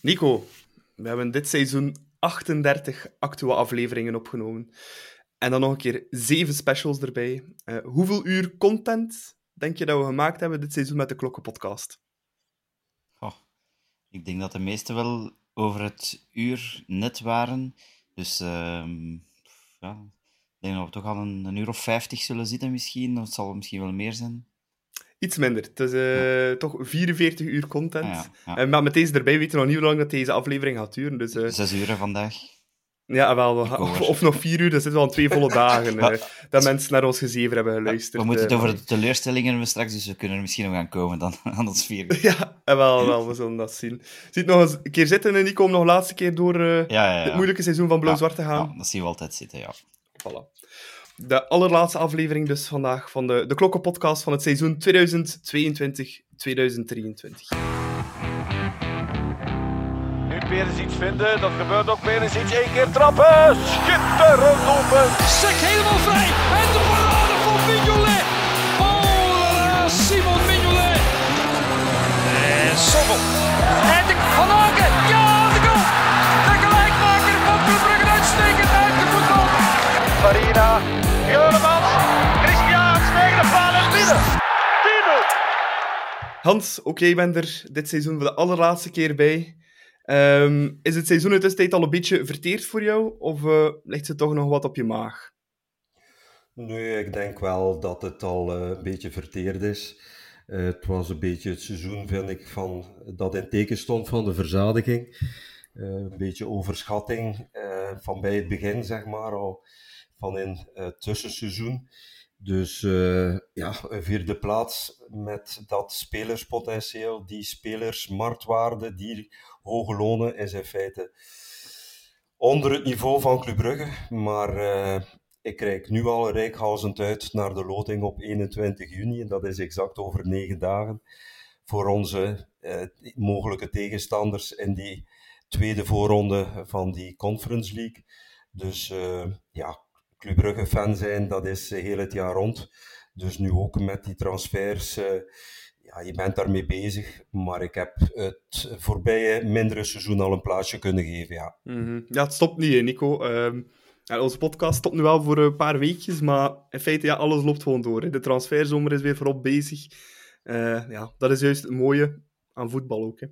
Nico, we hebben dit seizoen 38 actuele afleveringen opgenomen. En dan nog een keer zeven specials erbij. Uh, hoeveel uur content denk je dat we gemaakt hebben dit seizoen met de Klokkenpodcast? Oh, ik denk dat de meeste wel over het uur net waren. Dus uh, ja, ik denk dat we toch al een, uur of 50 zullen zitten misschien. Het zal misschien wel meer zijn. Iets minder. Het is uh, toch 44 uur content. Ja, ja. En met deze erbij weten we nog niet hoe lang dat deze aflevering gaat duren. Dus, uh... Zes uur vandaag. Ja, wel. Of, of, nog vier uur, dat zit wel twee volle dagen. uh, dat mensen naar ons gezeven hebben geluisterd. We moeten het over de teleurstellingen hebben straks, dus we kunnen er misschien nog aan komen dan aan ons vier uur. Ja, wel, wel, we zullen dat zien. Ziet nog eens een keer zitten en Nico om nog laatste keer door het moeilijke seizoen van Blauw-Zwart te gaan. dat zien we altijd zitten, ja. Voilà de allerlaatste aflevering dus vandaag van de, de Klokkenpodcast van het seizoen 2022-2023. Nu Perez iets vinden, dat gebeurt ook. Perez iets, één keer trappen. Schitterend open. Sek helemaal vrij. En de parade van Mignolet. Oh, Simon Mignolet. En Sommel. En de Van Aken. Ja, de goal. De gelijkmaker van Club Brugge uitstekend uitgevoetbald. Farina. Juremans, Christian, tegen de paal en binnen. Hans, oké, okay, je bent er dit seizoen voor de allerlaatste keer bij. Um, is het seizoen tussentijd al een beetje verteerd voor jou? Of uh, ligt het toch nog wat op je maag? Nee, ik denk wel dat het al uh, een beetje verteerd is. Uh, het was een beetje het seizoen, vind ik, van, dat in teken stond van de verzadiging. een beetje overschatting van bij het begin, zeg maar, al van in het tussenseizoen. Dus uh, ja, een vierde plaats met dat spelerspotentieel, die spelersmarktwaarde, die hoge lonen is in feite onder het niveau van Club Brugge. Maar uh, ik kijk nu al rijkhalsend uit naar de loting op 21 juni. En dat is exact over negen dagen. Voor onze uh, mogelijke tegenstanders in die tweede voorronde van die Conference League. Dus ja, Club Brugge fan zijn, dat is eh, heel het jaar rond. Dus nu ook met die transfers, uh, ja, je bent daarmee bezig. Maar ik heb het voorbije mindere seizoen al een plaatsje kunnen geven, ja. Mm -hmm. Ja, het stopt niet, Nico. Um, onze podcast stopt nu wel voor een paar weekjes, maar in feite, ja, alles loopt gewoon door. Hè. De transferzomer is weer voorop bezig. Uh, ja, dat is juist het mooie aan voetbal ook. Hè.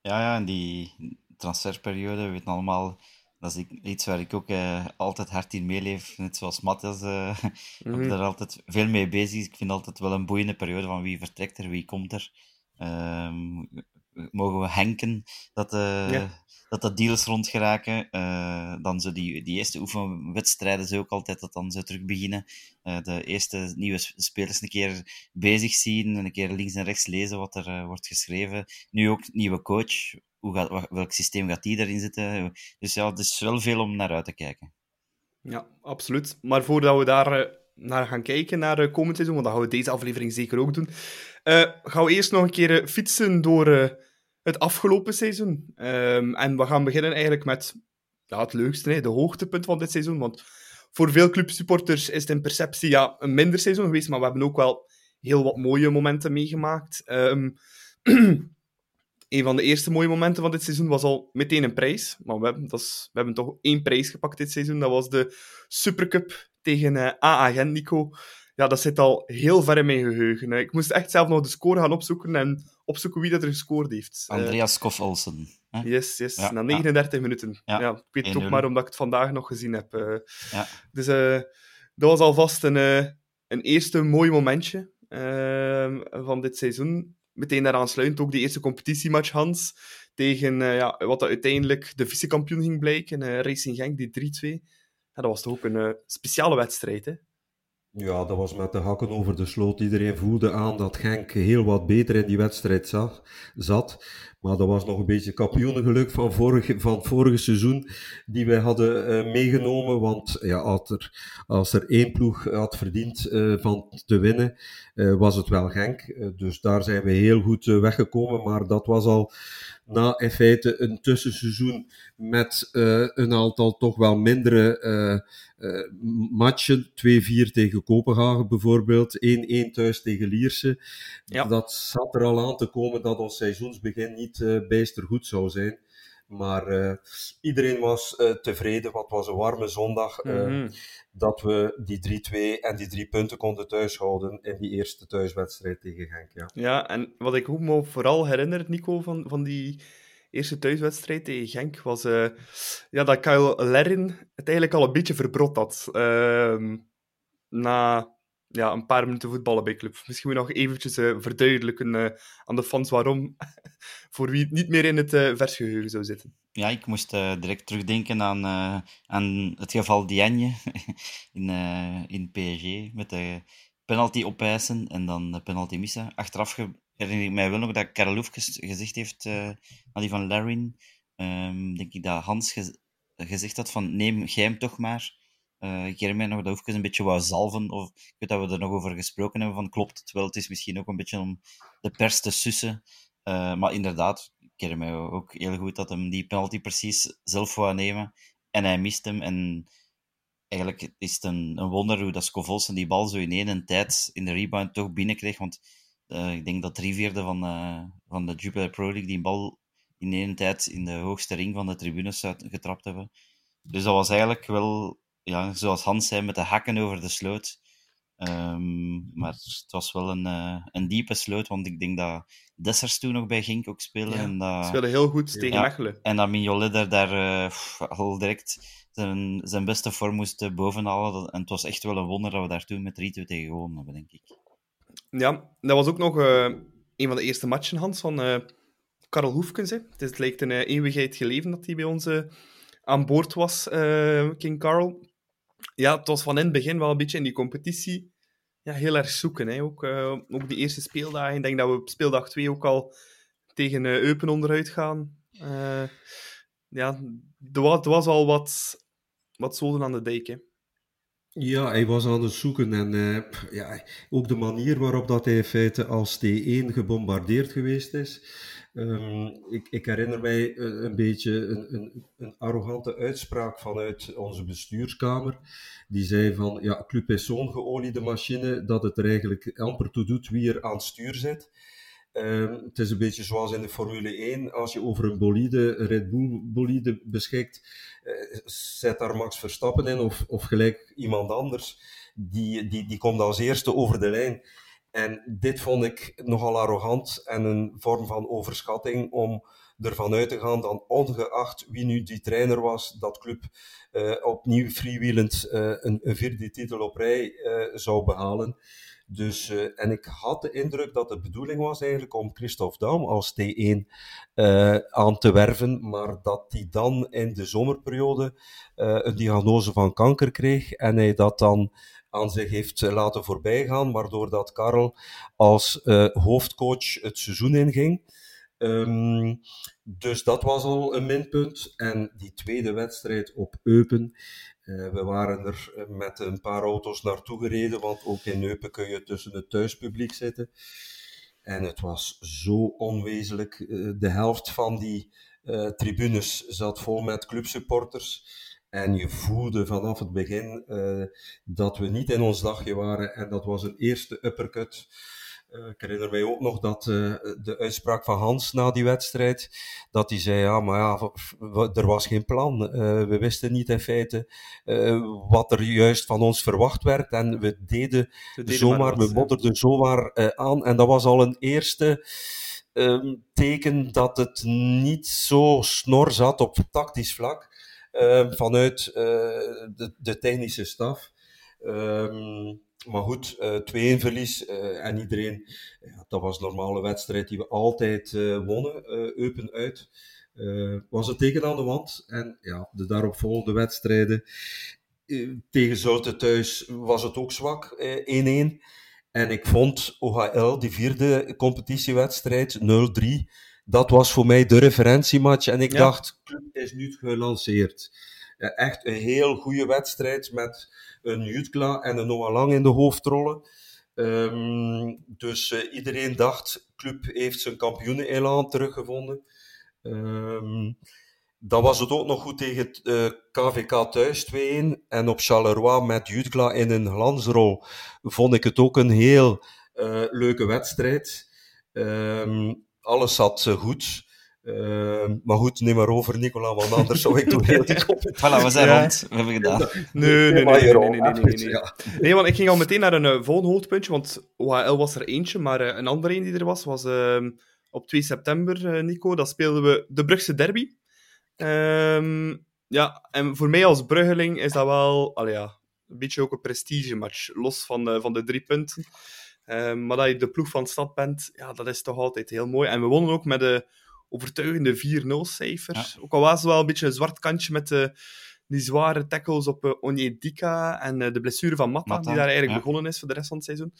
Ja, ja, en die transferperiode, we weten allemaal dat is iets waar ik ook uh, altijd hard in meeleef. Net zoals Matthias. Uh, mm -hmm. Ik ben er altijd veel mee bezig. Ik vind altijd wel een boeiende periode van wie vertrekt er, wie komt er. Uh, mogen we henken dat, uh, ja. dat de deals rondgeraken. Uh, dan zo die, die eerste oefenwedstrijden zo ook altijd dat dan zo terug beginnen. Uh, de eerste nieuwe spelers een keer bezig zien en een keer links en rechts lezen wat er wordt geschreven. Nu ook nieuwe coach hoe gaat, welk systeem gaat die erin zitten? Dus ja, het is wel veel om naar uit te kijken. Ja, absoluut. Maar voordat we daar naar gaan kijken, naar uh, komend seizoen, want dat gaan we deze aflevering zeker ook doen, uh, gaan we eerst nog een keer fietsen door het afgelopen seizoen. Um, en we gaan beginnen eigenlijk met ja, het leukste, de hoogtepunt van dit seizoen. Want voor veel clubsupporters is het in perceptie ja, een minder seizoen geweest, maar we hebben ook wel heel wat mooie momenten meegemaakt. Um, een van de eerste mooie momenten van dit seizoen was al meteen een prijs. Maar we hebben, dat is, we hebben toch één prijs gepakt dit seizoen. Dat was de Supercup tegen uh, AA Gent, Nico. Ja, dat zit al heel ver in mijn geheugen. Ik moest echt zelf nog de score gaan opzoeken en opzoeken wie dat er gescoord heeft. Eh, Andreas Kof Olsen. Yes, yes. Ja, Na 39 ja. minuten. Ja, ik weet het ook maar omdat ik het vandaag nog gezien heb. Uh, ja. Dus dat was alvast een, een eerste mooi momentje van dit seizoen meteen daaraan sluitend ook de eerste competitiematch, Hans, tegen uh, ja, wat uiteindelijk de vicekampioen ging blijken, Racing Genk, die 3-2. Ja, dat was toch ook een speciale wedstrijd, hè? Ja, dat was met de hakken over de sloot. Iedereen voelde aan dat Genk heel wat beter in die wedstrijd zat. Maar dat was nog een beetje kampioenengeluk van, vorige, van het vorige seizoen die wij hadden uh, meegenomen. Want ja, als, er, als er één ploeg had verdiend uh, van te winnen, uh, was het wel Genk. dus daar zijn we heel goed weggekomen. Maar dat was al na in feite een tussenseizoen met een aantal toch wel mindere matchen. 2-4 tegen Kopenhagen bijvoorbeeld, 1-1 thuis tegen Lierse. Ja. Dat zat er al aan te komen dat ons seizoensbegin niet bijster goed zou zijn. Maar eh, iedereen was tevreden, want het was een warme zondag. Mm -hmm. Dat we die 3-2 en die drie punten konden thuishouden in die eerste thuiswedstrijd tegen Genk. Ja, ja en wat ik ook me vooral herinner, Nico, van, van die eerste thuiswedstrijd tegen Genk, was uh, ja, dat Kyle Lerin het eigenlijk al een beetje verbrot had. Ehm, na ja, een paar minuten voetballen bij club. Misschien moet nog eventjes uh, verduidelijken uh, aan de fans waarom, voor wie het niet meer in het uh, versgeheugen zou zitten. Ja, ik moest direct terugdenken aan, aan het geval Diagne in, in PSG, met de penalty opeisen en dan de penalty missen. Achteraf herinner ik mij wel nog dat Karel Hoefkes gezegd heeft aan die van Larin, um, denk ik dat Hans ge gezegd had van neem jij hem toch maar. Uh, herinner mij nog dat Hoefkes een beetje wou zalven. Of, ik weet dat we er nog over gesproken hebben. Van klopt het wel? Het is misschien ook een beetje om de pers te sussen. Uh, maar inderdaad, mij ook heel goed dat hem die penalty precies zelf wou nemen. En hij mist hem. En eigenlijk is het een, een wonder hoe dat Scovolsen die bal zo in één tijd in de rebound toch binnenkreeg. Want uh, ik denk dat drie vierde van, van de Jupiler Pro League die bal in één tijd in de hoogste ring van de tribunes getrapt hebben. Dus dat was eigenlijk wel ja, zoals Hans zei, met de hakken over de sloot. Um, maar het was wel een, uh, een diepe sloot, want ik denk dat Dessers toen nog bij Gink ook spelen. Ja, en dat, speelde heel goed tegen ja, Mechelen. En dat Mignolet daar uh, al direct zijn, zijn beste vorm moest bovenhalen. En het was echt wel een wonder dat we daar toen met 3-2 tegen gewonnen hebben, denk ik. Ja, dat was ook nog uh, een van de eerste matchen, Hans, van uh, Karel Hoefkens. Hè. Het, is, het lijkt een eeuwigheid geleden dat hij bij ons aan boord was, King Karel ja, het was van in het begin wel een beetje in die competitie ja, heel erg zoeken. Hè. Ook, uh, ook die eerste speeldagen. Ik denk dat we op speeldag 2 ook al tegen uh, Eupen onderuit gaan. Uh, ja, er was, er was al wat, wat zoden aan de dijk. Ja, hij was aan het zoeken en ja, ook de manier waarop dat hij in feite als T1 gebombardeerd geweest is. Um, ik, ik, herinner mij een, een beetje een, een, arrogante uitspraak vanuit onze bestuurskamer. Die zei van, ja, Club is zo'n geoliede machine dat het er eigenlijk amper toe doet wie er aan het stuur zit. Um, het is een beetje zoals in de Formule 1. Als je over een bolide, Red Bull bolide beschikt, uh, zet daar Max Verstappen in of, of gelijk iemand anders. Die, die, die komt als eerste over de lijn. En dit vond ik nogal arrogant en een vorm van overschatting om ervan uit te gaan dat ongeacht wie nu die trainer was, dat club uh, opnieuw freewheelend uh, een, vierde titel op rij uh, zou behalen. Dus, en ik had de indruk dat de bedoeling was eigenlijk om Christophe Daum als T1 aan te werven, maar dat hij dan in de zomerperiode een diagnose van kanker kreeg en hij dat dan aan zich heeft eh, laten voorbijgaan, waardoor dat Karel als uh, hoofdcoach het seizoen inging. Um, dus dat was al een minpunt. En die tweede wedstrijd op Eupen. Uh, we waren er met een paar auto's naartoe gereden, want ook in Eupen kun je tussen het thuispubliek zitten. En het was zo onwezenlijk. De helft van die tribunes zat vol met clubsupporters. En je voelde vanaf het begin uh, dat we niet in ons dagje waren. En dat was een eerste uppercut. Uh, ik herinner mij ook nog dat uh, de uitspraak van Hans na die wedstrijd, dat hij zei, ja, maar ja, er was geen plan. we wisten niet in feite wat er juist van ons verwacht werd. En we deden, deden zomaar, we modderden zomaar aan. En dat was al een eerste um, teken dat het niet zo snor zat op tactisch vlak. Ehm, vanuit uh, de, de, technische staf. Um, maar goed, uh, eh, 2-1 verlies uh, en iedereen, ja, dat was een normale wedstrijd die we altijd wonnen, Eupen uit. was het teken aan de wand en ja, de daaropvolgende wedstrijden tegen Zouten thuis was het ook zwak, 1-1. En ik vond OHL, die vierde competitiewedstrijd, 0-3, dat was voor mij de referentiematch. En ik ja. dacht, club is nu gelanceerd. Echt een heel goede wedstrijd met een Jutkla en een Noah Lang in de hoofdrollen. Um, dus uh, iedereen dacht, club heeft zijn kampioenen-elan teruggevonden. Um, dan was het ook nog goed tegen uh, eh, KVK thuis 2-1. En op Charleroi met Jutkla in een glansrol vond ik het ook een heel uh, leuke wedstrijd. Um, alles zat goed. Uh, maar goed, neem maar over, Nicola, want anders zou ik toch heel die Voilà, we zijn Ja. rond. We hebben gedaan. Nee, nee, nee, nee, nee, nee, nee, nee, nee. Ja. Nee, want ik ging al meteen naar een eh, volgende hoogtepuntje, want OHL was er eentje, maar eh, een andere een die er was, was ehm, op 2 september, eh, Nico. Dat speelden we de Brugse derby. Ehm, ja, en voor mij als Bruggeling is dat wel allee, ja, een beetje ook een prestigematch, los van, de- van de drie punten. Ehm, maar dat je de ploeg van de stad bent, ja, dat is toch altijd heel mooi. En we wonnen ook met de overtuigende 4-0-cijfers. Ook al was het wel een beetje een zwart kantje met de, die zware tackles op uh, Onyedika en eh, de blessure van Matta, Matta, die daar eigenlijk ja. begonnen is voor de rest van het seizoen.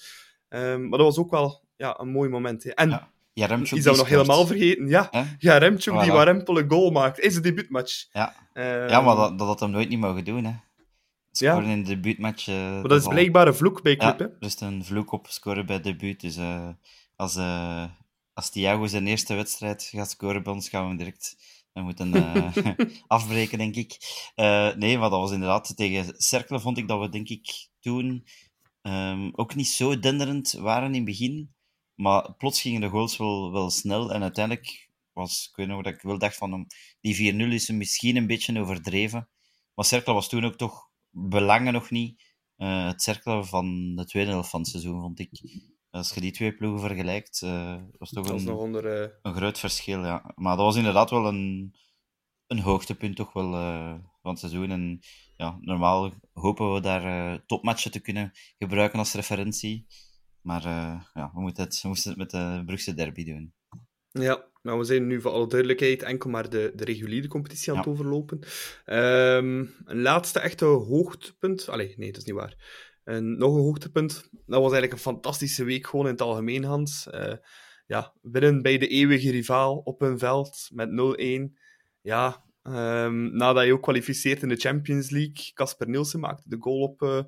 Ehm, maar dat was ook wel ja, een mooi moment. Hè. En Ja. Jaremchuk die zou nog helemaal vergeten. Ja, ja Remchuk die. Warempel een goal maakt. Is de debuutmatch. Ja. Ehm, Ja, maar dat, dat had hem nooit niet mogen doen, hè. Scoren in de debuutmatch. eh, maar dat is blijkbaar een vloek bij club. hè. er is een vloek op scoren bij debuut. Dus eh, als, eh als Thiago zijn eerste wedstrijd gaat scoren bij ons, gaan we hem direct we moeten, afbreken, denk ik. Nee, maar dat was inderdaad tegen Cercle, vond ik dat we, denk ik, toen ehm, ook niet zo denderend waren in het begin. Maar plots gingen de goals wel, wel snel. En uiteindelijk was, ik weet nog dat ik wel dacht van, die 4-0 is misschien een beetje overdreven. Maar Cercle was toen ook toch belangen nog niet eh, het cirkelen van de tweede helft van het seizoen, vond ik. Als je die twee ploegen vergelijkt, eh, was toch een, onder... eh, een groot verschil. Ja. Maar dat was inderdaad wel een, een hoogtepunt toch wel, van het seizoen. En ja, normaal hopen we daar topmatchen te kunnen gebruiken als referentie. Maar ja, we, moeten het, we moesten het met de Brugse derby doen. Ja, nou, we zijn nu voor alle duidelijkheid enkel maar de, de reguliere competitie aan het Ja. overlopen. Ehm, een laatste echte hoogtepunt. Allee, nee, dat is niet waar. En nog een hoogtepunt. Dat was eigenlijk een fantastische week gewoon in het algemeen, Hans. Eh, ja, winnen bij de eeuwige rivaal op hun veld met 0-1. Ja, ehm, nadat je ook kwalificeert in de Champions League. Casper Nielsen maakte de goal op eh,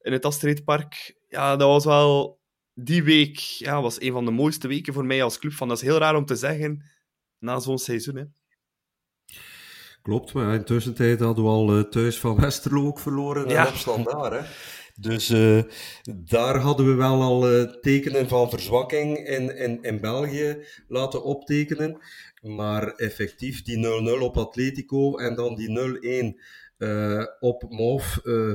in het Astridpark. Ja, dat was wel die week ja, was een van de mooiste weken voor mij als club. Van, dat is heel raar om te zeggen na zo'n seizoen. Hè. Klopt, maar in tussentijd hadden we al eh, thuis van Westerlo ook verloren Ja. en op standaard. Hè? Dus eh, daar hadden we wel al eh, tekenen van verzwakking in, in, in België laten optekenen. Maar effectief, die 0-0 op Atletico en dan die 0-1 eh, op MOV. eh,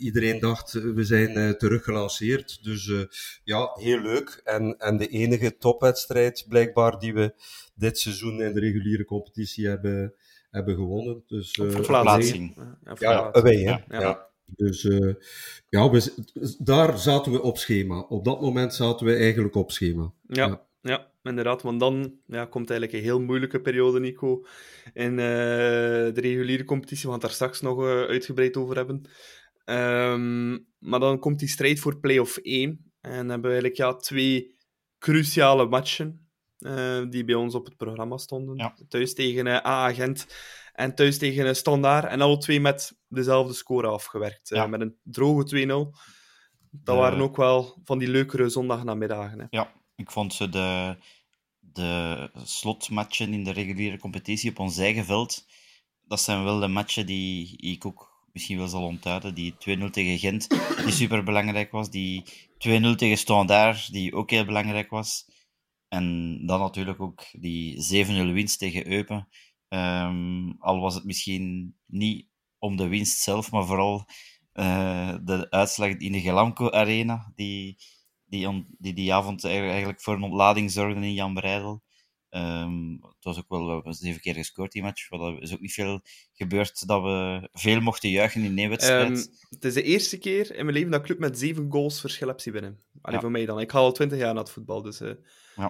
iedereen dacht, eh, we zijn eh, teruggelanceerd. Dus eh, ja, heel leuk. En, en de enige topwedstrijd blijkbaar die we dit seizoen in de reguliere competitie hebben, hebben gewonnen. Dus, eh, verplaatsing. Ja, ja, away, hè? Ja. Ja. Dus eh, ja, we, daar zaten we op schema. Op dat moment zaten we eigenlijk op schema. Ja, Ja. inderdaad. Want dan ja, komt eigenlijk een heel moeilijke periode, Nico, in eh, de reguliere competitie. We gaan het daar straks nog eh, uitgebreid over hebben. Ehm, maar dan komt die strijd voor play-off 1. En dan hebben we eigenlijk ja, twee cruciale matchen eh, die bij ons op het programma stonden. Ja. Thuis tegen eh AA Gent en thuis tegen Standaard. En alle twee met dezelfde score afgewerkt. Ja. met een droge 2-0. Dat waren ook wel van die leukere zondagnamiddagen. Hè. Ja, ik vond ze de, de slotmatchen in de reguliere competitie op ons eigen veld, dat zijn wel de matchen die ik ook misschien wel zal ontduiden. Die 2-0 tegen Gent, die super belangrijk was. Die 2-0 tegen Standaard, die ook heel belangrijk was. En dan natuurlijk ook die 7-0 winst tegen Eupen. Ehm, al was het misschien niet om de winst zelf, maar vooral eh, de uitslag in de Gelamco Arena, die die, die die avond eigenlijk voor een ontlading zorgden in Jan Breidel. Ehm, het was ook wel, we zeven keer gescoord die match. Er is ook niet veel gebeurd dat we veel mochten juichen in wedstrijd. Ehm, het is de eerste keer in mijn leven dat ik club met zeven goals verschil heb zien winnen. Allee, Ja. voor mij dan. Ik ga al twintig jaar naar het voetbal, dus... eh, Ja.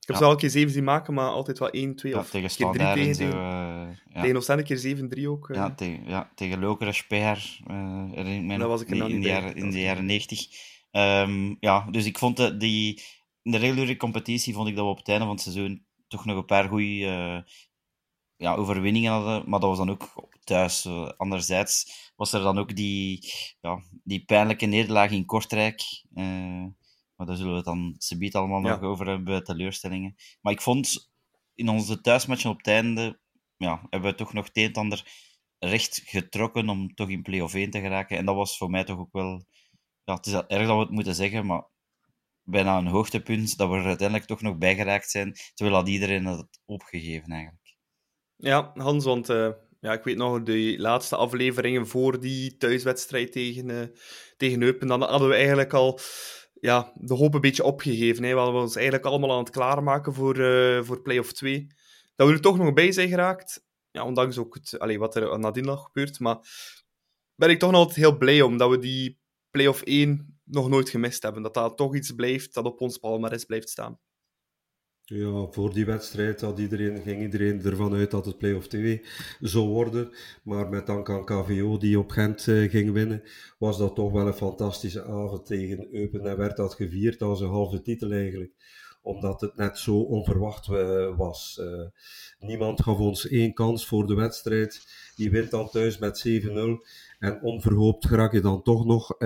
Ik heb Ja. ze al een keer zeven zien maken, maar altijd wel één, twee ja, of tegen een keer drie Standaard en tegen. zo. tegen, eh, ja. tegen Oostende een keer zeven, drie ook. eh. Ja, tegen, ja, tegen Lokeren, Speer, eh herinner ik nog, was ik er in, in de jaren, Dat in de jaren niet. 90. Ehm, ja, dus ik vond dat die, in de reguliere competitie vond ik dat we op het einde van het seizoen toch nog een paar goede ja, overwinningen hadden, maar dat was dan ook thuis. Eh, anderzijds was er dan ook die, ja, die pijnlijke nederlaag in Kortrijk. Eh, maar daar zullen we het dan subiet allemaal Ja. nog over hebben bij teleurstellingen. Maar ik vond in onze thuismatchen op het einde, ja, hebben we toch nog het een en ander recht getrokken om toch in play-off 1 te geraken. En dat was voor mij toch ook wel... Ja, het is erg dat we het moeten zeggen, maar bijna een hoogtepunt dat we er uiteindelijk toch nog bijgeraakt zijn, terwijl dat iedereen had opgegeven eigenlijk. Ja, Hans, want uh, ja, ik weet nog, de laatste afleveringen voor die thuiswedstrijd tegen, uh, tegen Eupen, dan hadden we eigenlijk al ja, de hoop een beetje opgegeven. Hè. We hadden ons eigenlijk allemaal aan het klaarmaken voor, uh, voor play-off 2. Dat we er toch nog bij zijn geraakt, ja, ondanks ook wat er nadien nog gebeurt, maar ben ik toch nog altijd heel blij om dat we die play-off 1 nog nooit gemist hebben. Dat dat toch iets blijft dat op ons palmarès blijft staan. Ja, voor die wedstrijd had iedereen, ging iedereen ervan uit dat het play-off 2 zou worden. Maar met dank aan KVO die op Gent uh, ging winnen, was dat toch wel een fantastische avond tegen Eupen. En werd dat gevierd als een halve titel eigenlijk. Omdat het net zo onverwacht uh, was. Uh, niemand gaf ons één kans voor de wedstrijd. Die wint dan thuis met 7-0. En onverhoopt raak je dan toch nog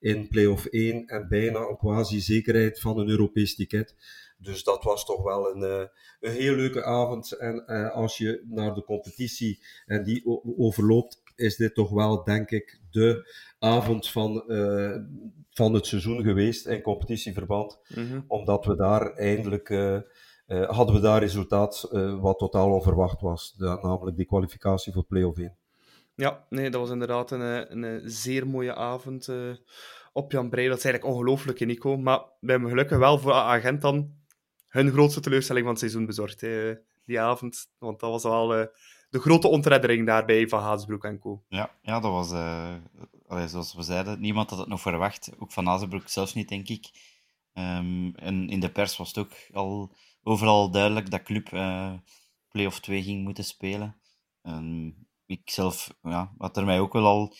in play-off 1 en bijna een quasi-zekerheid van een Europees ticket. Dus dat was toch wel een, een heel leuke avond. En als je naar de competitie en die overloopt, is dit toch wel, denk ik, de avond van, uh, van het seizoen geweest in competitieverband. Mm -hmm. Omdat we daar eindelijk hadden we daar resultaat wat totaal onverwacht was. De, namelijk die kwalificatie voor play-off 1. Ja, nee, dat was inderdaad een, een zeer mooie avond op Jan Breij. Dat is eigenlijk ongelooflijk, Nico. Maar we hebben gelukkig wel voor agent dan hun grootste teleurstelling van het seizoen bezorgd, hè, die avond. Want dat was wel uh, de grote ontreddering daarbij van Haasbroek en co. Ja, ja dat was, allee, zoals we zeiden, niemand had het nog verwacht. Ook van Haasbroek zelfs niet, denk ik. Um, en in de pers was het ook al overal duidelijk dat club uh, play-off 2 ging moeten spelen. Um, ik zelf ja, had er mij ook wel al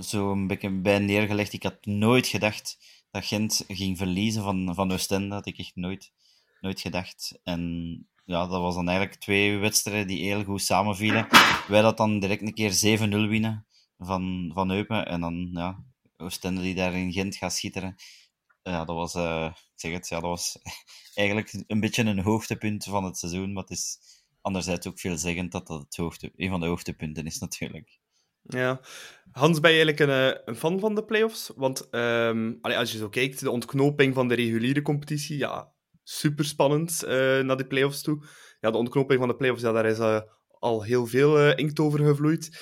zo een beetje bij neergelegd. Ik had nooit gedacht dat Gent ging verliezen van, van Oostende. Dat had ik echt nooit nooit gedacht. En ja, dat was dan eigenlijk twee wedstrijden die heel goed samenvielen. Wij dat dan direct een keer 7-0 winnen van, van Eupen. En dan ja, Oostende die daar in Gent gaat schitteren. Ja, dat was, uh, ik zeg het, ja, dat was eigenlijk een beetje een hoogtepunt van het seizoen. Maar het is anderzijds ook veelzeggend dat dat het hoogte, een van de hoogtepunten is natuurlijk. Ja. Hans, ben je eigenlijk een, een fan van de playoffs? Want um, als je zo kijkt, de ontknoping van de reguliere competitie, ja, super spannend uh, naar de playoffs toe. Ja, de ontknoping van de playoffs, ja, daar is uh, al heel veel uh, inkt over gevloeid.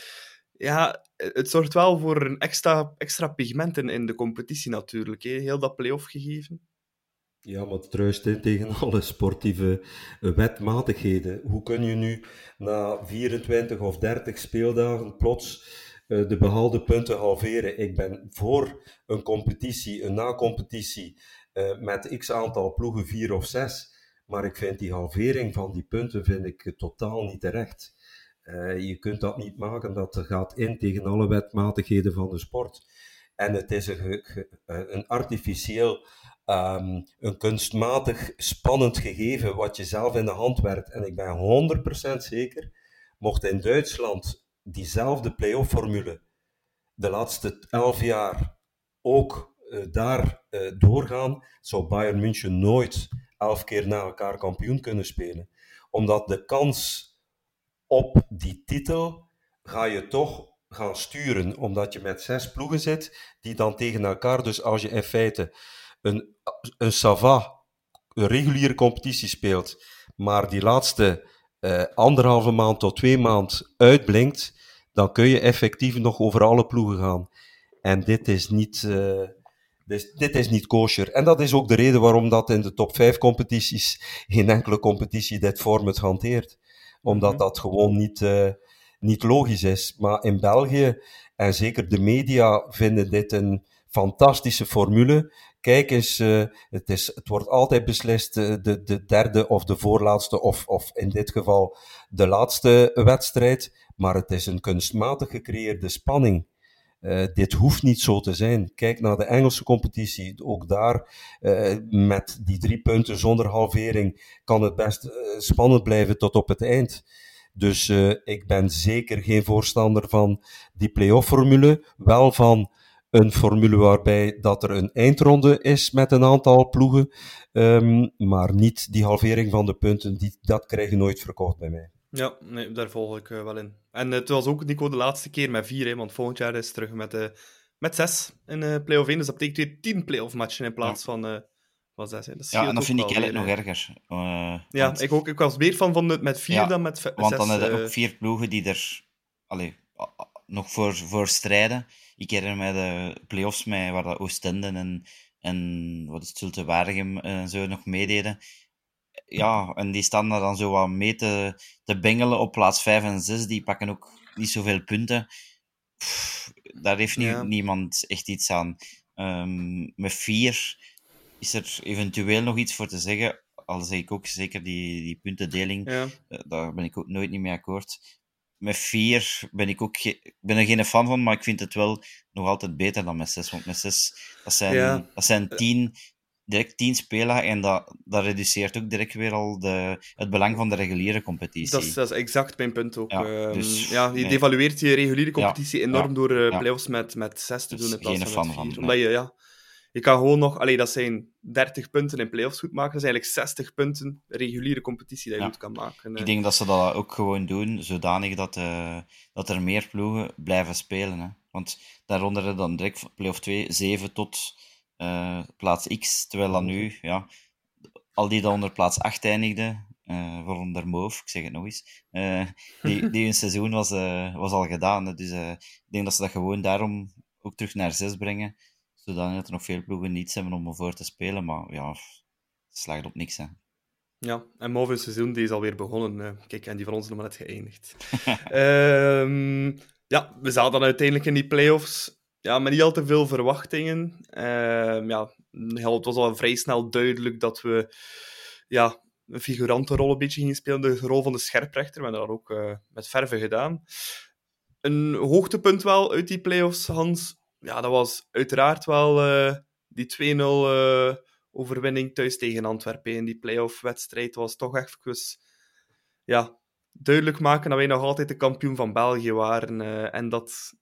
Ja, het zorgt wel voor een extra, extra pigment in, de competitie natuurlijk. Hè. Heel dat playoff gegeven. Ja, maar truist tegen alle sportieve wetmatigheden. Hoe kun je nu na 24 of 30 speeldagen plots de behaalde punten halveren? Ik ben voor een competitie, een na-competitie, met x aantal ploegen, vier of zes. Maar ik vind die halvering van die punten vind ik totaal niet terecht. Uh, je kunt dat niet maken, dat gaat in tegen alle wetmatigheden van de sport. En het is een, een artificieel, um, een kunstmatig spannend gegeven wat je zelf in de hand werkt. En ik ben 100% zeker, mocht in Duitsland diezelfde play-off-formule de laatste elf jaar ook daar uh, doorgaan, zou Bayern München nooit elf keer na elkaar kampioen kunnen spelen. Omdat de kans op die titel ga je toch gaan sturen, omdat je met zes ploegen zit, die dan tegen elkaar, dus als je in feite een, een Sava, een reguliere competitie speelt, maar die laatste uh, anderhalve maand tot twee maand uitblinkt, dan kun je effectief nog over alle ploegen gaan. En dit is niet, dus dit is niet kosher. En dat is ook de reden waarom dat in de top 5 competities geen enkele competitie dit format hanteert. Omdat dat gewoon niet, uh, niet logisch is. Maar in België, en zeker de media, vinden dit een fantastische formule. Kijk eens, uh, het, is, het wordt altijd beslist uh, de, de derde of de voorlaatste, of, of in dit geval de laatste wedstrijd. Maar het is een kunstmatig gecreëerde spanning. Uh, dit hoeft niet zo te zijn. Kijk naar de Engelse competitie. Ook daar, uh, met die drie punten zonder halvering, kan het best uh, spannend blijven tot op het eind. Dus ik ben zeker geen voorstander van die play-off-formule. Wel van een formule waarbij dat er een eindronde is met een aantal ploegen. Um, maar niet die halvering van de punten. Die, dat krijg je nooit verkocht bij mij. Ja, nee, daar volg ik uh, wel in. En het was ook, Nico, de laatste keer met vier, hè, want volgend jaar is het terug met, uh, met zes in uh, play-off 1. Dus dat betekent weer tien play-off matchen in plaats ja. van, dat. Hè. dat Ja, en dat vind ik eigenlijk nog erger. Eh, Ja, want- ik, ook, ik was meer van, van met vier Ja, dan met ve- Want zes. dan heb je eh, ook vier ploegen die er allee, nog voor, voor strijden. Ik herinner mij de play-offs mee, waar dat Oostende en, en wat is het, Zulte Waregem en zo nog meededen. Ja, en die staan daar dan zo wat mee te, te bengelen op plaats 5 en 6. Die pakken ook niet zoveel punten. Pff, daar heeft nie- Ja. niemand echt iets aan. Ehm, met vier is er eventueel nog iets voor te zeggen. Al zeg ik ook zeker die, die puntendeling. ja. Eh, Daar ben ik ook nooit niet mee akkoord. Met vier ben ik ook ben er geen fan van, maar ik vind het wel nog altijd beter dan met zes. Want met zes, dat zijn, Ja. dat zijn tien, direct tien spelen en dat, dat reduceert ook direct weer al de, het belang van de reguliere competitie. Dat is, dat is exact mijn punt ook. Ja, Ehm, dus, ja, je nee. devalueert je reguliere competitie enorm door eh play-offs met, met zes te Dus doen in plaats geen van van, nee. Omdat je, ja, je kan gewoon nog... Allee, dat zijn 30 punten in play-offs goed maken. Dat is eigenlijk 60 punten reguliere competitie dat je goed kan maken. eh. Ik denk dat ze dat ook gewoon doen, zodanig dat, eh, dat er meer ploegen blijven spelen. Hè. Want daaronder dan direct play-off 2, 7 tot eh, plaats X. Terwijl dan nu, ja, al die dan onder plaats 8 eindigden, eh waaronder Moof, ik zeg het nog eens, eh, die, die hun seizoen was, was al gedaan. Hè. Dus ik denk dat ze dat gewoon daarom ook terug naar 6 brengen. Zodat er nog veel ploegen niets hebben om ervoor te spelen. Maar ja, het slaagt op niks. Hè. Ja, en Mauve seizoen die is alweer begonnen. kijk, en die van ons is nog maar net geëindigd. Ehm, ja, we zaten dan uiteindelijk in die play-offs ja, met niet al te veel verwachtingen. Ehm, ja, het was al vrij snel duidelijk dat we ja, een figurante rol een beetje gingen spelen. De rol van de scherprechter. We hebben dat ook eh, met verve gedaan. Een hoogtepunt wel uit die play-offs, Hans. Ja, dat was uiteraard wel eh, die 2-0 eh, overwinning thuis tegen Antwerpen in die play-off-wedstrijd was toch even ja, duidelijk maken dat wij nog altijd de kampioen van België waren. en dat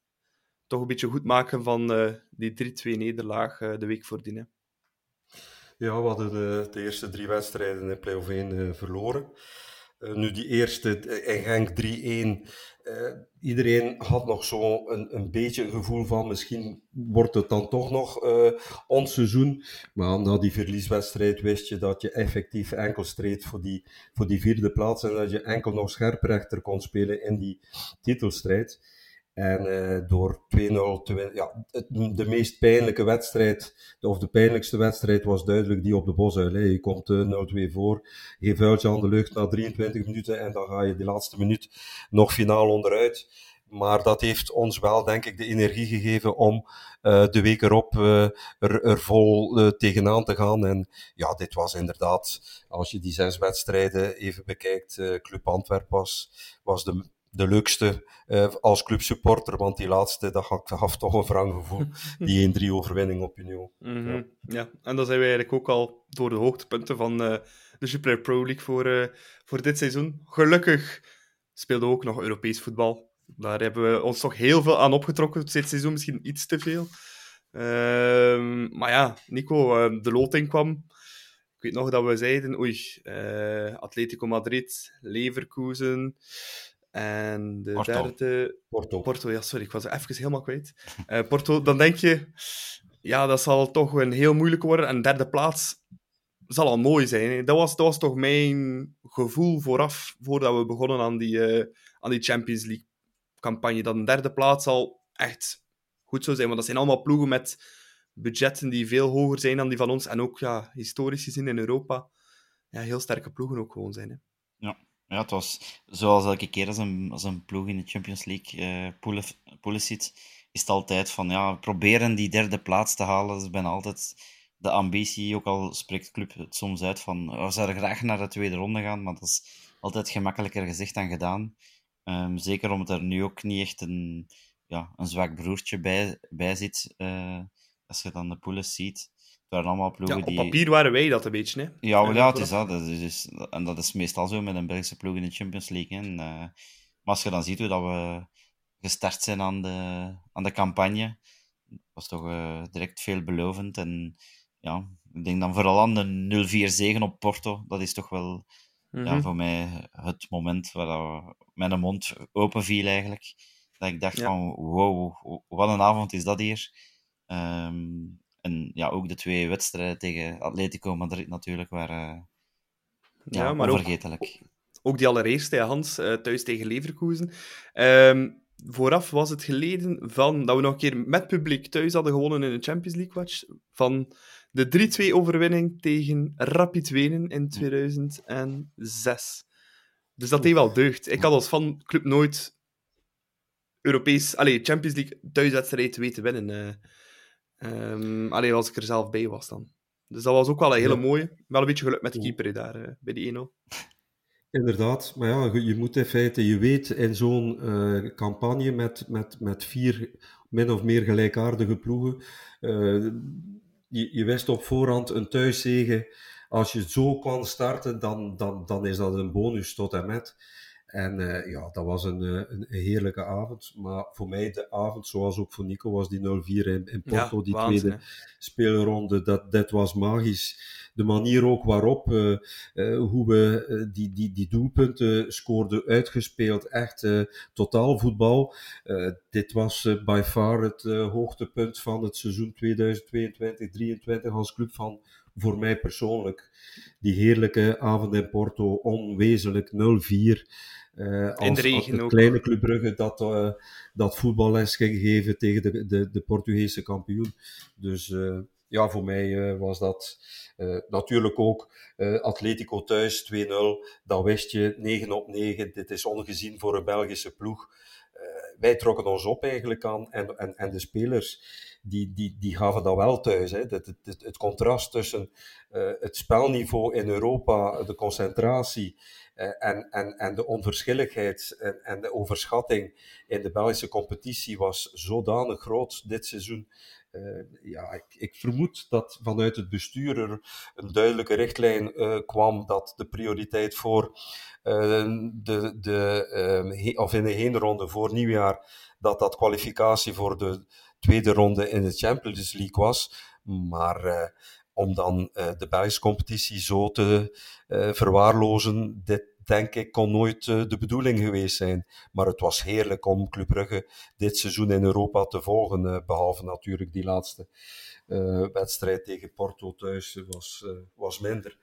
toch een beetje goed maken van eh, die 3-2-nederlaag eh, de week voordien. Ja, we hadden de, de eerste drie wedstrijden in play-off 1 eh, verloren. Eh, nu die eerste eh, in Genk 3-1. eh, iedereen had nog zo een, een beetje een gevoel van misschien wordt het dan toch nog eh, ons seizoen. Maar na die verlieswedstrijd wist je dat je effectief enkel streed voor die, voor die vierde plaats en dat je enkel nog scherprechter kon spelen in die titelstrijd. En eh, door 2-0 te winnen, ja, de meest pijnlijke wedstrijd, of de pijnlijkste wedstrijd was duidelijk die op de Bosuil. hè. Je komt eh 0-2 voor, je vuiltje aan de lucht na 23 minuten en dan ga je die laatste minuut nog finaal onderuit. Maar dat heeft ons wel, denk ik, de energie gegeven om eh, de week erop er, vol tegenaan te gaan. En ja, dit was inderdaad, als je die zes wedstrijden even bekijkt, Club Antwerp was de, de leukste eh, als clubsupporter, want die laatste, dat gaf, gaf toch een wrang gevoel. Die 1-3 overwinning op Union. Mhm, Ja. ja. en dan zijn we eigenlijk ook al door de hoogtepunten van eh, de Super Pro League voor, eh, voor dit seizoen. Gelukkig speelden we ook nog Europees voetbal. Daar hebben we ons toch heel veel aan opgetrokken dit seizoen, misschien iets te veel. Ehm, maar ja, Nico, eh, de loting kwam. Ik weet nog dat we zeiden, oei, eh, Atletico Madrid, Leverkusen en de Porto. derde... Porto. Porto, ja, sorry, ik was even helemaal kwijt. Eh, Porto, dan denk je, ja, dat zal toch een heel moeilijk worden. En derde plaats zal al mooi zijn. Hè. Dat, was, dat was toch mijn gevoel vooraf, voordat we begonnen aan die, eh, aan die Champions League-campagne. Dat een derde plaats al echt goed zou zijn. Want dat zijn allemaal ploegen met budgetten die veel hoger zijn dan die van ons. En ook, ja, historisch gezien in Europa, ja, heel sterke ploegen ook gewoon zijn. Hè. Ja, het was zoals elke keer als een, als een ploeg in de Champions League eh poelen, poelen zit, is het altijd van ja, proberen die derde plaats te halen. Dat is altijd de ambitie. Ook al spreekt club het soms uit van we zouden graag naar de tweede ronde gaan, maar dat is altijd gemakkelijker gezegd dan gedaan. Ehm, zeker omdat er nu ook niet echt een, ja, een zwak broertje bij, bij zit, eh, als je dan de poelen ziet. Waren allemaal ploegen Ja, op die... papier waren wij dat een beetje. Hè. Ja, wel, ja het is dat. dat is, dus- en dat is meestal zo met een Belgische ploeg in de Champions League. Hè. En, eh, maar als je dan ziet hoe dat we gestart zijn aan de, aan de campagne, was toch eh, direct veelbelovend. En ja, ik denk dan vooral aan de 0-4 zegen op Porto. Dat is toch wel ja, Mhm. voor mij het moment waar dat mijn mond open viel eigenlijk. Dat ik dacht Ja. van, wow, wat een avond is dat hier. Ehm, En ja, ook de twee wedstrijden tegen Atletico Madrid natuurlijk waren ja, Ja, maar ook, onvergetelijk. ook die allereerste, Hans, eh, thuis tegen Leverkusen. Ehm, vooraf was het geleden van dat we nog een keer met publiek thuis hadden gewonnen in de Champions League match. Van de 3-2 overwinning tegen Rapid Wenen in 2006. Dus dat deed wel deugd. Ik had als fan club nooit Europees, allee, Champions League thuiswedstrijd weten winnen. Eh. Ehm, alleen als ik er zelf bij was dan. Dus dat was ook wel een hele Ja. mooie. Wel een beetje geluk met de keeper daar eh, bij die 1-0. Inderdaad, maar ja, je moet in feite, je weet in zo'n eh, campagne met, met, met vier min of meer gelijkaardige ploegen, eh, je, je wist op voorhand een thuiszege. Als je zo kan starten, dan, dan, dan is dat een bonus tot en met. En eh, ja, dat was een, eh, een heerlijke avond. Maar voor mij de avond, zoals ook voor Nico, was die 0-4 in, in Porto, Ja, die waanzin, tweede hè. speelronde. Dat, dat was magisch. De manier ook waarop, eh, hoe we die, die, die doelpunten scoorden, uitgespeeld. Echt totaal voetbal. Dit was by far het hoogtepunt van het seizoen 2022-2023 als club van voor mij persoonlijk. Die heerlijke avond in Porto, onwezenlijk 0-4. Als, In de als het kleine Club Brugge dat, eh, dat voetballes ging geven tegen de, de, de Portugese kampioen. Dus eh, ja, voor mij was dat natuurlijk ook Atletico thuis 2-0. Dat wist je, 9 op 9. Dit is ongezien voor een Belgische ploeg. Wij trokken ons op eigenlijk aan en, en, en de spelers die, die, die gaven dat wel thuis. Hè. Het, het, het, het contrast tussen eh, het spelniveau in Europa, de concentratie eh, en, en, en de onverschilligheid en, en de overschatting in de Belgische competitie was zodanig groot dit seizoen. Eh, ja, ik, ik vermoed dat vanuit het bestuur er een duidelijke richtlijn eh, kwam dat de prioriteit voor eh, de, de, eh, he- of in de heenronde voor nieuwjaar, dat dat kwalificatie voor de tweede ronde in de Champions League was. Maar om dan de Belgische competitie zo te verwaarlozen, dit denk ik kon nooit eh, de bedoeling geweest zijn. Maar het was heerlijk om Club Brugge dit seizoen in Europa te volgen, eh, behalve natuurlijk die laatste eh, wedstrijd tegen Porto thuis was, was minder.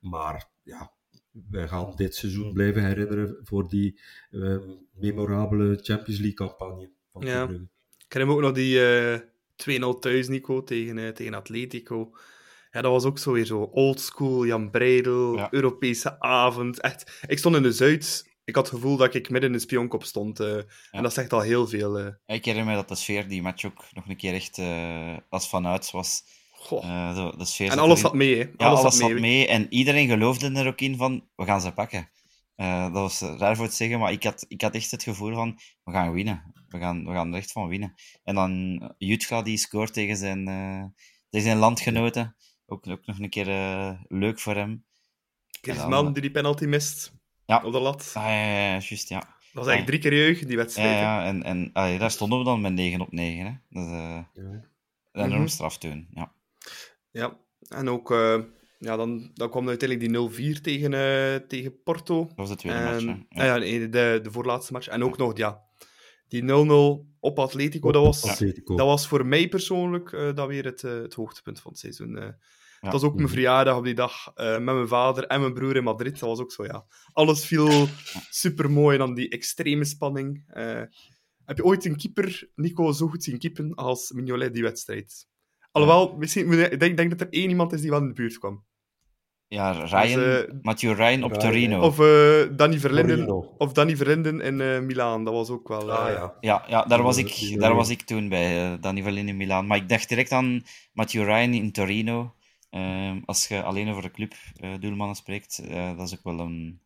Maar ja, wij gaan dit seizoen blijven herinneren voor die memorabele Champions League campagne van Club Ja. Brugge. Ik herinner me ook nog die eh 2-0 thuis, Nico, tegen, tegen Atletico. Ja, dat was ook zo weer zo oldschool, Jan Breidel, Ja. Europese avond. Echt, ik stond in de Zuid. Ik had het gevoel dat ik midden in de spionkop stond. eh, En dat zegt al heel veel. eh. Ik herinner me dat de sfeer die match ook nog een keer echt eh, als vanuit was. Eh, de, de sfeer en alles zat mee, hè. Ja, alles, zat zat mee. En iedereen geloofde er ook in van, we gaan ze pakken. Eh, dat was raar voor te zeggen, maar ik had, ik had echt het gevoel van, we gaan winnen. We gaan, we gaan er echt van winnen. En dan Jutka die scoort tegen zijn, eh, tegen zijn landgenoten. Ook, ook nog een keer eh, leuk voor hem. Griezmann die die penalty mist Ja. op de lat. Ah, ja, ja, ja, juist, ja. Dat was eigenlijk drie keer jeugd, die wedstrijd. ja, en, en allee, daar stonden we dan met 9 op 9. Hè. Dat is eh, Ja. een enorm Mhm. straf toen. Ja. Ja, en ook... eh, ja, dan, dan kwam uiteindelijk die 0-4 tegen, eh, tegen Porto. Dat was de tweede En, match. Hè. ah ja, nee, de, de voorlaatste match. En ook nog, ja, die 0-0 op Atletico, dat was, Atletico. dat was voor mij persoonlijk eh dat weer het, eh, het hoogtepunt van het seizoen. Ja. Het was ook mijn verjaardag op die dag eh, met mijn vader en mijn broer in Madrid. Dat was ook zo, ja. Alles viel super mooi en dan die extreme spanning. Eh, heb je ooit een keeper, Nico, zo goed zien keepen als Mignolet die wedstrijd? Alhoewel, misschien, ik denk, denk dat er één iemand is die wel in de buurt kwam. Ja, Ryan, Dus, Mathieu Ryan op Ryan, Torino. Of eh Danny Verlinden. Torino. Of Danny Verlinden in eh Milaan. Dat was ook wel... Ah ja. Ja, ja daar, was ik, daar was ik toen bij, Danny Verlin in Milaan. Maar ik dacht direct aan Mathieu Ryan in Torino. Ehm, als je alleen over de club eh, doelmannen spreekt, eh, dat is ook wel een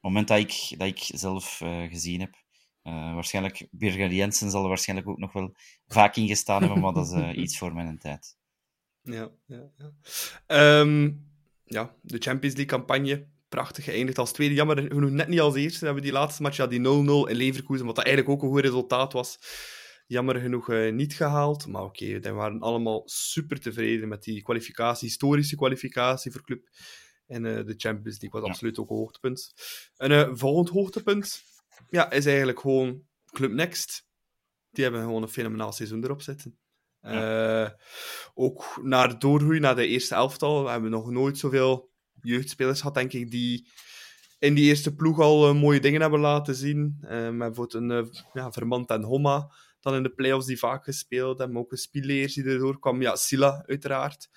moment dat ik, dat ik zelf eh, gezien heb. Waarschijnlijk, Birger Jensen zal er waarschijnlijk ook nog wel vaak in gestaan hebben, maar dat is iets voor mijn tijd. Ja, ja, ja. Ehm, ja, de Champions League-campagne. Prachtig geëindigd als tweede. Jammer genoeg net niet als eerste. Dan hebben we die laatste match, ja, die 0-0 in Leverkusen, wat dat eigenlijk ook een goed resultaat was. Jammer genoeg eh, niet gehaald. Maar oké, we waren allemaal super tevreden met die kwalificatie, historische kwalificatie voor club. En eh, de Champions League was Ja. absoluut ook een hoogtepunt. Een eh, volgend hoogtepunt ja, is eigenlijk gewoon Club Next. Die hebben gewoon een fenomenaal seizoen erop zitten. Uh, ook naar doorgroei naar de eerste elftal. We hebben nog nooit zoveel jeugdspelers gehad, denk ik, die in die eerste ploeg al mooie dingen hebben laten zien. Met bijvoorbeeld een ja, Vermand en Homma, dan in de play-offs die vaak gespeeld hebben. Ook een Spileer die erdoor kwam. Ja, Silla, uiteraard.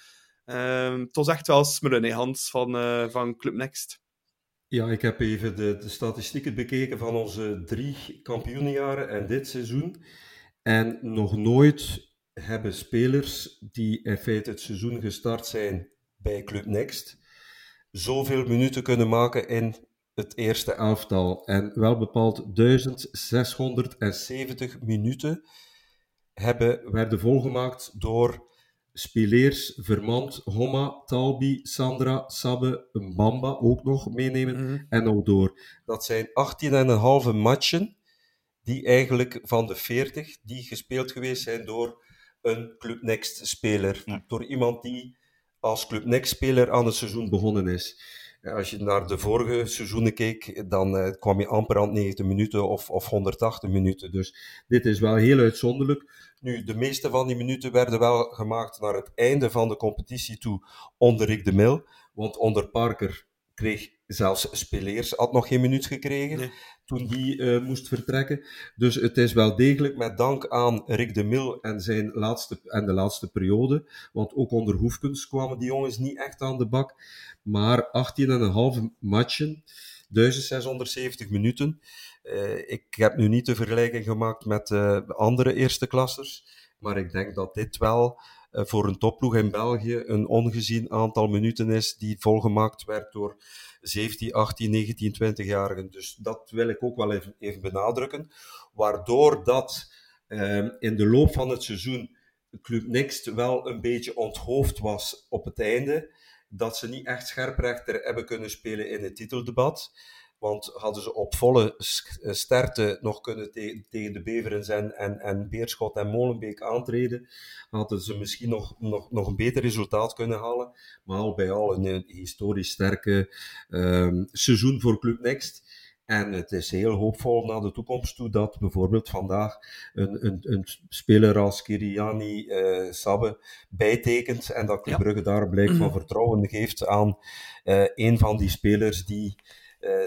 Ehm, het was echt wel smullen, Hans, van, van Club Next. Ja, ik heb even de, de statistieken bekeken van onze drie kampioenjaren en dit seizoen. En nog nooit hebben spelers die in feite het seizoen gestart zijn bij Club Next, zoveel minuten kunnen maken in het eerste elftal. En wel bepaald 1670 minuten hebben, werden volgemaakt door Spileers, Vermand, Homma, Talbi, Sandra, Sabbe, Mbamba ook nog meenemen Mhm. en Odoor. Dat zijn 18,5 matchen die eigenlijk van de 40 die gespeeld geweest zijn door een Club Next speler. Ja. Door iemand die als Club Next speler aan het seizoen begonnen is. Als je naar de vorige seizoenen keek, dan eh, kwam je amper aan 90 minuten of, of 180 minuten. Dus dit is wel heel uitzonderlijk. Nu, de meeste van die minuten werden wel gemaakt naar het einde van de competitie toe onder Rick de Mil. Want onder Parker kreeg zelfs Speleers had nog geen minuut gekregen Nee. toen die eh, moest vertrekken. Dus het is wel degelijk met dank aan Rick de Mil en, zijn laatste, en de laatste periode. Want ook onder Hoefkens kwamen die jongens niet echt aan de bak. Maar 18,5 matchen, 1670 minuten. Eh, ik heb nu niet de vergelijking gemaakt met eh, andere eerste klassers. Maar ik denk dat dit wel voor een topploeg in België een ongezien aantal minuten is die volgemaakt werd door 17, 18, 19, 20-jarigen. Dus dat wil ik ook wel even, even benadrukken. Waardoor dat eh, in de loop van het seizoen Club Next wel een beetje onthoofd was op het einde. Dat ze niet echt scherprechter hebben kunnen spelen in het titeldebat. Want hadden ze op volle eh, sterkte nog kunnen te- tegen de Beverens en, en, en Beerschot en Molenbeek aantreden, hadden ze misschien nog, nog, nog een beter resultaat kunnen halen. Maar al bij al een historisch sterke ehm, seizoen voor Club Next. En het is heel hoopvol naar de toekomst toe dat bijvoorbeeld vandaag een, een, een speler als Kiriani eh Sabbe bijtekent en dat Club Ja. Brugge daar blijk van vertrouwen geeft aan eh, een van die spelers die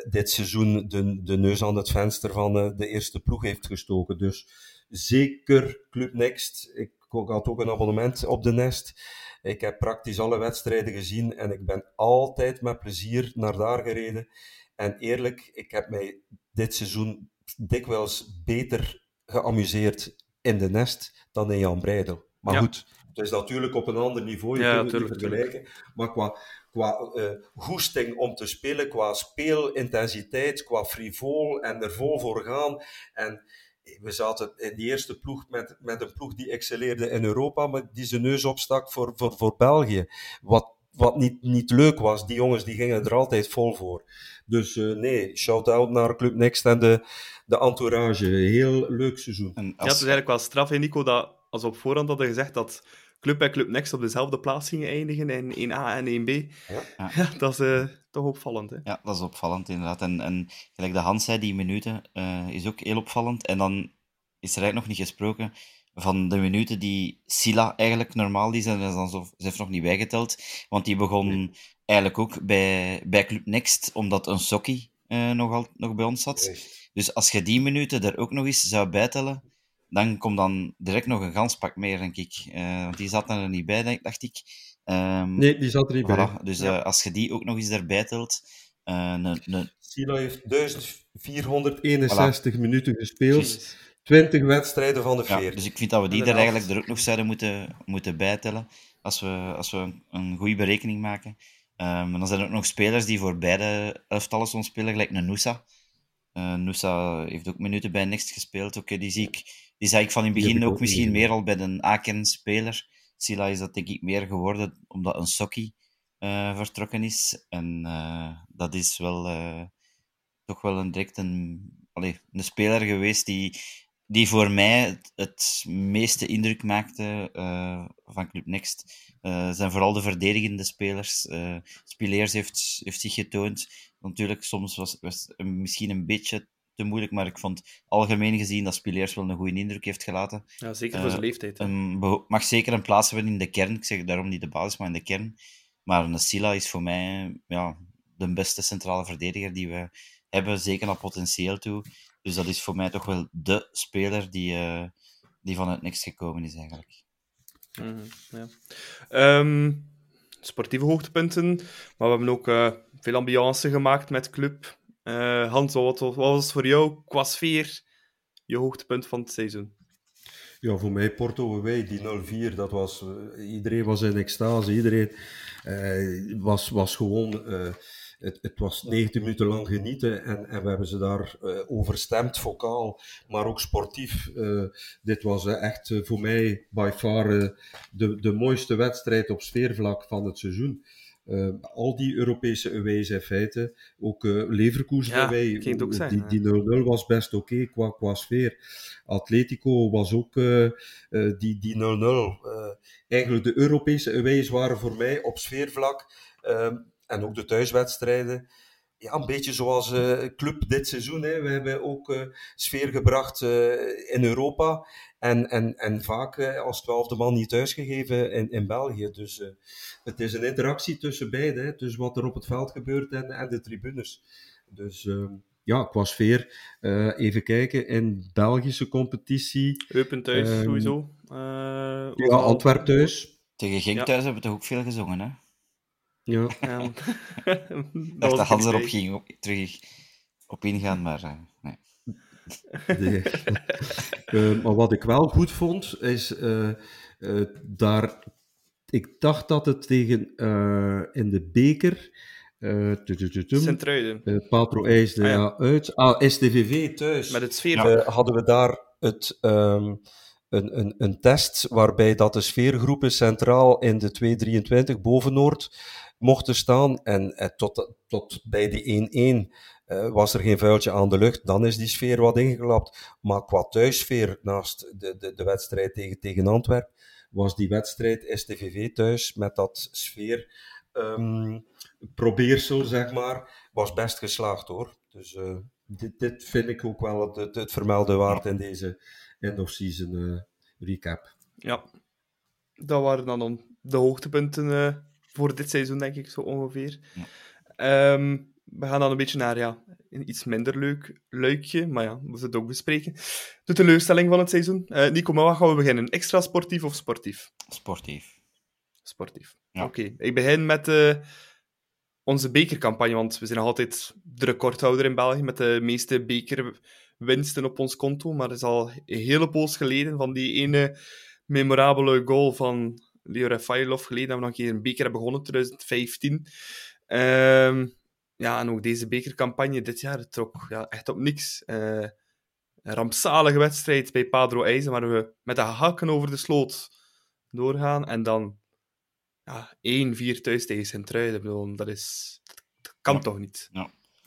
dit seizoen de, de neus aan het venster van eh, de eerste ploeg heeft gestoken. Dus zeker Club Next. Ik had ook een abonnement op de Nest. Ik heb praktisch alle wedstrijden gezien en ik ben altijd met plezier naar daar gereden. En eerlijk, ik heb mij dit seizoen dikwijls beter geamuseerd in de Nest dan in Jan Breidel. Maar Ja. goed, het is natuurlijk op een ander niveau, je Ja, kunt het niet vergelijken. Maar qua, qua eh, goesting om te spelen, qua speelintensiteit, qua frivol en er vol voor gaan. En we zaten in die eerste ploeg met, met een ploeg die excelleerde in Europa, maar die zijn neus opstak voor, voor, voor België. Wat, wat niet, niet leuk was, die jongens die gingen er altijd vol voor. Dus eh, nee, shout-out naar Club Next en de, de entourage. Heel leuk seizoen. En Ja, het als, is eigenlijk wel straf, hè, Nico, dat als we op voorhand hadden gezegd dat Club en Club Next op dezelfde plaats gingen eindigen in 1A en 1B. Ja. Ja, dat is eh, toch opvallend. Hè? Ja, dat is opvallend inderdaad. En, en gelijk de Hans zei, die minuten eh, is ook heel opvallend. En dan is er eigenlijk nog niet gesproken van de minuten die Sila eigenlijk normaal, die zijn dan zo, ze heeft nog niet bijgeteld. Want die begon eigenlijk ook bij, bij Club Next, omdat een Sokkie eh, nog, al, nog bij ons zat. Dus als je die minuten er ook nog eens zou bijtellen, dan komt dan direct nog een gans pak meer, denk ik. Eh, want die zat er niet bij, denk, dacht ik. Ehm, Nee, die zat er niet bij. voilà. Dus Ja. eh, als je die ook nog eens erbij telt, eh, een, een, Sila heeft 1461 minuten gespeeld. Jezus. 20 wedstrijden van de Ja, 40. dus ik vind dat we die er eigenlijk er ook nog zouden moeten, moeten bijtellen, als we, als we een, een goede berekening maken. Ehm, en dan zijn er ook nog spelers die voor beide elftallen soms spelen, gelijk een Noosa. Eh Noosa heeft ook minuten bij Next gespeeld. Oké, die zie ik, die zag ik van in het begin ook misschien meer al bij een Aken-speler. Sila is dat denk ik meer geworden, omdat een Sokkie eh, vertrokken is. En eh, dat is wel eh, toch wel een, direct een, allee, een speler geweest die, die voor mij het, het meeste indruk maakte van Club Next. Zijn vooral de verdedigende spelers. Spileers heeft, heeft zich getoond. Natuurlijk, soms was, was het misschien een beetje te moeilijk, maar ik vond algemeen gezien dat Spileers wel een goede indruk heeft gelaten. Ja, zeker voor zijn Eh, leeftijd. hè. Een mag zeker een plaats hebben in de kern. Ik zeg daarom niet de basis, maar in de kern. Maar een Silla is voor mij ja, de beste centrale verdediger die we hebben, zeker naar potentieel toe. Dus dat is voor mij toch wel de speler die, eh, die van het niks gekomen is, eigenlijk. Mhm, ja. Ehm, sportieve hoogtepunten, maar we hebben ook eh, veel ambiance gemaakt met club. Eh, Hans, wat, wat was voor jou qua sfeer je hoogtepunt van het seizoen? Ja, voor mij Porto away, die 0-4, dat was... eh, iedereen was in extase, iedereen eh, was, was gewoon... het, het was 90 minuten lang genieten en, en we hebben ze daar overstemd, vocaal, maar ook sportief. Dit was echt voor mij by far de, de mooiste wedstrijd op sfeervlak van het seizoen. Eh, al die Europese aways in feite, ook eh Leverkusen Ja, ook zeggen, die, die 0-0 was best oké qua, qua sfeer. Atletico was ook eh, eh, die, die 0-0. Eh, eigenlijk de Europese aways waren voor mij op sfeervlak ehm, en ook de thuiswedstrijden. Ja, een beetje zoals eh club dit seizoen. Hè. We hebben ook eh, sfeer gebracht eh, in Europa. En, en, en vaak eh, als twaalfde man niet thuisgegeven in, in België. Dus eh, het is een interactie tussen beide. Hè. Dus wat er op het veld gebeurt en, en de tribunes. Dus ehm, ja, qua sfeer. eh, even kijken, in Belgische competitie. Eupen thuis Ehm, sowieso. Eh, Ja, Antwerp thuis. Tegen Genk Ja. thuis hebben we toch ook veel gezongen, hè? Ja. Dat dacht dat Hans erop ging op, terug op ingaan, maar eh, nee. Nee. Eh, maar wat ik wel goed vond, is eh, eh, daar. Ik dacht dat het tegen eh, in de beker. eh Sint-Truiden. eh, Patro IJsde Ah, ja. ja, uit. Ah, STVV thuis. Met het sfeer. Hadden we daar het, ehm, een, een, een test waarbij dat de sfeergroepen centraal in de 223 boven Noord mochten staan. En eh, tot, tot bij die 1-1 eh, was er geen vuiltje aan de lucht. Dan is die sfeer wat ingeklapt. Maar qua thuissfeer, naast de, de, de wedstrijd tegen, tegen Antwerpen, was die wedstrijd STVV thuis met dat sfeer ehm, probeersel, zeg maar, was best geslaagd hoor. Dus eh, dit, dit vind ik ook wel het, het, het vermelden waard in deze end-of-season eh, recap. Ja. Dat waren dan om de hoogtepunten eh, voor dit seizoen, denk ik, zo ongeveer. Ja. Ehm, we gaan dan een beetje naar ja, een iets minder leuk luikje, maar ja, we moeten het ook bespreken. De teleurstelling van het seizoen. Eh, Nico, maar wat gaan we beginnen? Extra sportief of sportief? Sportief. Sportief. Ja. Oké, ik begin met eh, onze bekercampagne, want we zijn nog altijd de recordhouder in België met de meeste bekerwinsten op ons konto. Maar het is al een hele poos geleden van die ene memorabele goal van Leo Rafailov geleden dat we nog een keer een beker hebben begonnen, 2015. Ehm, ja, en ook deze bekercampagne dit jaar trok ja, echt op niks. Eh, een rampzalige wedstrijd bij Padro IJzen, waar we met de hakken over de sloot doorgaan. En dan ja, 1-4 thuis tegen Sint-Truiden. Dat, is, dat kan Ja. toch niet?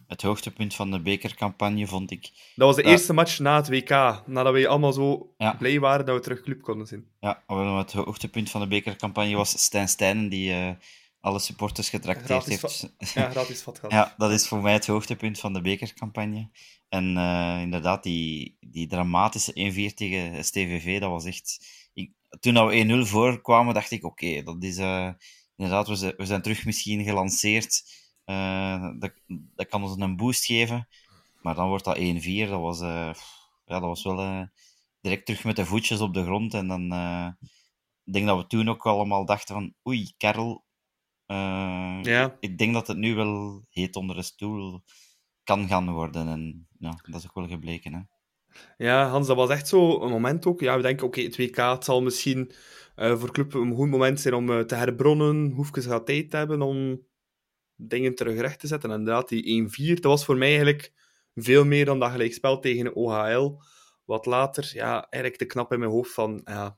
Het hoogtepunt van de bekercampagne vond ik Dat was de Ja. eerste match na het WK. Nadat we allemaal zo Ja. blij waren dat we terug club konden zien. Ja, het hoogtepunt van de bekercampagne was Stijn Stijnen, die eh, alle supporters getrakteerd heeft. Ja, gratis gehad. Ja, dat is voor mij het hoogtepunt van de bekercampagne. En eh, inderdaad, die, die dramatische 1-4 tegen STVV, dat was echt... Ik, toen we 1-0 voorkwamen, dacht ik, oké, dat is... eh, inderdaad, we zijn, we zijn terug misschien gelanceerd. Eh, dat, dat kan ons een boost geven. Maar dan wordt dat 1-4. Dat was, ja, dat was wel direct terug met de voetjes op de grond. En dan... ik denk dat we toen ook allemaal dachten van... Oei, Karel... eh, Ja. ik denk dat het nu wel heet onder de stoel kan gaan worden. En ja, dat is ook wel gebleken. Hè? Ja, Hans, dat was echt zo een moment ook. Ja, we denken, oké, het WK het zal misschien eh, voor club een goed moment zijn om eh, te herbronnen. Hoefkes gaat tijd hebben om dingen terug recht te zetten. En inderdaad, die 1-4, dat was voor mij eigenlijk veel meer dan dat gelijkspel tegen OHL. Wat later, ja, eigenlijk te knap in mijn hoofd van, ja,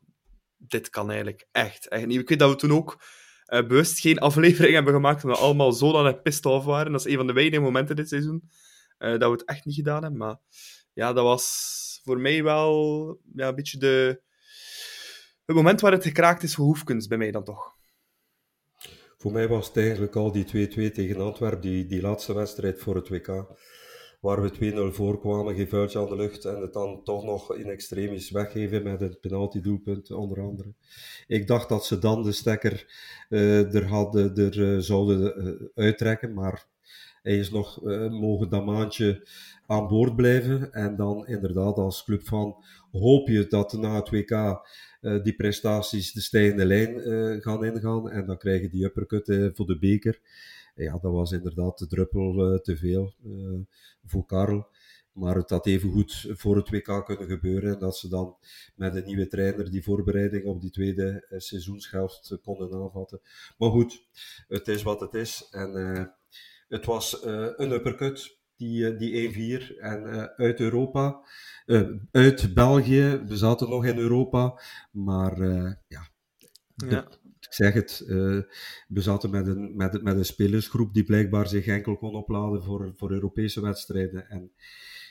dit kan eigenlijk echt, echt niet. Ik weet dat we toen ook eh, bewust geen aflevering hebben gemaakt, omdat we allemaal zo dan het pissed off waren. Dat is een van de weinige momenten dit seizoen eh, dat we het echt niet gedaan hebben. Maar ja, dat was voor mij wel ja, een beetje de... het moment waar het gekraakt is voor Hoefkens, bij mij dan toch. Voor mij was het eigenlijk al die 2-2 tegen Antwerpen, die, die laatste wedstrijd voor het WK. Waar we 2-0 voor kwamen, geen vuiltje aan de lucht en het dan toch nog in extremis weggeven met een penalty-doelpunt onder andere. Ik dacht dat ze dan de stekker uh, er, hadden, er uh, zouden uh, uittrekken, maar hij is nog mogen dat maandje aan boord blijven. En dan inderdaad als club van hoop je dat na het WK die prestaties de stijgende lijn gaan ingaan en dan krijg je die uppercut voor de beker ja, dat was inderdaad de druppel uh, te veel uh, voor Karel. Maar het had even goed voor het WK kunnen gebeuren. En dat ze dan met een nieuwe trainer die voorbereiding op die tweede uh, seizoenshelft konden aanvatten. Maar goed, het is wat het is. En het was een uppercut, die, die 1-4. En uit Europa, uit België, we zaten nog in Europa. Maar ja, ja zeg het, uh, we zaten met een, met, met een spelersgroep die blijkbaar zich enkel kon opladen voor, voor Europese wedstrijden. En,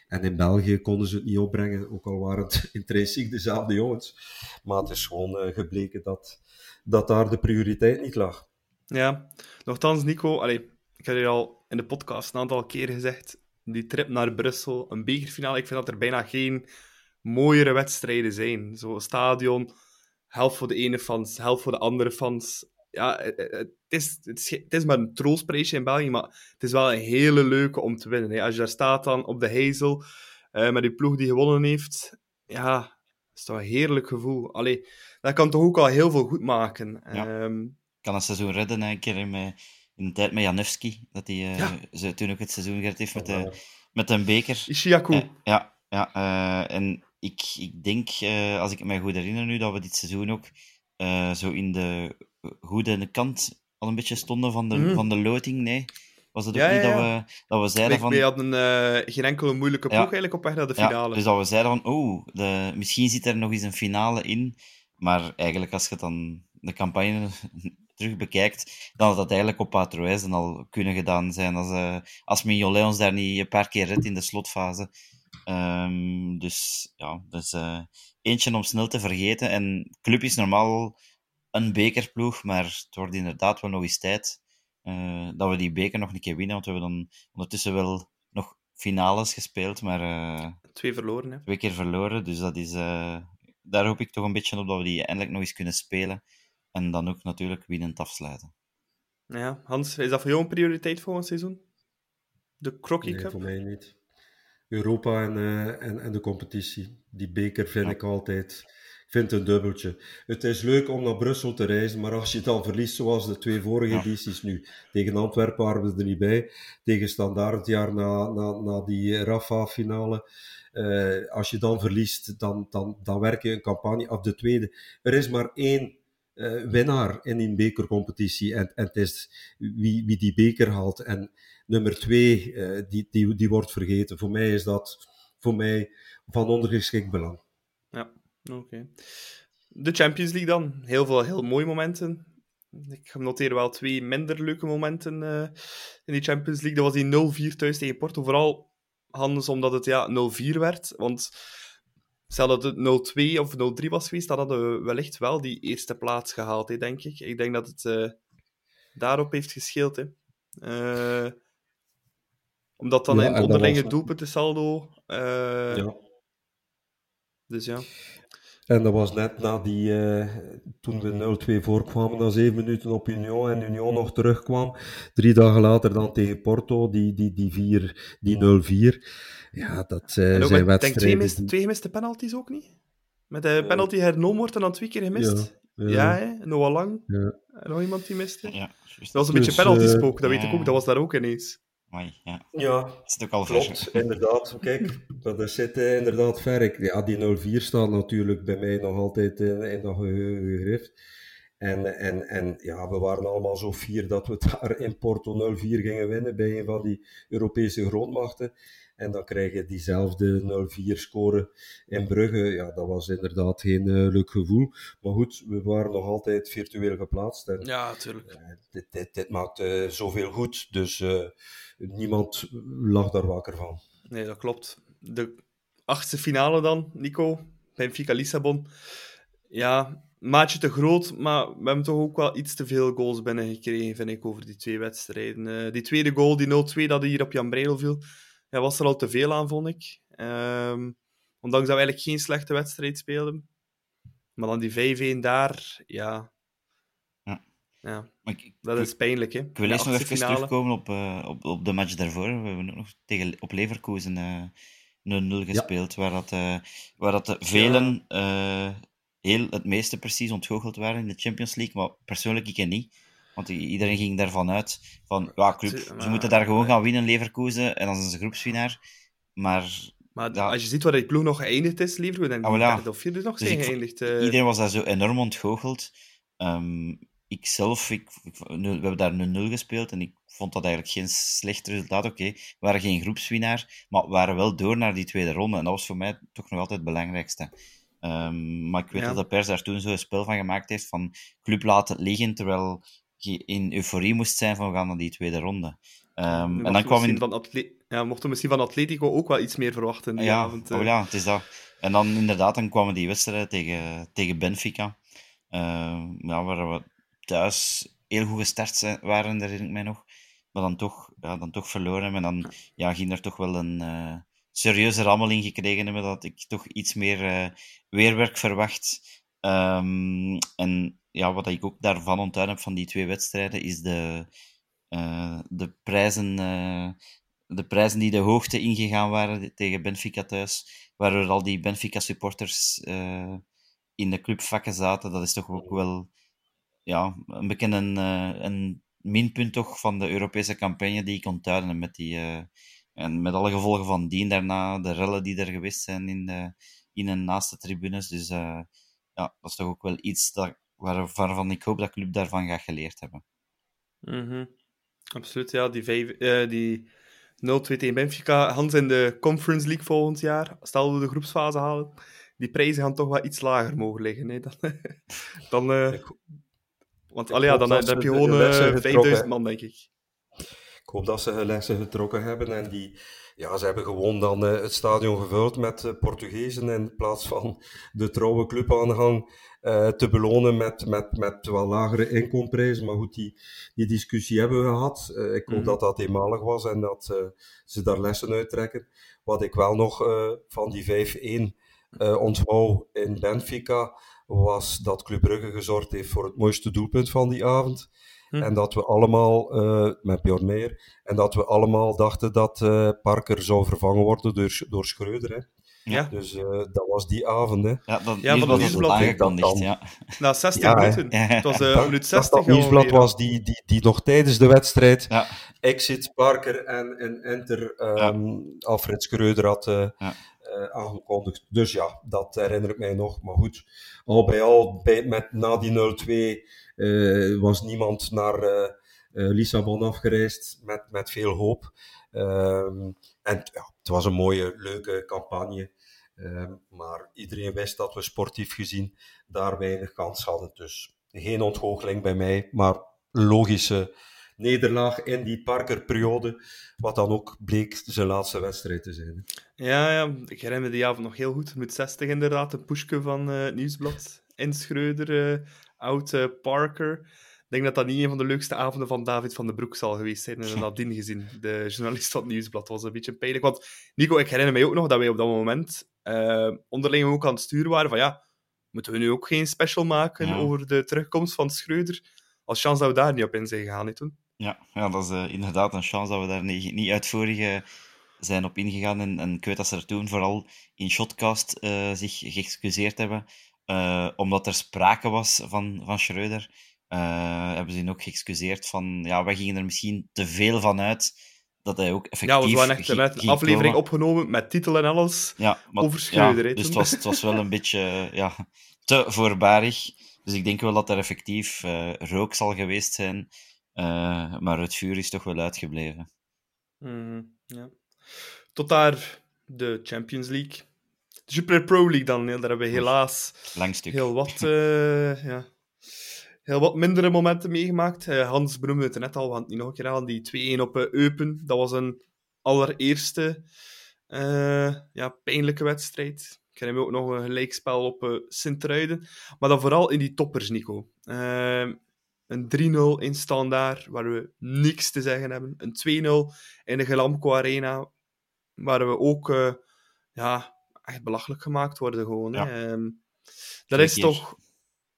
en in België konden ze het niet opbrengen, ook al waren het intrinsiek dezelfde jongens. Maar het is gewoon uh, gebleken dat, dat daar de prioriteit niet lag. Ja, nogthans, Nico, allee, ik heb je al in de podcast een aantal keren gezegd, die trip naar Brussel, een bekerfinale, ik vind dat er bijna geen mooiere wedstrijden zijn. Zo'n stadion helft voor de ene fans, helft voor de andere fans. Ja, het is, het is, het is maar een troostprijsje in België, maar het is wel een hele leuke om te winnen. Hè. Als je daar staat dan op de Heizel, uh, met die ploeg die gewonnen heeft, ja, dat is toch een heerlijk gevoel. Allee, dat kan toch ook al heel veel goed maken. Ja. Um, kan een seizoen redden, een keer in, in de tijd met Janewski, dat hij uh, ja. ze toen ook het seizoen gered heeft met, de, met een beker. Ishiaku. Uh, ja, ja en ik, ik denk, uh, als ik me goed herinner nu, dat we dit seizoen ook uh, zo in de goede kant al een beetje stonden van de, mm. van de loting. Nee, was het ook ja, niet ja, dat we, dat we zeiden van... We hadden uh, geen enkele moeilijke ploeg eigenlijk op weg naar de finale. dus dat we zeiden van, oh, de, misschien zit er nog eens een finale in. Maar eigenlijk, als je dan de campagne terug bekijkt, dan had dat eigenlijk op Patroijs al kunnen gedaan zijn. Als, uh, als Mignolet ons daar niet een paar keer redt in de slotfase. Um, dus ja, dus uh, eentje om snel te vergeten. En club is normaal een bekerploeg, maar het wordt inderdaad wel nog eens tijd uh, dat we die beker nog een keer winnen. Want we hebben dan ondertussen wel nog finales gespeeld, maar... Uh, twee verloren, hè? Twee keer verloren, dus dat is... daar hoop ik toch een beetje op dat we die eindelijk nog eens kunnen spelen. En dan ook natuurlijk winnend afsluiten. Ja, Hans, is dat voor jou een prioriteit volgend seizoen? De Crocky nee, Cup? voor mij niet. Europa en, uh, en, en de competitie. Die beker vind ik altijd. Ik vind het een dubbeltje. Het is leuk om naar Brussel te reizen, maar als je dan verliest, zoals de twee vorige ja. edities nu. Tegen Antwerpen waren we er niet bij. Tegen Standaard het jaar na, na, na die Rafa-finale. Uh, als je dan verliest, dan, dan, dan werk je een campagne af de tweede. Er is maar één winnaar in die bekercompetitie. En, en het is wie, wie die beker haalt. En nummer twee, uh, die, die, die wordt vergeten. Voor mij is dat voor mij van ondergeschikt belang. Ja, oké. De Champions League dan. Heel veel heel mooie momenten. Ik noteer wel twee minder leuke momenten uh, in die Champions League. Dat was die 0-4 thuis tegen Porto. Vooral anders omdat het ja, 0-4 werd. Want Stel dat het 0-2 of 0-3 was geweest, dan hadden we wellicht wel die eerste plaats gehaald, hè, denk ik. Ik denk dat het uh, daarop heeft gescheeld. Hè. Uh, omdat dan ja, een onderlinge was... doelpuntensaldo... Uh, ja. Dus ja. En dat was net na die, uh, toen we 0-2 voorkwamen, na 7 minuten op Union en Union nog terugkwam. Drie dagen later dan tegen Porto, die, die, die, vier, die 0-4. Ja, dat uh, zijn wedstrijden... Denk twee, gemiste, twee gemiste penalties ook niet? Met de penalty hernomen wordt en dan twee keer gemist. Ja, ja. ja hè? Noah Lang. Ja. En nog iemand die miste. Ja, dat was een dus, beetje penalty spook, dat weet ik ook. Dat was daar ook ineens. Amai, ja. ja, dat is ook al klopt, inderdaad. Kijk, dat zit uh, inderdaad ver. Ja, die 0-4 staat natuurlijk bij mij nog altijd uh, in dat gegrift. En, en, en ja, we waren allemaal zo fier dat we daar in Porto 0-4 gingen winnen bij een van die Europese grootmachten. En dan krijg je diezelfde 0-4 score in Brugge. Ja, dat was inderdaad geen uh, leuk gevoel. Maar goed, we waren nog altijd virtueel geplaatst. En, ja, natuurlijk. Uh, dit, dit, dit, maakt uh, zoveel goed. Dus niemand lag daar wakker van. Nee, dat klopt. De achtste finale dan, Nico. Benfica Lissabon. Ja, maatje te groot, maar we hebben toch ook wel iets te veel goals binnengekregen, vind ik, over die twee wedstrijden. die tweede goal, die 0-2, dat hier op Jan Breidel viel ja, was er al te veel aan, vond ik. Ehm, ondanks dat we eigenlijk geen slechte wedstrijd speelden. Maar dan die 5-1 daar, ja. Ja. ik, Dat is pijnlijk, hè? ik wil eerst nog even terugkomen op, eh, op, op de match daarvoor. We hebben ook nog tegen, op Leverkusen eh 0-0 gespeeld, waar, dat, eh, waar dat velen heel, het meeste precies ontgoocheld waren in de Champions League, maar persoonlijk ik niet. Want iedereen ging daarvan uit van, ja, club, Ze- moeten daar gewoon gaan winnen, Leverkusen, en dan zijn ze groepswinnaar. Maar Maar Ja. als je ziet waar die ploeg nog geëindigd is, Leverkusen, en Ah, derde of vierde nog Dus zijn geëindigd. Iedereen was daar zo enorm ontgoocheld. Ehm ik zelf, ik, we hebben daar 0-0 gespeeld en ik vond dat eigenlijk geen slecht resultaat. Oké, we waren geen groepswinnaar, maar we waren wel door naar die tweede ronde. En dat was voor mij toch nog altijd het belangrijkste. Ehm, maar ik weet Ja. dat de pers daar toen zo een spel van gemaakt heeft van club laten liggen, terwijl je in euforie moest zijn van we gaan naar die tweede ronde. Ehm, Nu en dan we kwam in, misschien van Atle- ja, mochten we misschien van Atletico ook wel iets meer verwachten die ja, avond. eh. oh ja, het is dat. En dan inderdaad, dan kwamen die wedstrijden tegen, tegen Benfica. Eh, ja, waar we thuis heel goed gestart zijn, waren, herinner ik mij nog. Maar dan toch, ja, dan toch verloren. En dan ja, ging er toch wel een eh, serieuze rammeling gekregen hebben dat ik toch iets meer eh, weerwerk verwacht. Ehm, en ja, wat ik ook daarvan onthouden heb van die twee wedstrijden, is de, eh, de prijzen... de prijzen die de hoogte ingegaan waren tegen Benfica thuis, waar al die Benfica-supporters eh, in de clubvakken zaten, dat is toch ook wel ja, een beetje een, eh, een minpunt toch van de Europese campagne die ik onthouden heb met die... eh, en met alle gevolgen van dien daarna, de rellen die er geweest zijn in, de, in en naast de tribunes. Dus eh, ja, dat is toch ook wel iets dat, waar, waarvan ik hoop dat club daarvan gaat geleerd hebben. Mhm. Absoluut, ja. Die, vijf, eh, die 0-2 tegen Benfica. Hans in de Conference League volgend jaar. Stel we de groepsfase halen. Die prijzen gaan toch wel iets lager mogen liggen. Hè? Dan, dan, eh, want allee, ja, dan, dan heb je gewoon lessen eh, getrokken 5000 man, denk ik. Ik hoop dat ze hun lessen getrokken hebben en die, ja, ze hebben gewoon dan eh, het stadion gevuld met eh, Portugezen in plaats van de trouwe clubaanhang eh, te belonen met, met, met wel lagere inkomprijzen. Maar goed, die, die discussie hebben we gehad. Eh, ik hoop Mhm. dat dat eenmalig was en dat eh, ze daar lessen uit trekken. Wat ik wel nog eh, van die 5-1 eh onthoud in Benfica, was dat Club Brugge gezorgd heeft voor het mooiste doelpunt van die avond. Hm. En dat we allemaal, eh, met Bjorn Meijer, en dat we allemaal dachten dat eh, Parker zou vervangen worden door, door Schreuder. Hè. Ja, Dus eh, dat was die avond. Hè. Ja, dat Ja, van nieuwsblad nieuwsblad, Dat dan. ja. na 60 Ja, hè. minuten. Het was eh, Dat- minuut dat 60. dat nieuwsblad alweer. was die, die, die nog tijdens de wedstrijd Ja. exit Parker en, en enter ehm, Alfred Schreuder had Ja. eh, aangekondigd. Dus ja, dat herinner ik mij nog. Maar goed, al bij al, bij, met, na die 0-2 eh, was niemand naar eh, eh, Lissabon afgereisd met, met veel hoop. Ehm, en ja, het was een mooie, leuke campagne. Ehm, maar iedereen wist dat we sportief gezien daar weinig kans hadden. Dus geen ontgoocheling bij mij, maar logische nederlaag in die Parker-periode. Wat dan ook bleek zijn laatste wedstrijd te zijn. Ja, ja, ik herinner me die avond nog heel goed. Met 60 inderdaad, een pushke van eh, het Nieuwsblad. En Schreuder, eh, oud eh, Parker. Ik denk dat dat niet een van de leukste avonden van David van den Broek zal geweest zijn. En nadien gezien, de journalist van het Nieuwsblad. was een beetje pijnlijk. Want Nico, ik herinner mij ook nog dat wij op dat moment onderling ook aan het sturen waren van ja, moeten we nu ook geen special maken Ja. over de terugkomst van Schreuder? Als chance dat we daar niet op in zijn gegaan, hè, toen. Ja, ja, dat is inderdaad een chance dat we daar niet, niet uitvoerig eh, zijn op ingegaan. En, en ik weet dat ze er toen vooral in Shotcast eh, zich geëxcuseerd hebben, eh, omdat er sprake was van, van Schreuder. eh, hebben ze hen ook geëxcuseerd van, ja, wij gingen er misschien te veel van uit dat hij ook effectief Ja, we waren echt een aflevering komen. opgenomen met titel en alles. Ja, maar, over Schreuder, dus het was, het was wel een beetje ja, te voorbarig. Dus ik denk wel dat er effectief eh, rook zal geweest zijn. eh, maar het vuur is toch wel uitgebleven. Mhm, ja. Tot daar de Champions League. De Jupiler Pro League dan. Daar hebben we helaas heel wat, eh, ja, heel wat mindere momenten meegemaakt. Eh, Hans benoemde het net al, we gaan het niet nog een keer aan. Die 2-1 op eh, Eupen, dat was een allereerste ja, pijnlijke wedstrijd. Ik herinner me ook nog een gelijkspel op Sint-Truiden. Maar dan vooral in die toppers, Nico. Een 3-0 in standaard, waar we niks te zeggen hebben. Een 2-0 in de Gelamco Arena, waar we ook uh, ja, echt belachelijk gemaakt worden gewoon. Ja. Hè. Um, dat is keer. toch...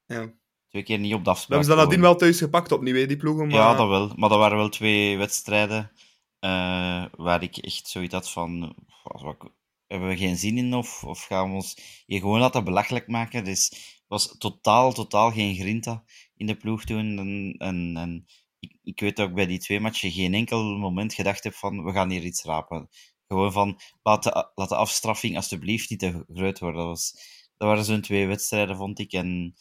Ja. Twee keer niet op de We afspraak. hebben ze dan nadien wel thuis gepakt opnieuw, hè, die ploegen. Maar... Ja, dat wel. Maar dat waren wel twee wedstrijden eh, waar ik echt zoiets had van... wat- hebben we geen zin in of, of gaan we ons hier gewoon laten belachelijk maken? Dus was totaal, totaal geen grinta in de ploeg toen. En, en, en ik, ik weet ook bij die twee matchen geen enkel moment gedacht heb van we gaan hier iets rapen. Gewoon van laat de, laat de afstraffing alsjeblieft niet te groot worden. Dat, was, dat waren zo'n twee wedstrijden, vond ik. En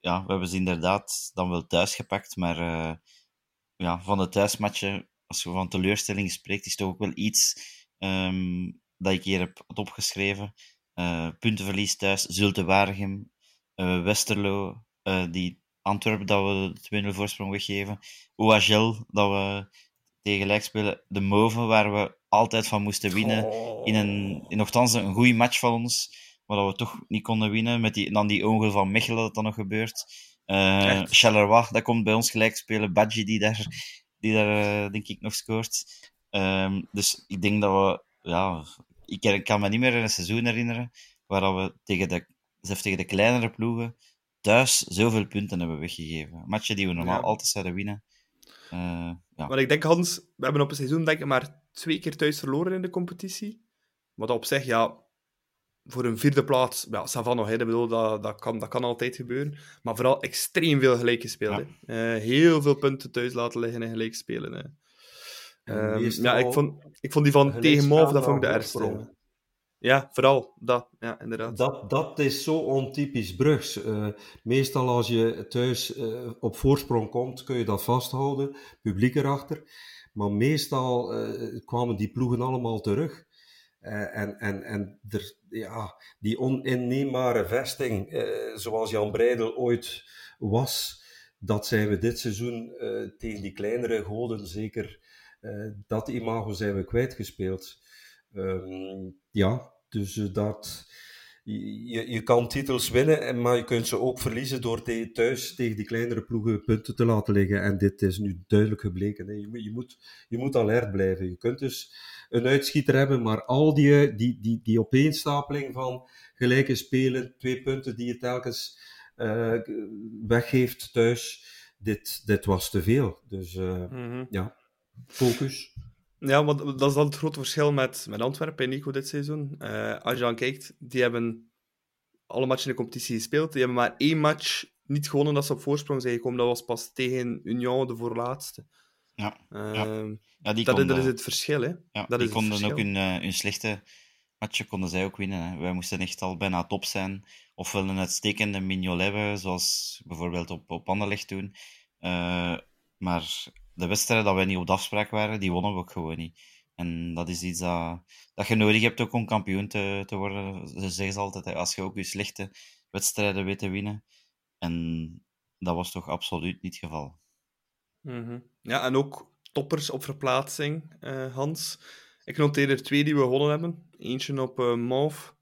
ja, we hebben ze inderdaad dan wel thuis gepakt, maar eh, ja, van de thuismatchen, als je van teleurstelling spreekt, is toch ook wel iets ehm, dat ik hier heb opgeschreven. Eh, puntenverlies thuis, Zulte Waregem, eh, Westerlo, die Antwerpen dat we de 2-0 voorsprong weggeven, OHL dat we tegen gelijk spelen, de Moven waar we altijd van moesten winnen, in een, in nogthans een goede match van ons, maar dat we toch niet konden winnen, met die, dan die ongeluk van Mechelen dat dan nog gebeurt. Charleroi, dat komt bij ons gelijk spelen, Badji die daar, die daar eh, denk ik nog scoort. Ehm, dus ik denk dat we, ja, ik, kan me niet meer een seizoen herinneren waar we tegen de, zelfs tegen de kleinere ploegen thuis zoveel punten hebben weggegeven. Matchen die we normaal Ja. altijd zouden winnen. Eh, ja. Maar ik denk, Hans, we hebben op een seizoen denk ik maar twee keer thuis verloren in de competitie. Wat op zich, ja, voor een vierde plaats, ja, Savan nog, hè, ik bedoel, dat, dat, kan, dat kan altijd gebeuren. Maar vooral extreem veel gelijk gespeeld. Ja. Eh, heel veel punten thuis laten liggen en gelijk spelen. Hè. Ehm, ja, ik vond, ik vond die van tegen Mauve, dat vond ik de ergste. Ja, vooral dat. Ja, inderdaad. Dat, dat is zo ontypisch Brugs. Eh, meestal als je thuis eh, op voorsprong komt, kun je dat vasthouden, publiek erachter. Maar meestal eh, kwamen die ploegen allemaal terug. Eh, en en, en er, ja, die oninneembare vesting, eh, zoals Jan Breidel ooit was, dat zijn we dit seizoen tegen die kleinere goden zeker, dat imago zijn we kwijtgespeeld. Ehm, ja, dus dat, je, je kan titels winnen, en- maar je kunt ze ook verliezen door te- thuis tegen die kleinere ploegen punten te laten liggen. En dit is nu duidelijk gebleken. Hè. Je, moet- je, moet, je moet alert blijven. Je kunt dus een uitschieter hebben, maar al die, die, die, die opeenstapeling van gelijke spelen, twee punten die je telkens eh, weggeeft thuis, dit, dit was te veel. Dus eh, Mhm. ja, focus. Ja, want dat is dan het grote verschil met, met Antwerpen en Nico dit seizoen. Eh, als je dan kijkt, die hebben alle matchen in de competitie gespeeld. Die hebben maar één match niet gewonnen dat ze op voorsprong zijn gekomen. Dat was pas tegen Union, de voorlaatste. Ja, Ehm, ja die dat, is- dat is konden- het verschil, hè. Ja, Dat die is konden ook hun, eh, hun slechte matchen konden zij ook winnen. Hè. Wij moesten echt al bijna top zijn. Ofwel een uitstekende Mignolet hebben, zoals bijvoorbeeld op, op Anderlecht toen. Eh, maar de wedstrijden dat wij niet op de afspraak waren, die wonnen we ook gewoon niet. En dat is iets dat, dat je nodig hebt ook om kampioen te, te worden. Ze zeggen ze altijd, als je ook je slechte wedstrijden weet te winnen. En dat was toch absoluut niet het geval. Mhm. Ja, en ook toppers op verplaatsing, eh, Hans. Ik noteer er twee die we gewonnen hebben. Eentje op eh Mauve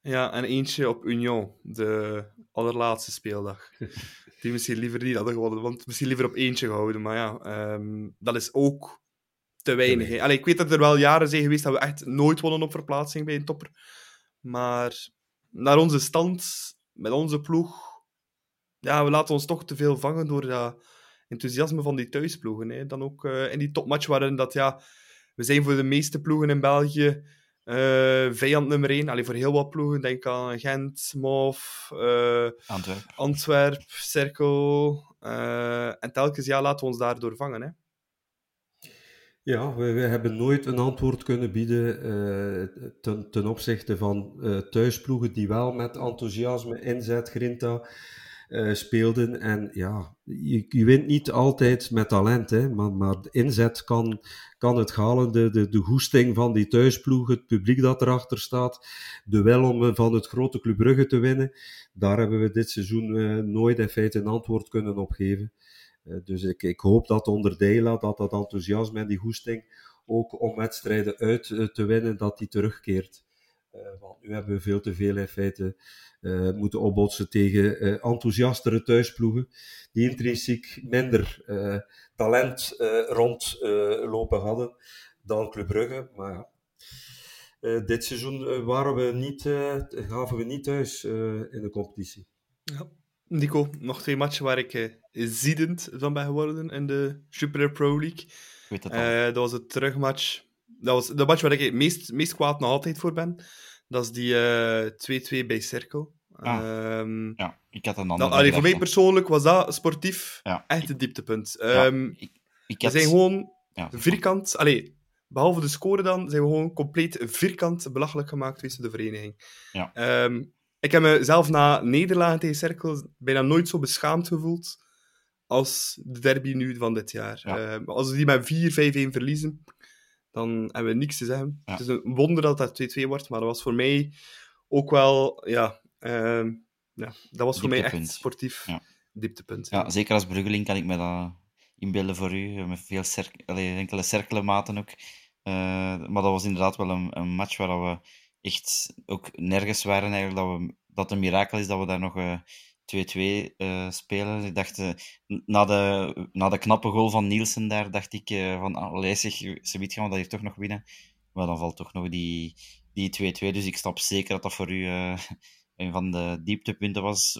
ja, en eentje op Union, de allerlaatste speeldag. Die misschien liever niet hadden gewonnen, want misschien liever op eentje gehouden. Maar ja, ehm, dat is ook te weinig. Allee, ik weet dat er wel jaren zijn geweest dat we echt nooit wonnen op verplaatsing bij een topper. Maar naar onze stand, met onze ploeg, ja, we laten ons toch te veel vangen door dat enthousiasme van die thuisploegen. Hè. Dan ook eh, in die topmatch waarin dat, ja, we zijn voor de meeste ploegen in België eh, vijand nummer 1. Allee, voor heel wat ploegen, denk aan Gent, Mauve, eh, Antwerpen. Antwerp, Cerkel. eh, en telkens ja, laten we ons daardoor vangen. Hè. Ja, we, we hebben nooit een antwoord kunnen bieden eh, ten, ten opzichte van eh, thuisploegen die wel met enthousiasme, inzet, grinta eh, speelden. En ja, je, je wint niet altijd met talent, hè, maar, maar de inzet kan, kan het halen. De, de, de goesting van die thuisploeg, het publiek dat erachter staat, de wil om eh, van het grote Club Brugge te winnen. Daar hebben we dit seizoen eh, nooit in feite een antwoord kunnen op geven. Dus ik, ik hoop dat onder Deila, dat dat enthousiasme en die goesting ook om wedstrijden uit te winnen, dat die terugkeert. Eh, want nu hebben we veel te veel in feite eh, moeten opbotsen tegen eh, enthousiastere thuisploegen, die intrinsiek minder eh, talent eh, rondlopen hadden dan Club Brugge. Maar ja, eh, dit seizoen waren we niet, eh, gaven we niet thuis eh, in de competitie. Ja. Nico, nog twee matchen waar ik eh, ziedend van ben geworden in de Super Pro League. Weet. Eh, dat was het terugmatch. Dat was de match waar ik het meest, meest kwaad nog altijd voor ben. Dat is die eh, 2-2 bij Cirkel. Ah. Ehm, ja, ik had een andere allee, voor mij persoonlijk was dat sportief Ja, echt het dieptepunt. Ehm, ik, ik we zijn gewoon ja, vierkant... Allee, behalve de score dan, zijn we gewoon compleet vierkant belachelijk gemaakt tussen de vereniging. Ja. Ehm, ik heb mezelf na nederlagen tegen Cirkel bijna nooit zo beschaamd gevoeld als de derby nu van dit jaar. Ja. Als we die met 4-5-1 verliezen, dan hebben we niks te zeggen. Ja. Het is een wonder dat dat 2-2 wordt, maar dat was voor mij ook wel... Ja, ehm, ja dat was voor mij echt sportief Ja. dieptepunt. Ja, zeker als Bruggeling kan ik me dat inbeelden voor u. Met veel cirk- allee, enkele cirkelenmaten ook. Eh, maar dat was inderdaad wel een, een match waar we echt ook nergens waren eigenlijk. Dat, we, dat een mirakel is dat we daar nog eh, 2-2 eh, spelen. Ik dacht, eh, na, de, na de knappe goal van Nielsen daar, dacht ik eh, van, allee zeg, ze gaan we dat hier toch nog winnen. Maar dan valt toch nog die, die 2-2. Dus ik snap zeker dat dat voor u een van de dieptepunten was.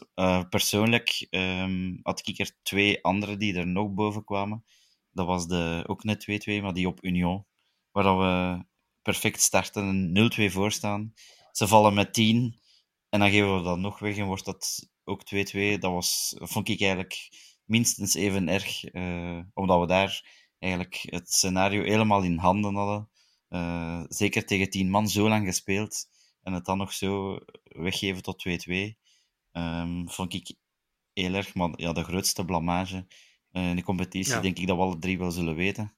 Persoonlijk ehm, had ik er twee andere die er nog boven kwamen. Dat was de, ook net 2-2, maar die op Union. Waar we perfect starten en 0-2 voorstaan. Ze vallen met 10 en dan geven we dat nog weg en wordt dat ook 2-2. Dat, was, dat vond ik eigenlijk minstens even erg, eh, omdat we daar eigenlijk het scenario helemaal in handen hadden. Eh, zeker tegen 10 man zo lang gespeeld en het dan nog zo weggeven tot 2-2. ehm, vond ik heel erg, maar ja, de grootste blamage eh, in de competitie, Ja. denk ik dat we alle drie wel zullen weten.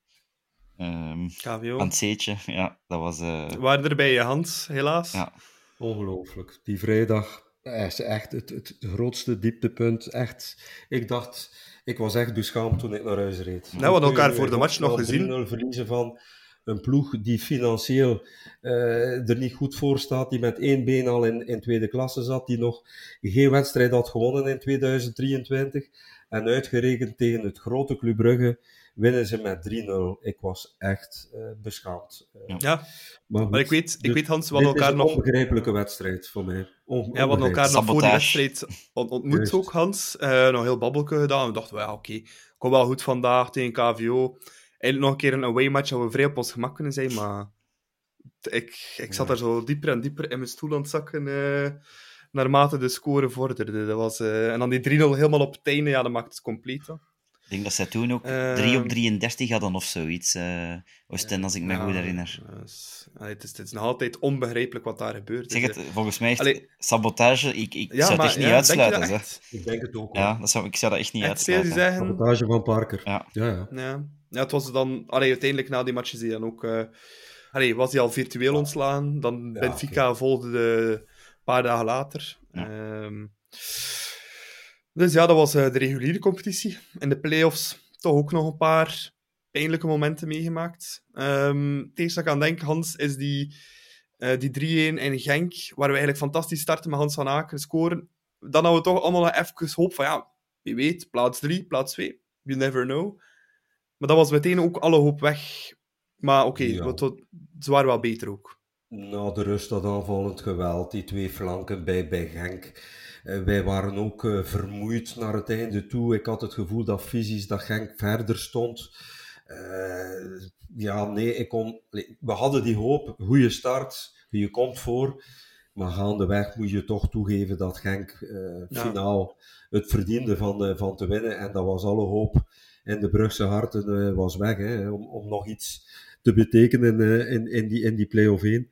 Ehm KVO. aan het zeetje, ja, dat was... eh, Waren er bij je hand, helaas. ja, Ongelooflijk. Die vrijdag echt het, het grootste dieptepunt. Echt, ik dacht, ik was echt beschaamd toen ik naar huis reed. Nou, we hadden elkaar voor de match nog gezien. 3-0 verliezen van een ploeg die financieel eh, er niet goed voor staat, die met één been al in, in tweede klasse zat, die nog geen wedstrijd had gewonnen in 2023. En uitgerekend tegen het grote Club Brugge winnen ze met 3-0. Ik was echt eh, beschaamd. Eh, Ja. Maar, goed, maar ik weet, ik dit- weet Hans, hadden elkaar is een nog... onbegrijpelijke wedstrijd voor mij. On- Ja, we hadden elkaar nog voor de wedstrijd ont- ontmoet Juist. ook, Hans. Eh, nog heel babbelke gedaan. We dachten, ja, oké, kom wel goed vandaag tegen KVO. Eigenlijk nog een keer een away match, dat we vrij op ons gemak kunnen zijn, maar ik, ik zat Ja. daar zo dieper en dieper in mijn stoel aan het zakken, eh, naarmate de score vorderde. Dat was, eh, en dan die 3-0 helemaal op het einde, ja, dat maakt het compleet. dan. Ik denk dat zij toen ook Ehm, 3 op 33 hadden of zoiets. eh Oostende, als ik me Ja, goed herinner. is- allee, het, is, het is nog altijd onbegrijpelijk wat daar gebeurt. Ik zeg Dus, het, eh, volgens mij is allee- sabotage. Ik, ik ja, zou het echt niet denk uitsluiten. echt? Ik denk het ook. hoor. Ja, dat zou, ik zou dat echt niet Echt uitsluiten. zeggen... Sabotage van Parker. Ja. Ja, ja. Ja. ja, het was dan... Allee, uiteindelijk na die matches die dan ook... eh allee, was hij al virtueel ontslagen. Dan Ja, Benfica volgde de, een paar dagen later. Ja. Dus ja, dat was eh, de reguliere competitie. In de play-offs toch ook nog een paar pijnlijke momenten meegemaakt. Ehm het eerste dat ik aan denk, Hans, is die, eh, die 3-1 in Genk, waar we eigenlijk fantastisch starten met Hans van Aken scoren. Dan hadden we toch allemaal nog even hoop van, ja, wie weet, plaats 3, plaats 2. You never know. Maar dat was meteen ook alle hoop weg. Maar oké, Ja. wat- ze waren wel beter ook. Na de rust dat aanvallend geweld, die twee flanken bij, bij Genk. Eh, wij waren ook eh, vermoeid naar het einde toe. Ik had het gevoel dat fysisch dat Genk verder stond. Eh, ja, nee, ik kon, we hadden die hoop. Goede start, je komt voor. Maar gaandeweg moet je toch toegeven dat Genk Ja. finaal het verdiende van, van te winnen. En dat was alle hoop in de Brugse harten was weg. Hè, om, om nog iets te betekenen in, in, die, in die play-off 1.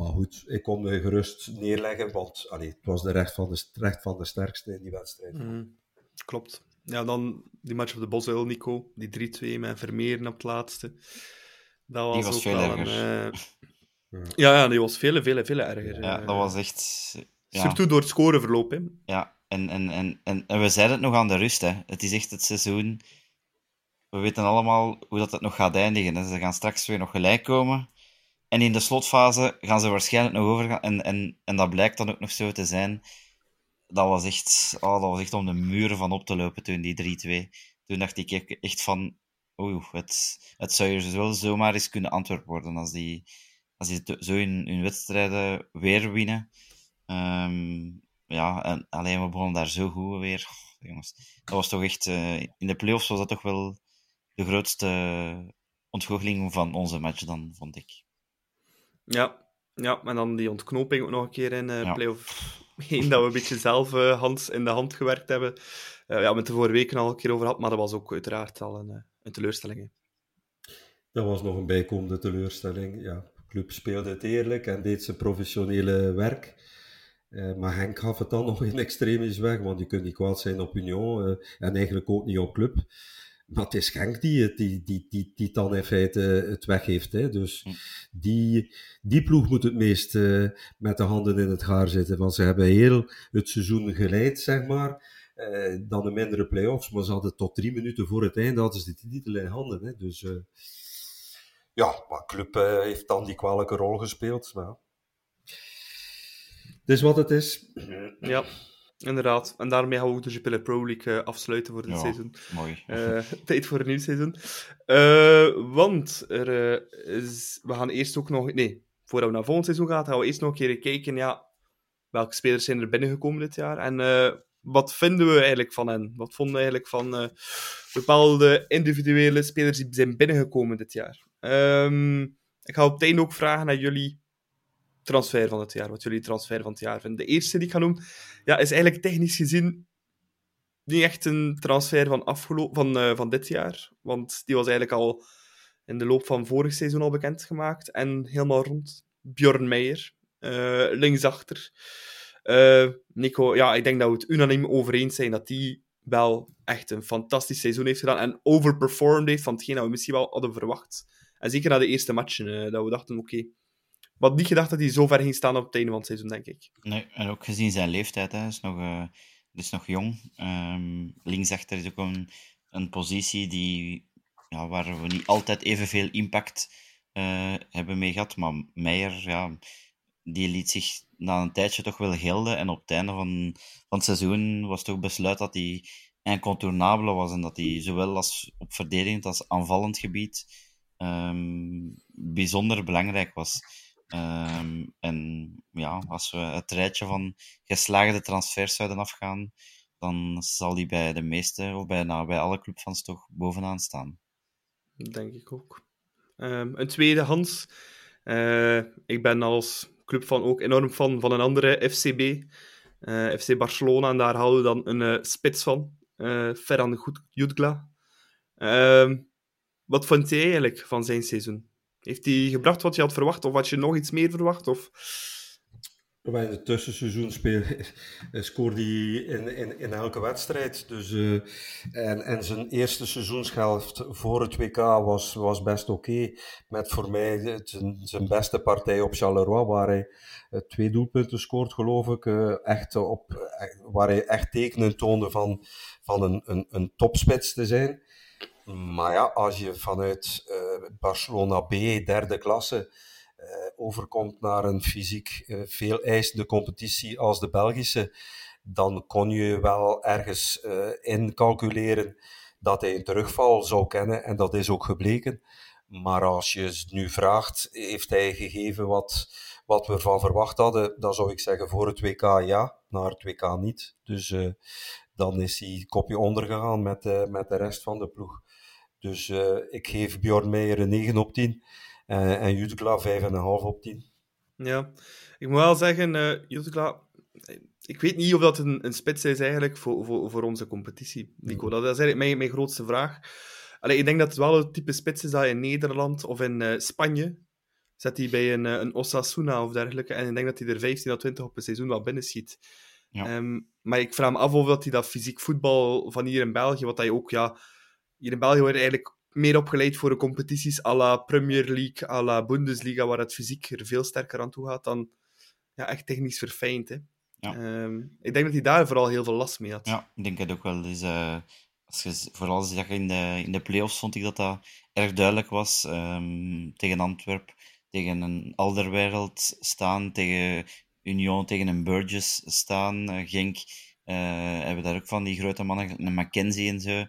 Maar goed, ik kon me gerust neerleggen, want allee, het was de recht van de, recht van de sterkste in die wedstrijd. Mhm. Klopt. Ja, dan die match op de Bosuil, Nico. Die 3-2 met Vermeeren op het laatste. Dat was, Die was ook veel wel erger. Een, eh, Ja. ja, ja, die was veel, veel, veel erger. Ja, dat was echt... Ja, Surtout door het scoreverloop. Hè. ja. En, en, en, en, en we zeiden het nog aan de rust. Hè. Het is echt het seizoen... We weten allemaal hoe dat het nog gaat eindigen. Hè. Ze gaan straks weer nog gelijk komen. En in de slotfase gaan ze waarschijnlijk nog overgaan. En, en, en dat blijkt dan ook nog zo te zijn. Dat was echt, oh, dat was echt om de muren van op te lopen toen, die 3-2. Toen dacht ik echt van... Oeh, het, het zou hier wel zomaar eens kunnen Antwerp worden als die, als je zo in, in wedstrijden weer winnen. Ehm, ja, en alleen we begonnen daar zo goed weer. jongens, dat was toch echt. Uh, in de playoffs was dat toch wel de grootste ontgoocheling van onze match dan, vond ik. Ja, ja, en dan die ontknoping ook nog een keer in uh, ja. play-off 1, dat we een beetje zelf uh, hand in de hand gewerkt hebben. Uh, ja, het er vorige weken al een keer over gehad, maar dat was ook uiteraard al een, een teleurstelling. Dat was nog een bijkomende teleurstelling. Ja, de club speelde het eerlijk en deed zijn professionele werk. maar Henk gaf het dan nog in extremis weg, want je kunt niet kwaad zijn op Union en eigenlijk ook niet op club. Maar het is Genk die, die, die, die, die dan in feite het weggeeft. Hè. Dus hm. die, die ploeg moet het meest uh, met de handen in het haar zitten. Want ze hebben heel het seizoen geleid, zeg maar. Uh, dan de mindere play-offs. Maar ze hadden tot drie minuten voor het einde hadden ze de titel in handen. Hè. Dus uh, ja, maar Club heeft dan die kwalijke rol gespeeld. Maar... Het is wat het is. Ja. Inderdaad. En daarmee gaan we ook de Jupiler Pro League uh, afsluiten voor dit ja, seizoen. Mooi. Uh, tijd voor een nieuw seizoen. Uh, want er, is, we gaan eerst ook nog... Nee, voordat we naar volgend seizoen gaan, gaan we eerst nog een keer kijken ja, welke spelers zijn er binnengekomen dit jaar. En wat vinden we eigenlijk van hen? Wat vonden we eigenlijk van bepaalde individuele spelers die zijn binnengekomen dit jaar? Um, ik ga op het einde ook vragen naar jullie transfer van het jaar, wat jullie transfer van het jaar vinden. De eerste die ik ga noemen, ja, is eigenlijk technisch gezien niet echt een transfer van, afgelopen, van, uh, van dit jaar, want die was eigenlijk al in de loop van vorig seizoen al bekendgemaakt en helemaal rond. Bjorn Meijer, uh, linksachter. Uh, Nico, ja, ik denk dat we het unaniem over eens zijn dat die wel echt een fantastisch seizoen heeft gedaan en overperformed heeft van hetgeen dat we misschien wel hadden verwacht. En zeker na de eerste matchen, dat we dachten, oké, had niet gedacht dat hij zo ver ging staan op het einde van het seizoen, denk ik. Nee, en ook gezien zijn leeftijd, hij is nog, is nog jong. Um, linksachter is ook een, een positie die, ja, waar we niet altijd evenveel impact uh, hebben mee gehad. Maar Meijer, ja, die liet zich na een tijdje toch wel gelden. En op het einde van, van het seizoen was toch besluit dat hij incontournabele was. En dat hij zowel als op verdedigend als aanvallend gebied um, bijzonder belangrijk was. Um, en ja, als we het rijtje van geslaagde transfers zouden afgaan, dan zal die bij de meeste, of bijna bij alle clubfans, toch bovenaan staan. Denk ik ook. Um, een tweede, Hans. Uh, ik ben als clubfan ook enorm fan van een andere FCB. Uh, FC Barcelona, en daar houden we dan een uh, spits van. Ferran Jutgla. Um, wat vond jij eigenlijk van zijn seizoen? Heeft hij gebracht wat je had verwacht, of had je nog iets meer verwacht? Of... In het tussenseizoen speel, hij in, in, in elke wedstrijd. Dus, uh, en, en zijn eerste seizoenshelft voor het WK was, was best oké. Met voor mij zijn, zijn beste partij op Charleroi, waar hij uh, twee doelpunten scoort, geloof ik. Uh, echt op, waar hij echt tekenen toonde van, van een, een, een topspits te zijn. Maar ja, als je vanuit uh, Barcelona B, derde klasse, uh, overkomt naar een fysiek uh, veel eisende competitie als de Belgische, dan kon je wel ergens incalculeren dat hij een terugval zou kennen. En dat is ook gebleken. Maar als je nu vraagt, heeft hij gegeven wat, wat we van verwacht hadden? Dan zou ik zeggen voor het WK ja, naar het WK niet. Dus dan is hij kopje ondergegaan met, met de rest van de ploeg. Dus uh, ik geef Bjorn Meijer een 9 op 10 uh, en Jutekla 5,5 op 10. Ja, ik moet wel zeggen, uh, Jutekla, ik weet niet of dat een, een spits is eigenlijk voor, voor, voor onze competitie, Nico. Mm. Dat is eigenlijk mijn, mijn grootste vraag. Allee, ik denk dat het wel het type spits is dat in Nederland of in uh, Spanje zet hij bij een, een Osasuna of dergelijke. En ik denk dat hij er 15 of 20 op een seizoen wel binnen schiet. Ja. Um, maar ik vraag me af of dat hij dat fysiek voetbal van hier in België, wat hij ook ja, hier in België wordt eigenlijk meer opgeleid voor de competities à la Premier League, à la Bundesliga, waar het fysiek er veel sterker aan toe gaat dan ja, echt technisch verfijnd. Hè. Ja. Um, ik denk dat hij daar vooral heel veel last mee had. Ja, ik denk het ook wel. Dus, uh, als je, vooral zeg in de, in de play-offs vond ik dat dat erg duidelijk was. Um, tegen Antwerp, tegen een Alderwereld staan, tegen Union, tegen een Burgess staan. Uh, Genk uh, hebben daar ook van die grote mannen, een McKenzie en zo.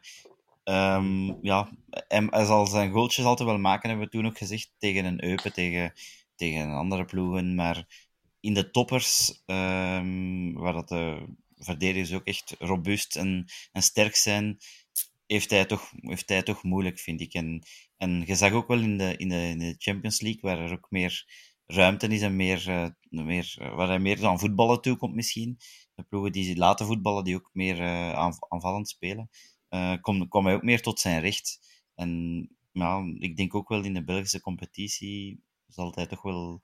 Um, ja, en hij zal zijn goaltjes altijd wel maken, hebben we toen ook gezegd, tegen een Eupen, tegen, tegen andere ploegen, maar in de toppers, ehm, waar dat de verdedigers ook echt robuust en, en sterk zijn, heeft hij, toch, heeft hij toch moeilijk, vind ik. En, en je zag ook wel in de, in, de, in de Champions League, waar er ook meer ruimte is en meer, uh, meer, waar hij meer aan voetballen toe komt misschien. De ploegen die laten voetballen, die ook meer uh, aanvallend spelen, uh, kwam, hij ook meer tot zijn recht. En nou, ik denk ook wel in de Belgische competitie zal hij toch wel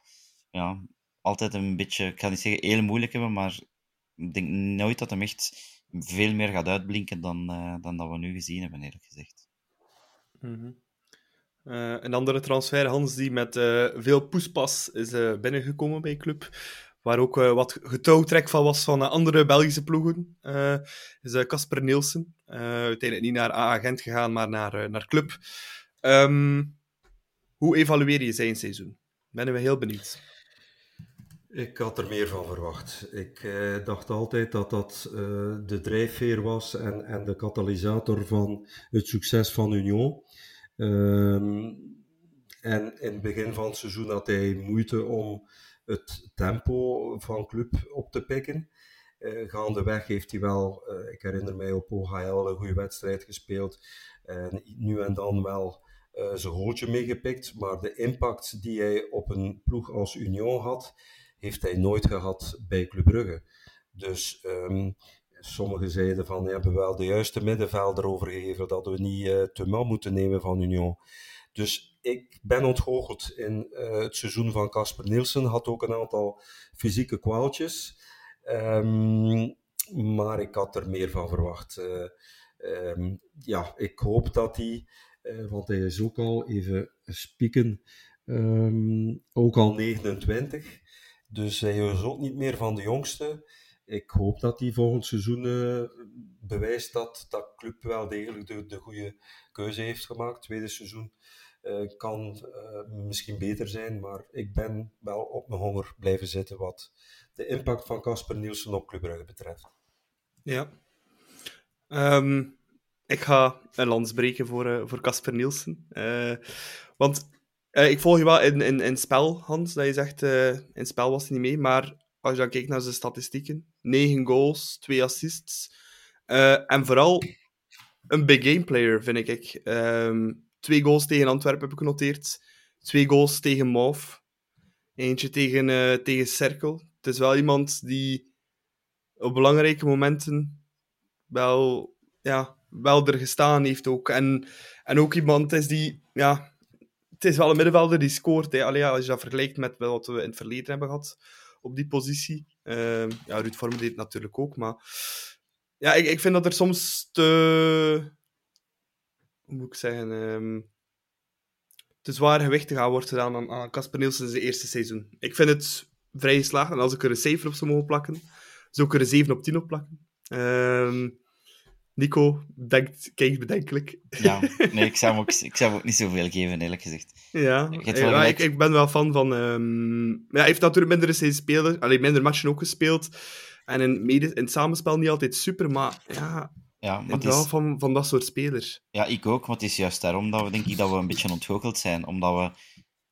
ja, altijd een beetje, ik ga niet zeggen heel moeilijk hebben, maar ik denk nooit dat hem echt veel meer gaat uitblinken dan, uh, dan dat we nu gezien hebben, eerlijk gezegd. -hmm. uh, een andere transfer, Hans, die met veel poespas is binnengekomen bij club, waar ook wat getouwtrek van was van andere Belgische ploegen, is Casper Nielsen. uiteindelijk niet naar A-agent gegaan, maar naar, naar club. Um, hoe evalueer je zijn seizoen? Ben we heel benieuwd. Ik had er meer van verwacht. Ik eh, dacht altijd dat dat de drijfveer was en, en de katalysator van het succes van Union. Um, en in het begin van het seizoen had hij moeite om het tempo van club op te pikken. Uh, gaandeweg heeft hij wel, ik herinner mij op OHL, een goede wedstrijd gespeeld. En nu en dan wel zijn gootje meegepikt. Maar de impact die hij op een ploeg als Union had, heeft hij nooit gehad bij Club Brugge. Dus um, sommigen zeiden van, we hebben wel de juiste middenvelder overgegeven, dat we niet te mal moeten nemen van Union. Dus ik ben ontgoocheld in uh, het seizoen van Casper Nielsen, had ook een aantal fysieke kwaaltjes. Um, maar ik had er meer van verwacht. Uh, um, ja, ik hoop dat hij, want hij is ook al, even spieken, ook al 29. Dus hij is ook niet meer van de jongste. Ik hoop dat hij volgend seizoen bewijst dat dat club wel degelijk de, de goede keuze heeft gemaakt. Tweede seizoen uh, kan uh, misschien beter zijn, maar ik ben wel op mijn honger blijven zitten wat de impact van Casper Nielsen op Club Brugge betreft. Ja. Um, ik ga een lans breken voor, voor Casper Nielsen. want ik volg je wel in, in, in spel, Hans, dat je zegt, in spel was hij niet mee, maar als je dan kijkt naar zijn statistieken, 9 goals, 2 assists, en vooral een big game player, vind ik. Um, twee goals tegen Antwerpen heb ik genoteerd, twee goals tegen Mauve, eentje tegen, tegen Cerkel. Het is wel iemand die op belangrijke momenten wel, ja, wel er gestaan heeft ook. En, en ook iemand is die, ja, het is wel een middenvelder die scoort. Hè. Als je dat vergelijkt met wat we in het verleden hebben gehad op die positie. Uh, ja, Ruud Vorm deed natuurlijk ook, maar... Ja, ik, ik vind dat er soms te... Hoe moet ik zeggen? Um, te zwaar gewichtig aan wordt gedaan aan Casper Nielsen zijn eerste seizoen. Ik vind het vrij geslaagd. En als ik er een cijfer op zou mogen plakken, zou ik er een 7 op 10 op plakken. Um, Nico denkt, kijkt bedenkelijk. Ja, nee, ik zou, hem ook, ik zou hem ook niet zoveel geven, eerlijk gezegd. Ja, ja ik, ik, ben wel fan van... Um... Ja, hij heeft natuurlijk minder spelen, alleen minder matchen ook gespeeld. En in, mede, in het samenspel niet altijd super, maar ja... Ja, maar wel is... van, van dat soort spelers. Ja, ik ook, maar het is juist daarom dat we, denk ik, dat we een beetje ontgoocheld zijn. Omdat we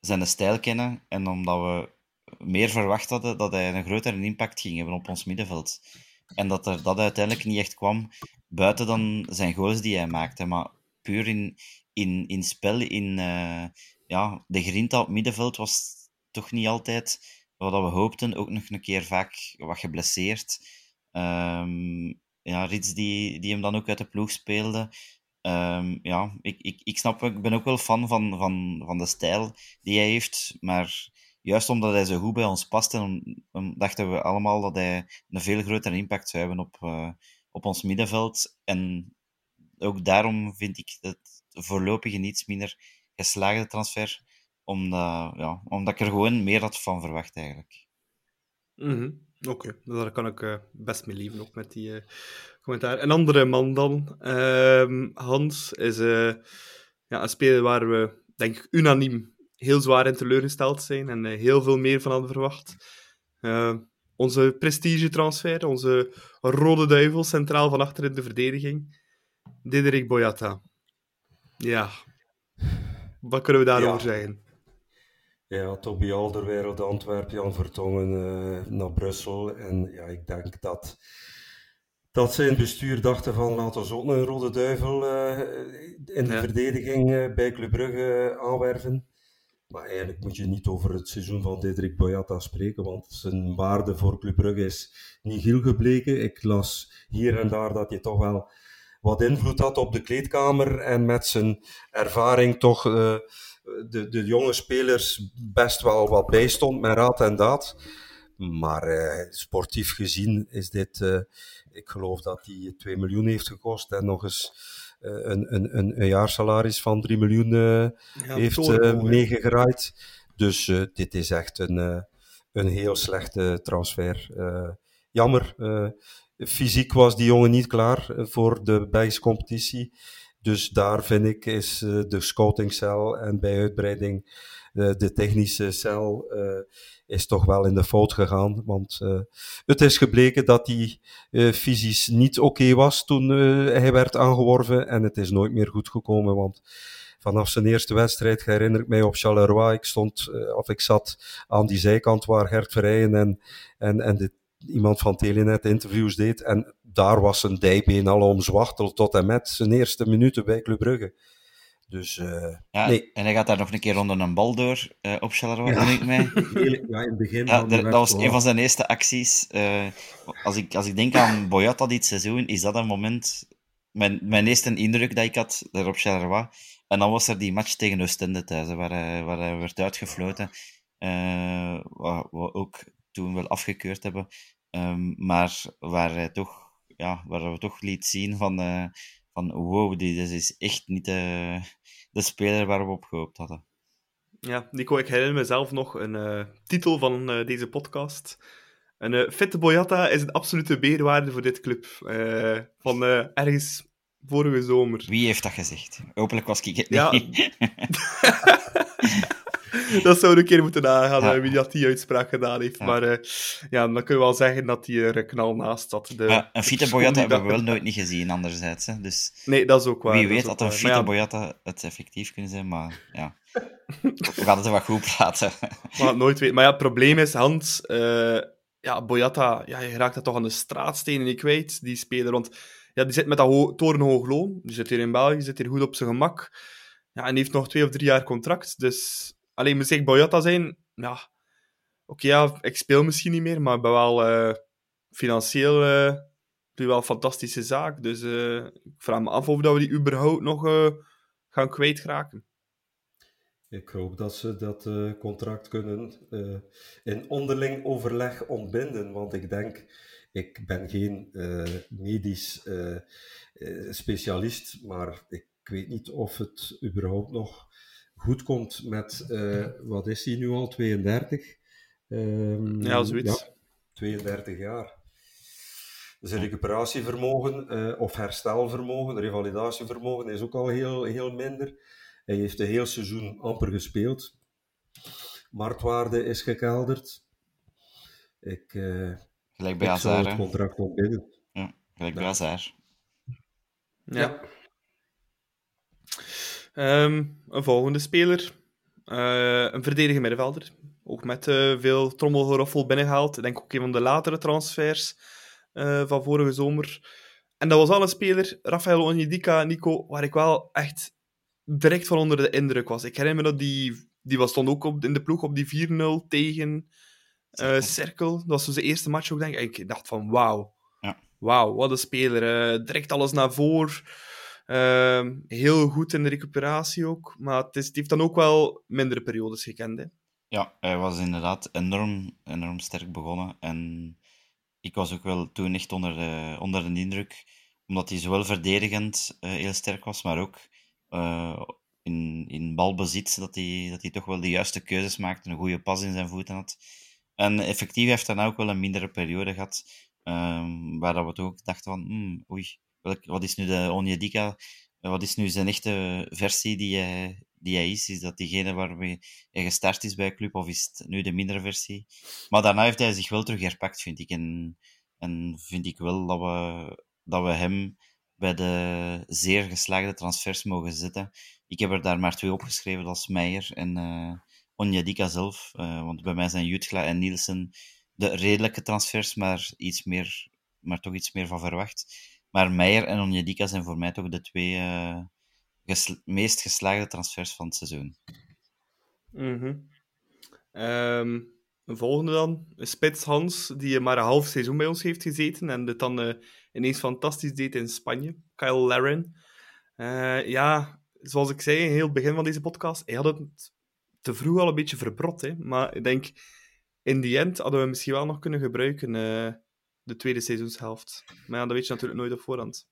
zijn stijl kennen en omdat we meer verwacht hadden dat hij een grotere impact ging hebben op ons middenveld. En dat er dat uiteindelijk niet echt kwam, buiten dan zijn goals die hij maakte. Maar puur in, in, in spel, in uh, ja, de grinta op middenveld was toch niet altijd wat we hoopten. Ook nog een keer vaak wat geblesseerd. Um, ja, Rits die, die hem dan ook uit de ploeg speelde. Um, ja, ik, ik, ik snap, ik ben ook wel fan van, van, van de stijl die hij heeft, maar juist omdat hij zo goed bij ons past, en dachten we allemaal dat hij een veel grotere impact zou hebben op, uh, op ons middenveld. En ook daarom vind ik het voorlopig een iets minder geslaagde transfer, omdat, ja, omdat ik er gewoon meer had van verwacht eigenlijk. -hmm. Oké, okay. daar kan ik uh, best mee leven, ook met die uh, commentaar. Een andere man dan, uh, Hans, is ja, een speler waar we, denk ik, unaniem heel zwaar in teleurgesteld zijn en heel veel meer van hadden verwacht. Uh, onze prestige-transfer, onze rode duivel, centraal van achter in de verdediging. Diderik Boyata. Ja. Wat kunnen we daarover ja. zeggen? Ja, Toby Alderweireld, Antwerpen, Jan Vertongen uh, naar Brussel. En ja, ik denk dat, dat ze in het bestuur dachten van laten we ook een rode duivel uh, in de verdediging uh, bij Club Brugge aanwerven. Maar eigenlijk moet je niet over het seizoen van Diederik Boyata spreken, want zijn waarde voor Club Brugge is niet heel gebleken. Ik las hier en daar dat hij toch wel wat invloed had op de kleedkamer en met zijn ervaring toch de, de jonge spelers best wel wat bijstond met raad en daad. Maar uh, sportief gezien is dit, uh, ik geloof dat hij 2 miljoen heeft gekost en nog eens een, een, een, een jaarsalaris van 3 miljoen ja, heeft meegegraaid. Dus dit is echt een, een heel slechte transfer. jammer fysiek was die jongen niet klaar eh, voor de Belgische competitie. Dus daar vind ik is uh, de scoutingcel en bij uitbreiding uh, de technische cel uh, is toch wel in de fout gegaan. Want het is gebleken dat hij fysisch niet oké was toen hij werd aangeworven. En het is nooit meer goed gekomen. Want vanaf zijn eerste wedstrijd herinner ik mij op Charleroi. Ik stond, of ik zat aan die zijkant waar Gert Verrijen en, en, en iemand van Telenet interviews deed. En daar was zijn dijbeen al omzwachteld tot en met zijn eerste minuten bij Club Brugge. Dus, uh, ja, nee. En hij gaat daar nog een keer onder een bal door uh, op Charleroi, ja. ik mij. Ja, in het begin. Ja, dat was een van zijn eerste acties. Uh, als, ik, als ik denk aan Boyata dit seizoen, is dat een moment... Mijn, mijn eerste indruk dat ik had daar op Charleroi. En dan was er die match tegen Oostende thuis, waar, hij, waar hij werd uitgefloten. wat we ook toen wel afgekeurd hebben. Um, maar waar, hij toch, ja, waar we toch liet zien van, uh, van wow, dit is echt niet de, de speler waar we op gehoopt hadden. Ja, Nico, ik herinner mezelf nog een uh, titel van uh, deze podcast. Een uh, fitte Boyata is een absolute beerwaarde voor dit club. van ergens vorige zomer. Wie heeft dat gezegd? Hopelijk was ik het ja. dat zou een keer moeten nagaan, ja. wie dat die uitspraak gedaan heeft. Ja. Maar uh, ja, dan kunnen we wel zeggen dat hij er knal naast zat. De, ja, een Fita Boyata hebben we wel nooit niet gezien, anderzijds. Hè. Dus nee, dat is ook waar. Wie weet dat een Fita Boyata het effectief kunnen zijn, maar ja. we gaan het er wat goed praten. maar nooit weten. Maar ja, het probleem is, Hans... Uh, ja, Boyata, ja, je raakt dat toch aan de straatstenen niet kwijt, die speler. Want ja, die zit met dat ho torenhoog loon. Die zit hier in België, zit hier goed op zijn gemak. Ja, en heeft nog twee of drie jaar contract. Dus alleen moet ik Boyata zijn, oké, ja, ik speel misschien niet meer, maar ik ben wel uh, financieel uh, wel een fantastische zaak. Dus uh, ik vraag me af of dat we die überhaupt nog gaan kwijtraken. Ik hoop dat ze dat contract kunnen in onderling overleg ontbinden, want ik denk, ik ben geen medisch specialist, maar ik weet niet of het überhaupt nog goed komt met, uh, wat is hij nu al, 32? Um, ja, zoiets. Ja, 32 jaar. Dus een recuperatievermogen uh, of herstelvermogen, revalidatievermogen is ook al heel, heel minder. Hij heeft een heel seizoen amper gespeeld. Marktwaarde is gekelderd. Ik, uh, gelijk bij ik zou het contract ontbinden. Ja, gelijk bij ja. ja. Um, een volgende speler. Uh, een verdedigende middenvelder. Ook met uh, veel trommelgeroffel binnengehaald. Ik denk ook een van de latere transfers uh, van vorige zomer. En dat was al een speler, Rafael Onyedika, Nico, waar ik wel echt direct van onder de indruk was. Ik herinner me dat die, die was stond ook op, in de ploeg op die 4-0 tegen Cirkel. Dat was dus de eerste match ook, denk ik. En ik dacht van, wauw. Ja. Wauw, wat een speler. direct alles naar voren. Uh, heel goed in de recuperatie ook. Maar het, is, het, heeft dan ook wel mindere periodes gekend. Hè? Ja, hij was inderdaad enorm, enorm sterk begonnen. En ik was ook wel toen echt onder de, onder de indruk. Omdat hij zowel verdedigend uh, heel sterk was, maar ook uh, in, in balbezit. Dat hij, dat hij toch wel de juiste keuzes maakte. Een goede pas in zijn voeten had. En effectief heeft hij dan ook wel een mindere periode gehad. Um, waar dat we toch ook dachten van, hmm, oei, wat is nu de Onyedika? Wat is nu zijn echte versie die hij, die hij is? Is dat diegene waarmee hij gestart is bij club, of is het nu de mindere versie? Maar daarna heeft hij zich wel terug herpakt, vind ik. En, en vind ik wel dat we, dat we hem bij de zeer geslaagde transfers mogen zetten. Ik heb er daar maar twee opgeschreven, dat is Meijer en, uh, zelf. Want bij mij zijn Jutgla en Nielsen de redelijke transfers, maar, iets meer, maar toch iets meer van verwacht. Maar Meijer en Onyedika zijn voor mij toch de twee uh, meest geslaagde transfers van het seizoen. Mm -hmm. um, volgende dan, Spits Hans, die maar een half seizoen bij ons heeft gezeten en het dan uh, ineens fantastisch deed in Spanje. Kyle Laren. Ja, zoals ik zei in heel het begin van deze podcast, hij had het te vroeg al een beetje verbrot. Hè? Maar ik denk, in die end hadden we misschien wel nog kunnen gebruiken de tweede seizoenshelft. Maar ja, dat weet je natuurlijk nooit op voorhand.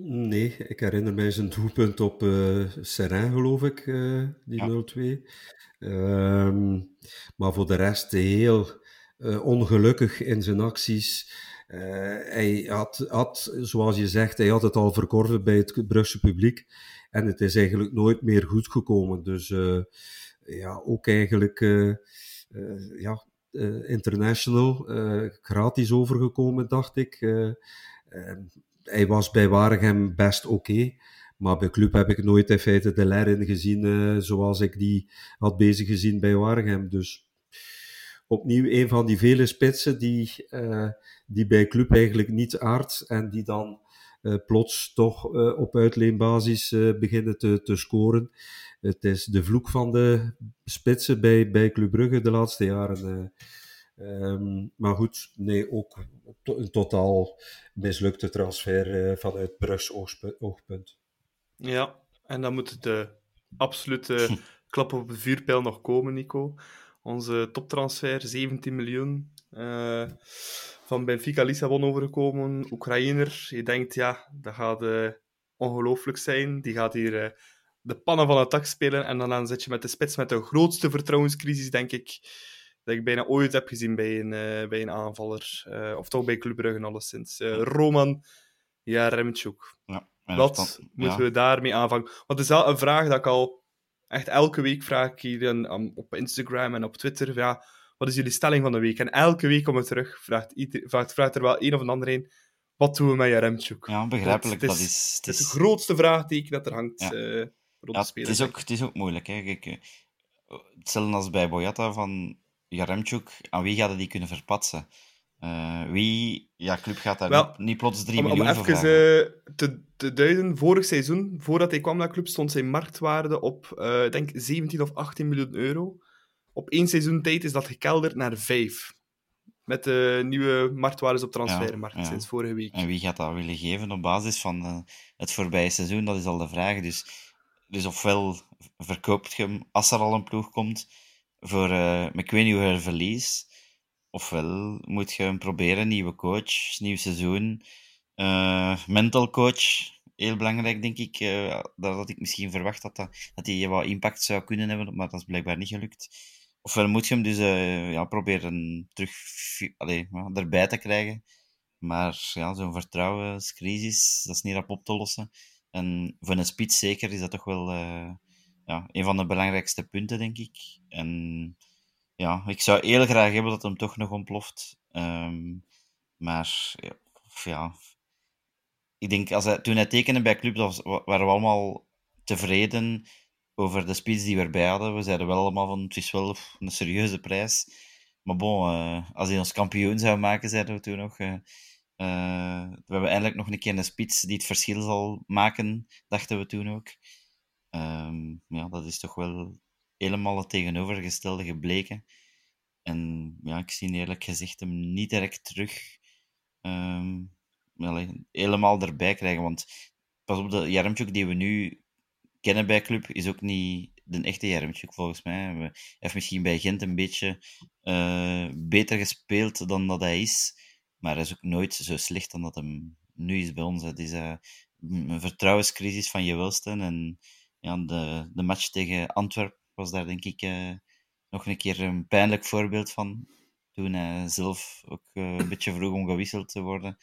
Nee, ik herinner mij zijn doelpunt op uh, geloof ik, uh, die ja. 0-2. Um, maar voor de rest heel uh, ongelukkig in zijn acties. hij had, had, zoals je zegt, hij had het al verkorven bij het Brugse publiek. En het is eigenlijk nooit meer goed gekomen. Dus ja, ook eigenlijk ja, international, gratis overgekomen, dacht ik. Ehm, hij was bij Waregem best oké. maar bij club heb ik nooit in feite de Lerin gezien uh, zoals ik die had bezig gezien bij Waregem. Dus opnieuw een van die vele spitsen die, die bij club eigenlijk niet aardt en die dan plots toch op uitleenbasis beginnen te, te scoren. Het is de vloek van de spitsen bij, bij Club Brugge de laatste jaren. Um, maar goed, nee, ook een totaal mislukte transfer uh, vanuit Brugs oogpunt. Ja, en dan moet de absolute klap op de vuurpijl nog komen, Nico. Onze toptransfer, 17 miljoen. Uh, van Benfica Lissabon overgekomen, Oekraïner. Je denkt, ja, dat gaat uh, ongelooflijk zijn. Die gaat hier de pannen van het tak spelen. En dan zit je met de spits met de grootste vertrouwenscrisis, denk ik dat ik bijna ooit heb gezien bij een, uh, bij een aanvaller. Uh, of toch bij Club Brugge alleszins. Uh, Roman Jaremchuk. Ja, Wat moeten we daarmee aanvangen? Want het is wel een vraag dat ik al echt elke week vraag hier op Instagram en op Twitter. Ja, wat is jullie stelling van de week? En elke week komen we terug, vraagt, ieder, vraagt, vraagt er wel een of een ander een. Wat doen we met Jaremchuk? Ja, begrijpelijk. Dat, is, dat is, het is, het grootste vraagteken dat er hangt ja. Rond ja, de. Het is, ook, het is ook moeilijk. Hè. Kijk, hetzelfde als bij Boyata van Jaremchuk, aan wie gaat die kunnen verpatsen? Uh, wie, ja, club gaat daar Wel, niet, plots 3 miljoen om even, uh, te, te, duiden, vorig seizoen, voordat hij kwam naar club, stond zijn marktwaarde op, uh, denk, 17 of 18 miljoen euro. Op één seizoen tijd is dat gekelderd naar 5. Met de nieuwe marktwaardes op transfermarkt ja, ja. sinds vorige week. En wie gaat dat willen geven op basis van het voorbije seizoen? Dat is al de vraag. Dus, dus ofwel verkoopt je hem als er al een ploeg komt voor, uh, ik weet niet hoe verlies. Ofwel moet je hem proberen, nieuwe coach, nieuw seizoen. Uh, mental coach, heel belangrijk denk ik. Uh, dat had ik misschien verwacht dat, dat, dat hij wat impact zou kunnen hebben, maar dat is blijkbaar niet gelukt. Ofwel moet je hem dus ja, proberen terug allee, erbij te krijgen. Maar ja, zo'n vertrouwenscrisis, dat is niet rap op te lossen. En voor een spits zeker is dat toch wel ja, een van de belangrijkste punten, denk ik. En ja, ik zou heel graag hebben dat hem toch nog ontploft. Um, maar ja, ik denk, als hij, toen hij tekende bij Club, was, waren we allemaal tevreden over de speech die we erbij hadden. We zeiden wel allemaal van, het is wel een serieuze prijs. Maar bon, uh, als hij ons kampioen zou maken, zeiden we toen nog... Uh, uh, we hebben eindelijk nog een keer een spits die het verschil zal maken, dachten we toen ook. Um, ja, dat is toch wel helemaal het tegenovergestelde gebleken. En ja, ik zie eerlijk gezegd hem niet direct terug um, helemaal erbij krijgen. Want pas op, de Jarmchuk die we nu kennen bij club is ook niet de echte Jarmchuk volgens mij. Hij heeft misschien bij Gent een beetje uh, beter gespeeld dan dat hij is. Maar hij is ook nooit zo slecht dan dat hem nu is bij ons. Het is uh, een vertrouwenscrisis van je welste. En ja, de, de match tegen Antwerpen was daar denk ik uh, nog een keer een pijnlijk voorbeeld van. Toen hij zelf ook uh, een beetje vroeg om gewisseld te worden.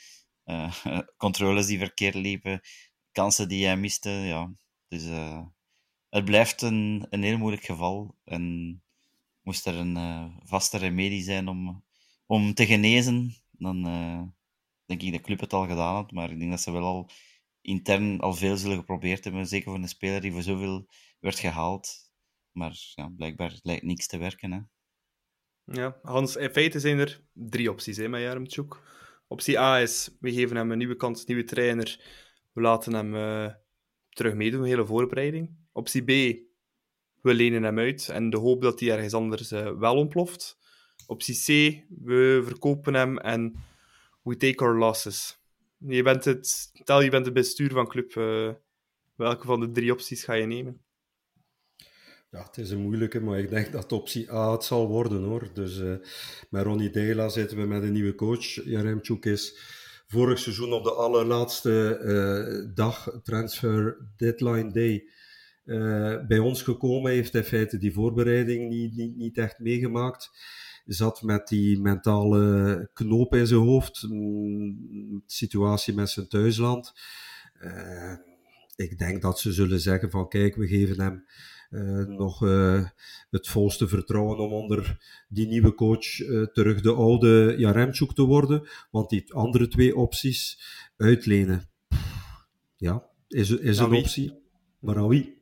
Controles die verkeerd liepen, kansen die hij miste. Ja. Dus het blijft een, een heel moeilijk geval. En moest er een vaste remedie zijn om, om te genezen, dan denk ik dat de club het al gedaan had. Maar ik denk dat ze wel al intern al veel zullen geprobeerd hebben. Zeker voor een speler die voor zoveel werd gehaald. Maar ja, blijkbaar lijkt niks te werken. Hè. Ja, Hans, in feite zijn er drie opties hè, met Jaremchuk. Optie A is, we geven hem een nieuwe kans, nieuwe trainer. We laten hem uh, terug meedoen, de hele voorbereiding. Optie B, we lenen hem uit en de hoop dat hij ergens anders uh, wel ontploft. Optie C, we verkopen hem en we take our losses. Je bent het, stel je bent het bestuur van club, uh, welke van de drie opties ga je nemen? Ja, het is een moeilijke, maar ik denk dat optie A het zal worden hoor. Dus uh, met Ronnie Dela zitten we met een nieuwe coach. Jaremchuk is vorig seizoen op de allerlaatste uh, dag, transfer deadline day, bij ons gekomen. Heeft in feite die voorbereiding niet echt meegemaakt. Zat met die mentale knoop in zijn hoofd. Mm, situatie met zijn thuisland. ik denk dat ze zullen zeggen van kijk, we geven hem uh, nog uh, het volste vertrouwen om onder die nieuwe coach uh, terug de oude Jaremchuk te worden. Want die andere twee opties, uitlenen, ja, is, is een optie. Maar aan wie?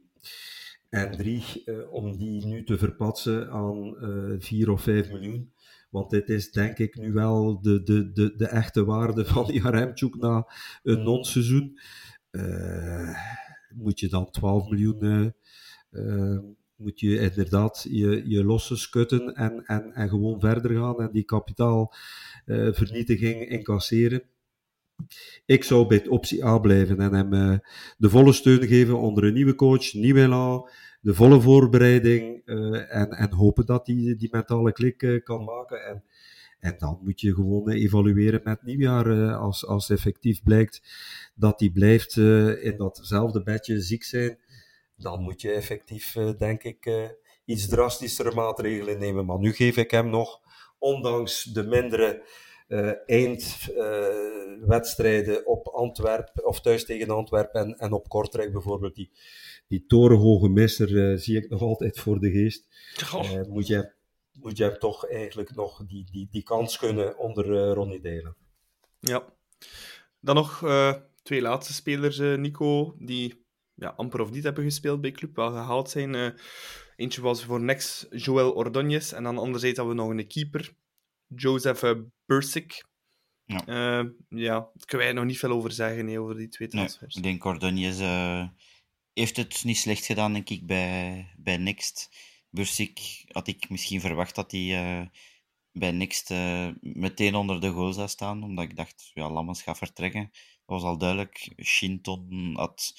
En drie, om die nu te verpatsen aan vier of vijf miljoen. Want dit is denk ik nu wel de, de, de, de echte waarde van Jaremchuk na een non-seizoen. moet je dan 12 miljoen uh, moet je inderdaad je, je losse skutten en, en, en gewoon verder gaan en die kapitaalvernietiging uh, incasseren. Ik zou bij optie A blijven en hem uh, de volle steun geven onder een nieuwe coach, nieuwe elan, de volle voorbereiding en, en hopen dat hij die, mentale klik kan maken. En, en dan moet je gewoon evalueren met nieuwjaar als, als effectief blijkt dat hij blijft in datzelfde bedje ziek zijn dan moet je effectief, denk ik, iets drastischere maatregelen nemen. Maar nu geef ik hem nog, ondanks de mindere uh, eindwedstrijden op Antwerpen, of thuis tegen Antwerpen en, en op Kortrijk bijvoorbeeld, die, die torenhoge misser zie ik nog altijd voor de geest. Oh. moet, je, moet je hem toch eigenlijk nog die, die, die kans kunnen onder Ronnie delen. Ja. Dan nog twee laatste spelers, Nico, die ja, amper of niet hebben gespeeld bij club, wel gehaald zijn. Eentje was voor Next Joel Ordonez. En dan anderzijds hadden we nog een keeper, Joseph uh, Bursik. Ja. Uh, ja, daar kunnen wij nog niet veel over zeggen, nee, over die twee transfers. Nee, ik denk Ordonez heeft het niet slecht gedaan, denk ik, bij, bij Next. Bursik had ik misschien verwacht dat hij bij Next meteen onder de goal zou staan, omdat ik dacht, ja, Lammens gaat vertrekken. Dat was al duidelijk. Shinton had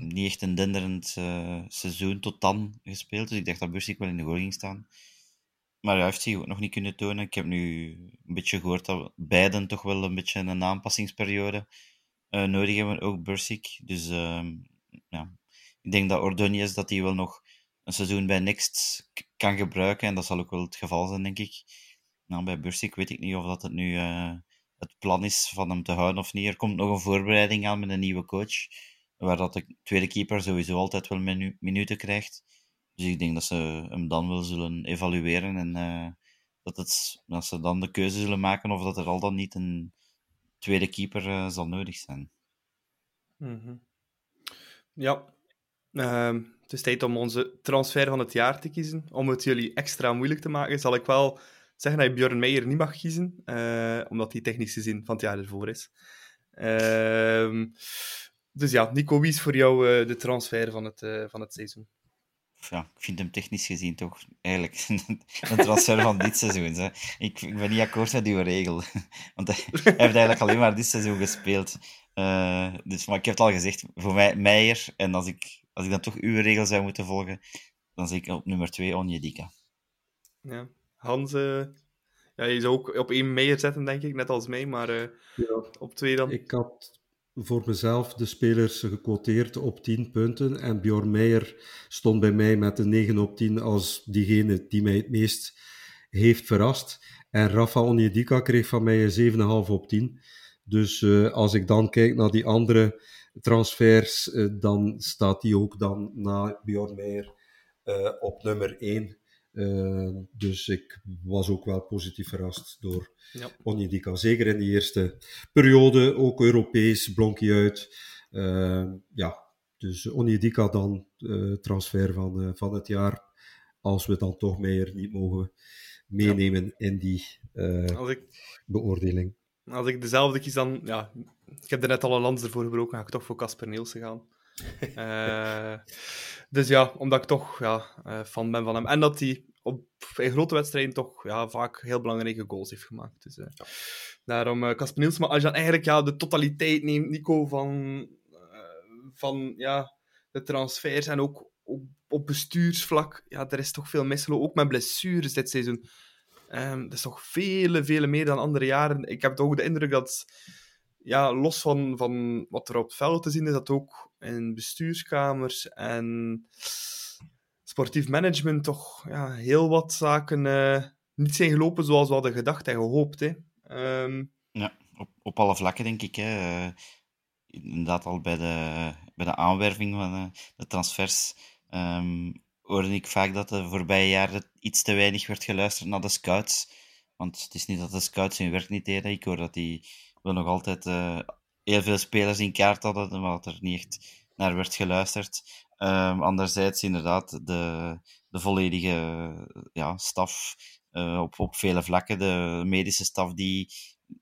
niet echt een denderend uh, seizoen tot dan gespeeld. Dus ik dacht dat Bursik wel in de goal ging staan. Maar hij heeft zich ook nog niet kunnen tonen. Ik heb nu een beetje gehoord dat beiden toch wel een beetje een aanpassingsperiode uh, nodig hebben, ook Bursik. Dus uh, ja, ik denk dat Ordonez dat hij wel nog een seizoen bij Next kan gebruiken. En dat zal ook wel het geval zijn, denk ik. Nou, bij Bursik weet ik niet of dat het nu uh, het plan is van hem te houden of niet. Er komt nog een voorbereiding aan met een nieuwe coach waar dat de tweede keeper sowieso altijd wel minu minuten krijgt. Dus ik denk dat ze hem dan wel zullen evalueren en uh, dat, het, dat ze dan de keuze zullen maken of dat er al dan niet een tweede keeper uh, zal nodig zijn. -hmm. Ja, uh, het is tijd om onze transfer van het jaar te kiezen. Om het jullie extra moeilijk te maken, zal ik wel zeggen dat je Björn Meijer niet mag kiezen, uh, omdat hij technisch gezien van het jaar ervoor is. Ehm, dus ja, Nico, wie is voor jou de transfer van het, van het seizoen? Ja, ik vind hem technisch gezien toch eigenlijk een transfer van dit seizoen. Hè. Ik, ik, ben niet akkoord met uw regel. Want hij, heeft eigenlijk alleen maar dit seizoen gespeeld. Uh, dus, maar ik heb het al gezegd, voor mij Meijer. En als ik, als ik dan toch uw regel zou moeten volgen, dan zeg ik op nummer 2 Onjedika. Ja, Hans, ja, je zou ook op één Meijer zetten, denk ik, net als mij. Maar ja, op twee dan? Ik had voor mezelf de spelers gequoteerd op 10 punten. En Bjorn Meijer stond bij mij met een 9 op 10 als diegene die mij het meest heeft verrast. En Rafa Onyedika kreeg van mij een 7,5 op 10. Dus uh, als ik dan kijk naar die andere transfers, uh, dan staat die ook dan na Bjorn Meijer uh, op nummer 1. Uh, dus ik was ook wel positief verrast door ja. Onyedika. Zeker in die eerste periode, ook Europees, blonk hij uit. Uh, ja, dus Onyedika dan uh, transfer van, van het jaar. als we dan toch Meijer niet mogen meenemen in die als ik, beoordeling. Als ik dezelfde kies dan... Ja, ik heb er net al een lans ervoor gebroken, ga ik toch voor Casper Nielsen gaan. Uh, dus ja, omdat ik toch ja, uh, fan ben van hem. En dat hij op, in grote wedstrijden toch ja, vaak heel belangrijke goals heeft gemaakt. Dus, ja. Daarom Casper Nielsen. Maar als je dan eigenlijk ja, de totaliteit neemt, Nico, van, van ja, de transfers en ook op, op bestuursvlak, ja, er is toch veel misgelopen. Ook met blessures dit seizoen. Um, dat is toch vele, vele meer dan andere jaren. Ik heb toch de indruk dat, ja, los van, van wat er op het veld te zien is, dat ook in bestuurskamers en sportief management toch ja, heel wat zaken uh, niet zijn gelopen zoals we hadden gedacht en gehoopt. Hè. Um... Ja, op, op alle vlakken denk ik. Hè. Uh, inderdaad, al bij de, bij de aanwerving van uh, de transfers. Um, hoorde ik vaak dat de voorbije jaren iets te weinig werd geluisterd naar de scouts. Want het is niet dat de scouts hun werk niet deden. Ik hoor dat die wel nog altijd heel veel spelers in kaart hadden, maar dat er niet echt naar werd geluisterd. Um, anderzijds, inderdaad, de, de volledige ja, staf uh, op, op vele vlakken. De medische staf, die,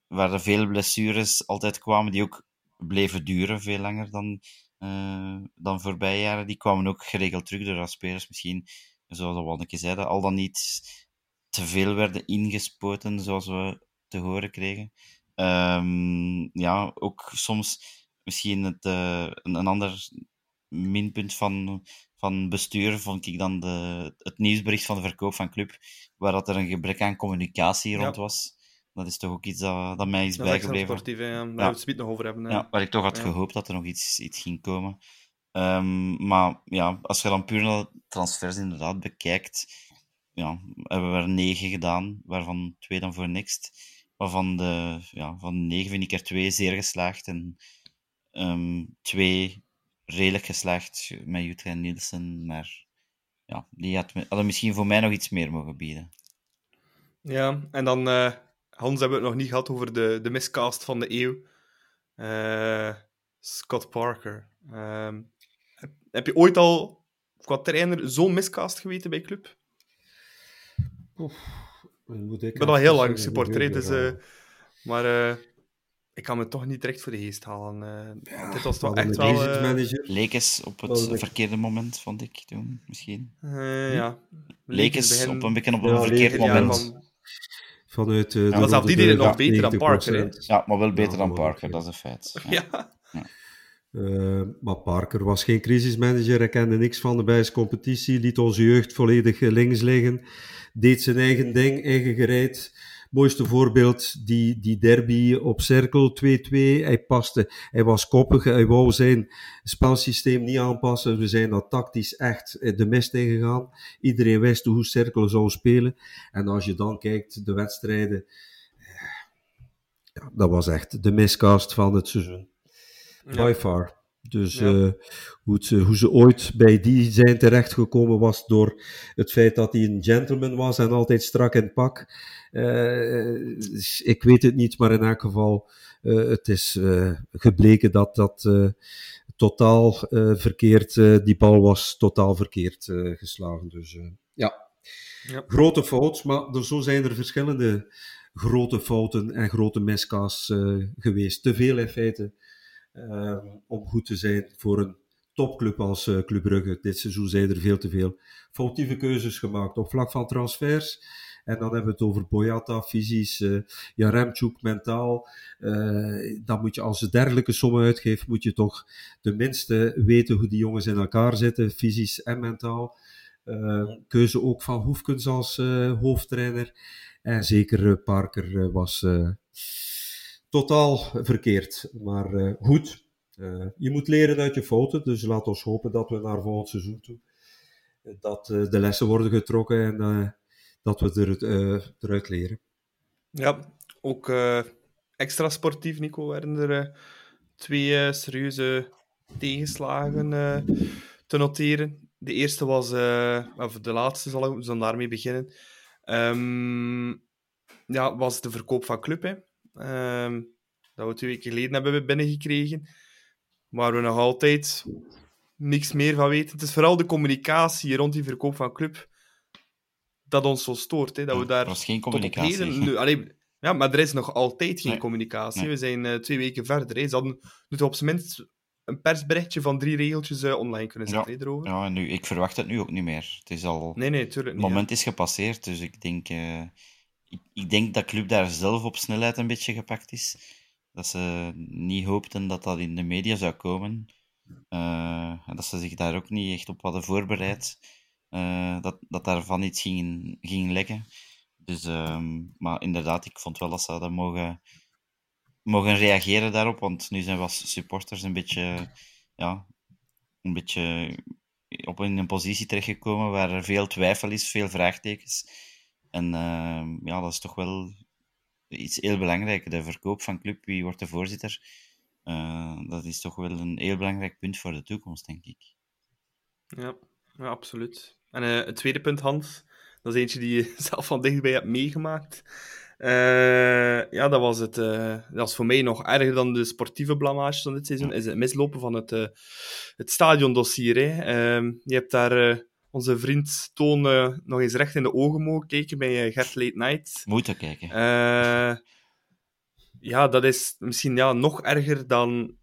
waar er veel blessures altijd kwamen, die ook bleven duren, veel langer dan uh, dan voorbije jaren. Die kwamen ook geregeld terug door spelers misschien, zoals we al een keer zeiden, al dan niet te veel werden ingespoten, zoals we te horen kregen. Um, ja, ook soms misschien het, uh, een, een, ander minpunt van, van bestuur vond ik dan de, het nieuwsbericht van de verkoop van club, waar dat er een gebrek aan communicatie rond was. Dat is toch ook iets dat, dat mij is dat bijgebleven. sportief, ja. Daar ja. we het nog over hebben. Hè. Ja, waar ik toch had gehoopt dat er nog iets, iets ging komen. Ehm, maar ja, als je dan puur naar transfers inderdaad bekijkt, ja, hebben we er negen gedaan, waarvan twee dan voor Next. Waarvan de, ja, van de negen vind ik er twee zeer geslaagd en ehm, twee redelijk geslaagd met Jutta en Nielsen. Maar ja, die had, hadden misschien voor mij nog iets meer mogen bieden. Ja, en dan, eh, Hans, hebben we het nog niet gehad over de, de miscast van de eeuw. Eh, Scott Parker. Ehm, heb, heb je ooit al qua trainer zo'n miscast geweten bij club? Oef, ik Ik ben al heel lang supporter, dus, eh, maar eh, ik kan me toch niet direct voor de geest halen. eh. dit was toch echt wel... eh, manager. Leek eens op het Oh, verkeerde moment, vond ik toen, misschien. eh, ja. Leek eens begin- op een beetje op Ja, een leek verkeerd moment. van- Vanuit uh, Ja, maar zelfs die deed het nog beter dan Parker, hè. Ja, maar wel beter Ja, dan Parker, dat is een feit. Ja. Ja. Eh, maar Parker was geen crisismanager, hij kende niks van de Bijse competitie, liet onze jeugd volledig links liggen, deed zijn eigen ding, eigen gereid. Mooiste voorbeeld, die, die derby op cirkel 2-2. Hij paste, hij was koppig, hij wou zijn spelsysteem niet aanpassen. We zijn dat tactisch echt eh, de mist ingegaan. Iedereen wist hoe cirkel zou spelen. En als je dan kijkt, de wedstrijden, ja, dat was echt de miscast van het seizoen. Ja. By far. Dus Ja. eh, hoe, het, hoe ze ooit bij die zijn terechtgekomen was door het feit dat hij een gentleman was en altijd strak in pak. Eh, ik weet het niet, maar in elk geval, eh, het is gebleken dat dat totaal verkeerd, die bal was totaal verkeerd geslagen. Dus ja. Ja. grote fout, maar er, zo zijn er verschillende grote fouten en grote miscasts eh, geweest. Te veel in feite om goed te zijn voor een topclub als eh, Club Brugge. Dit seizoen zijn er veel te veel foutieve keuzes gemaakt op vlak van transfers. En dan hebben we het over Boyata, fysisch, eh Jaremchuk, mentaal. Eh, dan moet je, als je dergelijke sommen uitgeeft, moet je toch tenminste weten hoe die jongens in elkaar zitten, fysisch en mentaal. Eh, keuze ook van Hoefkens als hoofdtrainer. En zeker Parker was totaal verkeerd. Maar eh, goed, Eh, je moet leren uit je fouten. Dus laat ons hopen dat we naar volgend seizoen toe eh, dat de lessen worden getrokken en dat we er, eruit leren. Ja, ook extra sportief, Nico, werden er twee serieuze tegenslagen te noteren. De eerste was, of de laatste zal ik zullen daarmee beginnen, Ehm, ja, was de verkoop van Club. Ehm, dat we twee weken geleden hebben binnengekregen, waar we nog altijd niks meer van weten. Het is vooral de communicatie rond die verkoop van Club dat ons zo stoort. Hè, dat we daar er was geen tot communicatie. heden... Nu, allee, ja, maar er is nog altijd geen Nee. communicatie. Nee. We zijn eh, twee weken verder. Hè. Ze hadden op zijn minst een persberichtje van drie regeltjes eh, online kunnen zetten erover. Ja, nu, ik verwacht het nu ook niet meer. Het is al... Nee, nee, tuurlijk Het niet. ja. moment is gepasseerd, dus ik denk, eh, ik, ik denk dat Club daar zelf op snelheid een beetje gepakt is. Dat ze niet hoopten dat dat in de media zou komen. Eh, en dat ze zich daar ook niet echt op hadden voorbereid. eh, dat, dat daarvan iets ging, ging lekken. Dus, ehm, maar inderdaad, ik vond wel dat ze hadden mogen, mogen reageren daarop. Want nu zijn we als supporters een beetje, ja, een beetje op in een positie terechtgekomen waar er veel twijfel is, veel vraagtekens. En ehm, ja, dat is toch wel iets heel belangrijk. De verkoop van club, wie wordt de voorzitter? Eh, dat is toch wel een heel belangrijk punt voor de toekomst, denk ik. Ja, ja absoluut. En eh, het tweede punt, Hans, dat is eentje die je zelf van dichtbij hebt meegemaakt. Eh, ja, dat was, het, dat was voor mij nog erger dan de sportieve blamages van dit seizoen. Is het mislopen van het, het stadiondossier. Hè. Ehm, je hebt daar onze vriend Toon eh, nog eens recht in de ogen mogen kijken bij eh, Gert Late Night. Moeten kijken. Eh, ja, dat is misschien ja, nog erger dan,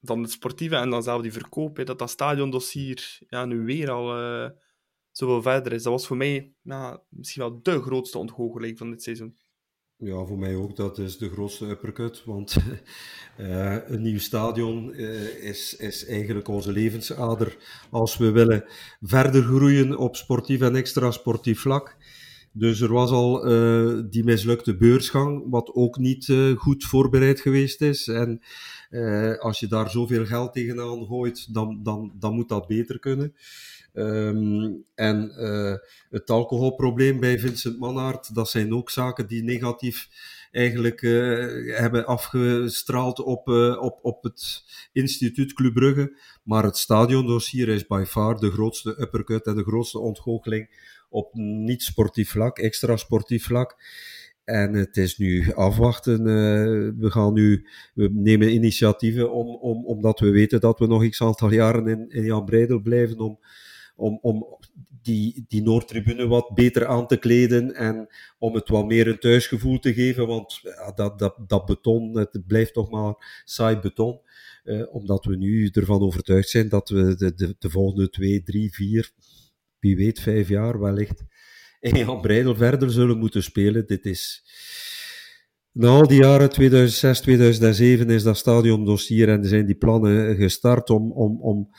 dan het sportieve en dan zelf die verkoop. Hè, dat dat stadiondossier ja, nu weer al zoveel verder is. Dat was voor mij ja, misschien wel de grootste ontgoocheling van dit seizoen. Ja, voor mij ook. Dat is de grootste uppercut. Want eh, een nieuw stadion eh, is, is eigenlijk onze levensader als we willen verder groeien op sportief en extra sportief vlak. Dus er was al eh, die mislukte beursgang, wat ook niet goed voorbereid geweest is. En als je daar zoveel geld tegenaan gooit, dan, dan, dan moet dat beter kunnen. Ehm, en eh, het alcoholprobleem bij Vincent Mannaert, dat zijn ook zaken die negatief eigenlijk eh, hebben afgestraald op, eh, op, op het instituut Club Brugge. Maar het stadiondossier is by far de grootste uppercut en de grootste ontgoocheling op niet-sportief vlak, extra sportief vlak. En het is nu afwachten. we gaan nu, we nemen initiatieven om, om, omdat we weten dat we nog x aantal jaren in, in Jan Breidel blijven om, om, om die, die Noordtribune wat beter aan te kleden en om het wat meer een thuisgevoel te geven, want dat, dat, dat beton, het blijft toch maar saai beton. Eh, omdat we nu ervan overtuigd zijn dat we de, de, de volgende twee, drie, vier, wie weet vijf jaar wellicht in Jan Breidel verder zullen moeten spelen. Dit is... Na al die jaren, 2006, 2007, is dat stadiondossier en zijn die plannen gestart om, om, om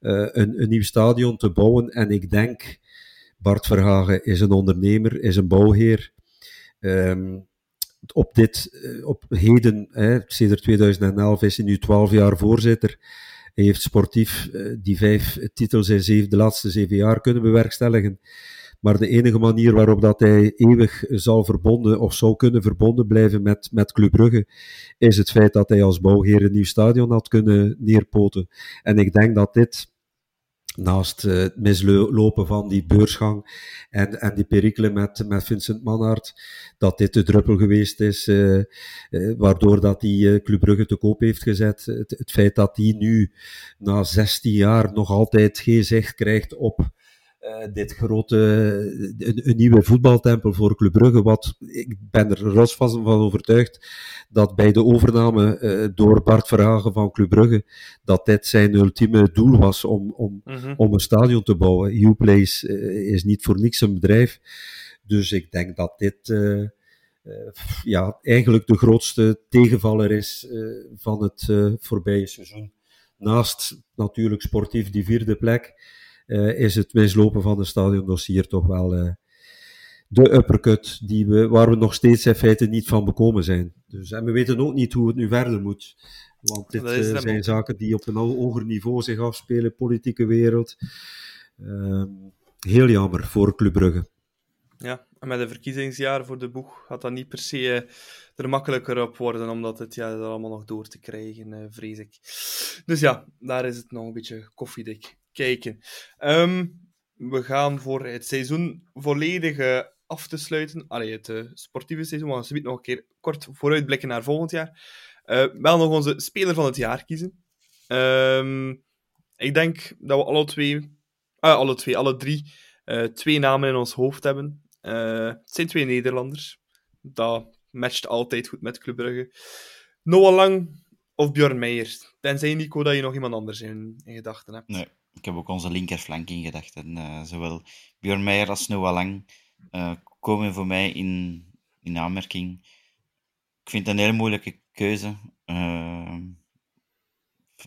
een, een nieuw stadion te bouwen. En ik denk, Bart Verhagen is een ondernemer, is een bouwheer. Um, op dit, op heden, hè, sinds 2011 is hij nu 12 jaar voorzitter. Hij heeft sportief uh, die vijf titels in zeven, de laatste zeven jaar kunnen bewerkstelligen. Maar de enige manier waarop dat hij eeuwig zal verbonden of zou kunnen verbonden blijven met, met Club Brugge, is het feit dat hij als bouwheer een nieuw stadion had kunnen neerpoten. En ik denk dat dit, naast uh, het mislopen van die beursgang en, en die perikelen met, met Vincent Manhart, dat dit de druppel geweest is, uh, uh, waardoor dat die Club Brugge te koop heeft gezet. Het, het feit dat die nu na 16 jaar nog altijd geen zicht krijgt op uh, dit grote, een, een, nieuwe voetbaltempel voor Club Brugge, wat ik ben er ros van, van overtuigd dat bij de overname uh, door Bart Verhagen van Club Brugge, dat dit zijn ultieme doel was om, om, Mhm. om een stadion te bouwen. Uplace uh, is niet voor niks een bedrijf, dus ik denk dat dit ja, eigenlijk de grootste tegenvaller is van het voorbije seizoen. Naast natuurlijk sportief die vierde plek, is het mislopen van het stadiondossier toch wel uh, de uppercut die we, waar we nog steeds in feite niet van bekomen zijn. Dus, en we weten ook niet hoe het nu verder moet. Want dit uh, zijn ook. zaken die op een hoger niveau zich afspelen, politieke wereld. Ehm, heel jammer voor Club Brugge. Ja, en met een verkiezingsjaar voor de boeg gaat dat niet per se er makkelijker op worden, omdat het ja, allemaal nog door te krijgen, vrees ik. Dus ja, daar is het nog een beetje koffiedik kijken. Um, we gaan voor het seizoen volledig af te sluiten. Allee, het uh, sportieve seizoen, we nog een keer kort vooruitblikken naar volgend jaar. Uh, wel nog onze speler van het jaar kiezen. Um, ik denk dat we alle twee, alle twee, alle drie, eh, twee namen in ons hoofd hebben. Eh, het zijn twee Nederlanders. Dat matcht altijd goed met Club Brugge. Noah Lang of Bjorn Meijer. Tenzij, Nico, dat je nog iemand anders in, in gedachten hebt. Nee, ik heb ook onze linkerflank in gedachten. Uh, zowel Bjorn Meijer als Noah Lang uh, komen voor mij in, in aanmerking. Ik vind het een heel moeilijke keuze. Uh,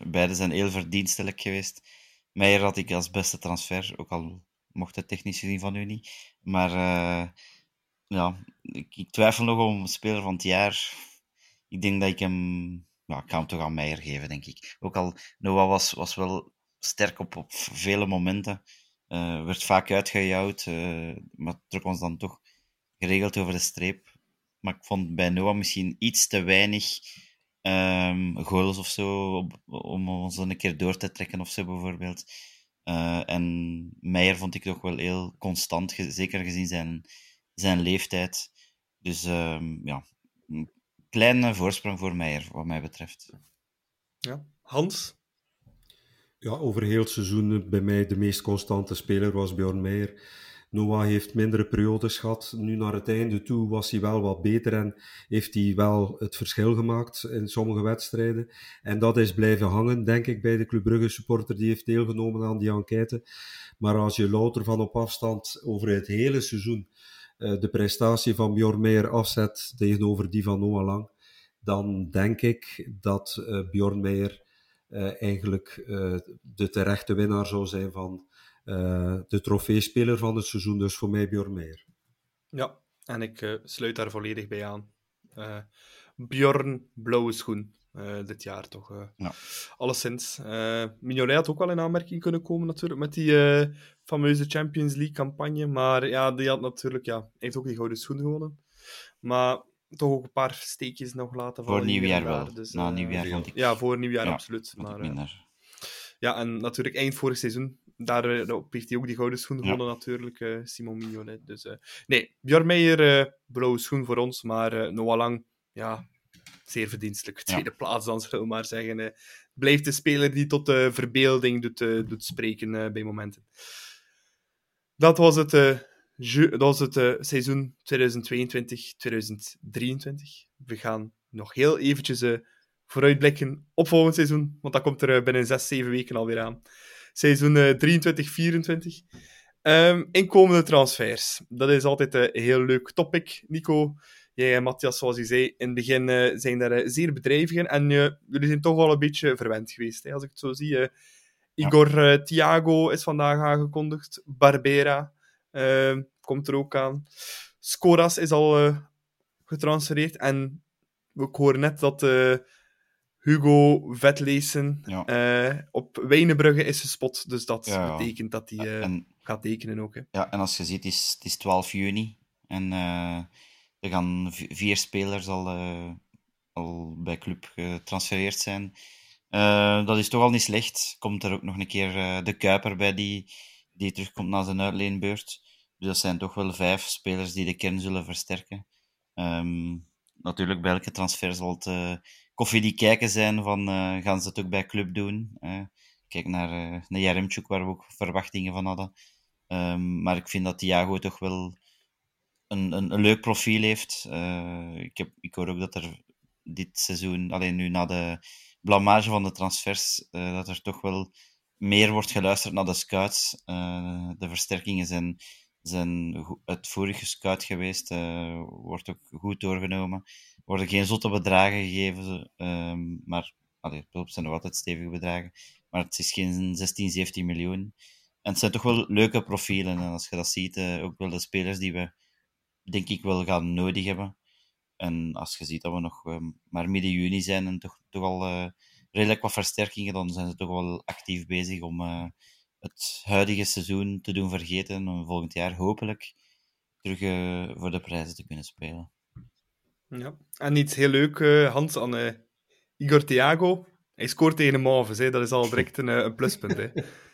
beide zijn heel verdienstelijk geweest. Meijer had ik als beste transfer, ook al mocht het technisch gezien van u niet. Maar ja, ik, twijfel nog om speler van het jaar. Ik denk dat ik hem... Ja, ik ga hem toch aan Meijer geven, denk ik. Ook al, Noah was, was wel sterk op, op vele momenten. Uh, werd vaak uitgejouwd, uh, maar trok ons dan toch geregeld over de streep. Maar ik vond bij Noah misschien iets te weinig um, goals of zo, om ons een keer door te trekken of zo, bijvoorbeeld. Uh, en Meijer vond ik toch wel heel constant, zeker gezien zijn, zijn leeftijd. Dus um, ja, een kleine voorsprong voor Meijer, wat mij betreft. Ja, Hans? Ja, over heel het seizoen bij mij de meest constante speler was Bjorn Meijer. Noah heeft mindere periodes gehad. Nu naar het einde toe was hij wel wat beter en heeft hij wel het verschil gemaakt in sommige wedstrijden. En dat is blijven hangen, denk ik, bij de Club Brugge supporter. Die heeft deelgenomen aan die enquête. Maar als je louter van op afstand over het hele seizoen uh, de prestatie van Bjorn Meijer afzet tegenover die van Noah Lang, dan denk ik dat uh, Bjorn Meijer uh, eigenlijk de terechte winnaar zou zijn van uh, de trofeespeler van het seizoen, dus voor mij Bjorn Meijer. Ja, en ik uh, sluit daar volledig bij aan. Uh, Bjorn, blauwe schoen. dit jaar toch. ja. Alleszins. Mignolet had ook wel in aanmerking kunnen komen natuurlijk met die fameuze Champions League campagne. Maar ja, die had natuurlijk, ja, heeft ook die gouden schoen gewonnen. Maar toch ook een paar steekjes nog laten vallen. Voor nieuwjaar wel. Dus, Na nieuwjaar vond ik... Ja, voor nieuwjaar absoluut. Maar, ja, en natuurlijk eind vorig seizoen daarop heeft hij ook die gouden schoen gewonnen, natuurlijk, Simon Mignonet. Dus, nee, Björn Meijer, blauwe schoen voor ons, maar Noah Lang, ja, zeer verdienstelijk. Tweede ja. plaats, dan zullen we maar zeggen. blijft de speler die tot de verbeelding doet, doet spreken bij momenten. Dat was het, dat was het seizoen 2022-2023. We gaan nog heel eventjes vooruitblikken op volgend seizoen, want dat komt er binnen zes, zeven weken alweer aan seizoen 23-24. Um, inkomende transfers. Dat is altijd een heel leuk topic, Nico. Jij en Matthias, zoals je zei, in het begin uh, zijn daar uh, zeer bedrijvig in. En uh, jullie zijn toch wel een beetje verwend geweest. Hè? Als ik het zo zie. Igor. Thiago is vandaag aangekondigd. Barbera ehm, komt er ook aan. Skoras is al getransfereerd. En we horen net dat Hugo Vetlezen ja. uh, op Wijnenbrugge is gespot. Dus dat ja, betekent dat hij uh, gaat tekenen ook. Hè. Ja, en als je ziet, het is, het is 12 juni. En uh, er gaan vier spelers al, al bij club getransfereerd zijn. dat is toch al niet slecht. Komt er ook nog een keer de Kuiper bij die, die terugkomt na zijn uitleenbeurt. Dus dat zijn toch wel vijf spelers die de kern zullen versterken. Um, natuurlijk, bij elke transfer zal het koffie die kijken zijn van uh, gaan ze het ook bij club doen. Uh, kijk naar, uh, naar Jaremchuk, waar we ook verwachtingen van hadden. Um, maar ik vind dat Thiago toch wel een, een, een leuk profiel heeft. ik, heb, ik hoor ook dat er dit seizoen, alleen nu na de blamage van de transfers, dat er toch wel meer wordt geluisterd naar de scouts. de versterkingen zijn, zijn uitvoerig gescout geweest, wordt ook goed doorgenomen worden geen zotte bedragen gegeven, um, maar allee, het zijn nog altijd stevige bedragen. Maar het is geen 16, 17 miljoen. En het zijn toch wel leuke profielen. En als je dat ziet, uh, ook wel de spelers die we, denk ik, wel gaan nodig hebben. En als je ziet dat we nog um, maar midden juni zijn en toch, toch al redelijk wat versterkingen, dan zijn ze toch wel actief bezig om uh, het huidige seizoen te doen vergeten. En volgend jaar hopelijk terug voor de prijzen te kunnen spelen. Ja. En iets heel leuk, uh, Hans, aan uh, Igor Thiago. Hij scoort tegen de hè. dat is al direct een, een pluspunt. Hè.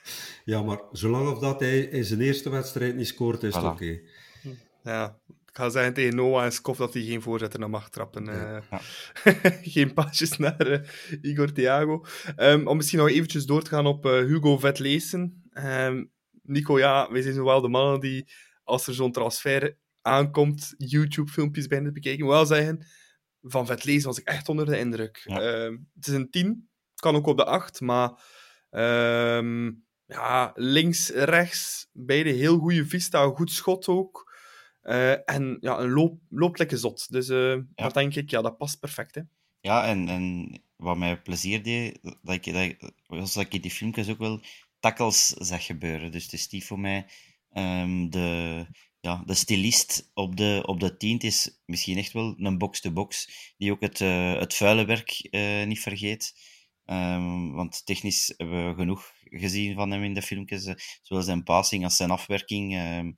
ja, maar zolang of dat hij in zijn eerste wedstrijd niet scoort, is het oké. Okay. Ja, ik ga zeggen tegen Noah en Skof dat hij geen voorzetter naar mag trappen. Uh, geen paasjes naar Igor Thiago. Um, om misschien nog eventjes door te gaan op Hugo Vetleesen. Um, Nico, ja, wij zijn zo wel de mannen die, als er zo'n transfer aankomt, YouTube-filmpjes bij te bekijken. Wel zeggen, van vet lezen was ik echt onder de indruk. Ja. Ehm, het is een 10, kan ook op de 8, maar ehm, ja, links, rechts, beide heel goede vista, goed schot ook. Eh, en ja, een loop, loopt lekker zot. Dus eh dat denk ik, ja, dat past perfect. Hè. Ja, en, en wat mij plezier deed, dat ik, dat ik, was dat ik in die filmpjes ook wel tackles zag gebeuren. Dus het is niet voor mij ehm, de, ja, de stylist op de, op de tien. Het is misschien echt wel een box-to-box, die ook het, eh, het vuile werk niet vergeet. Ehm, want technisch hebben we genoeg gezien van hem in de filmpjes, zowel zijn passing als zijn afwerking. ehm,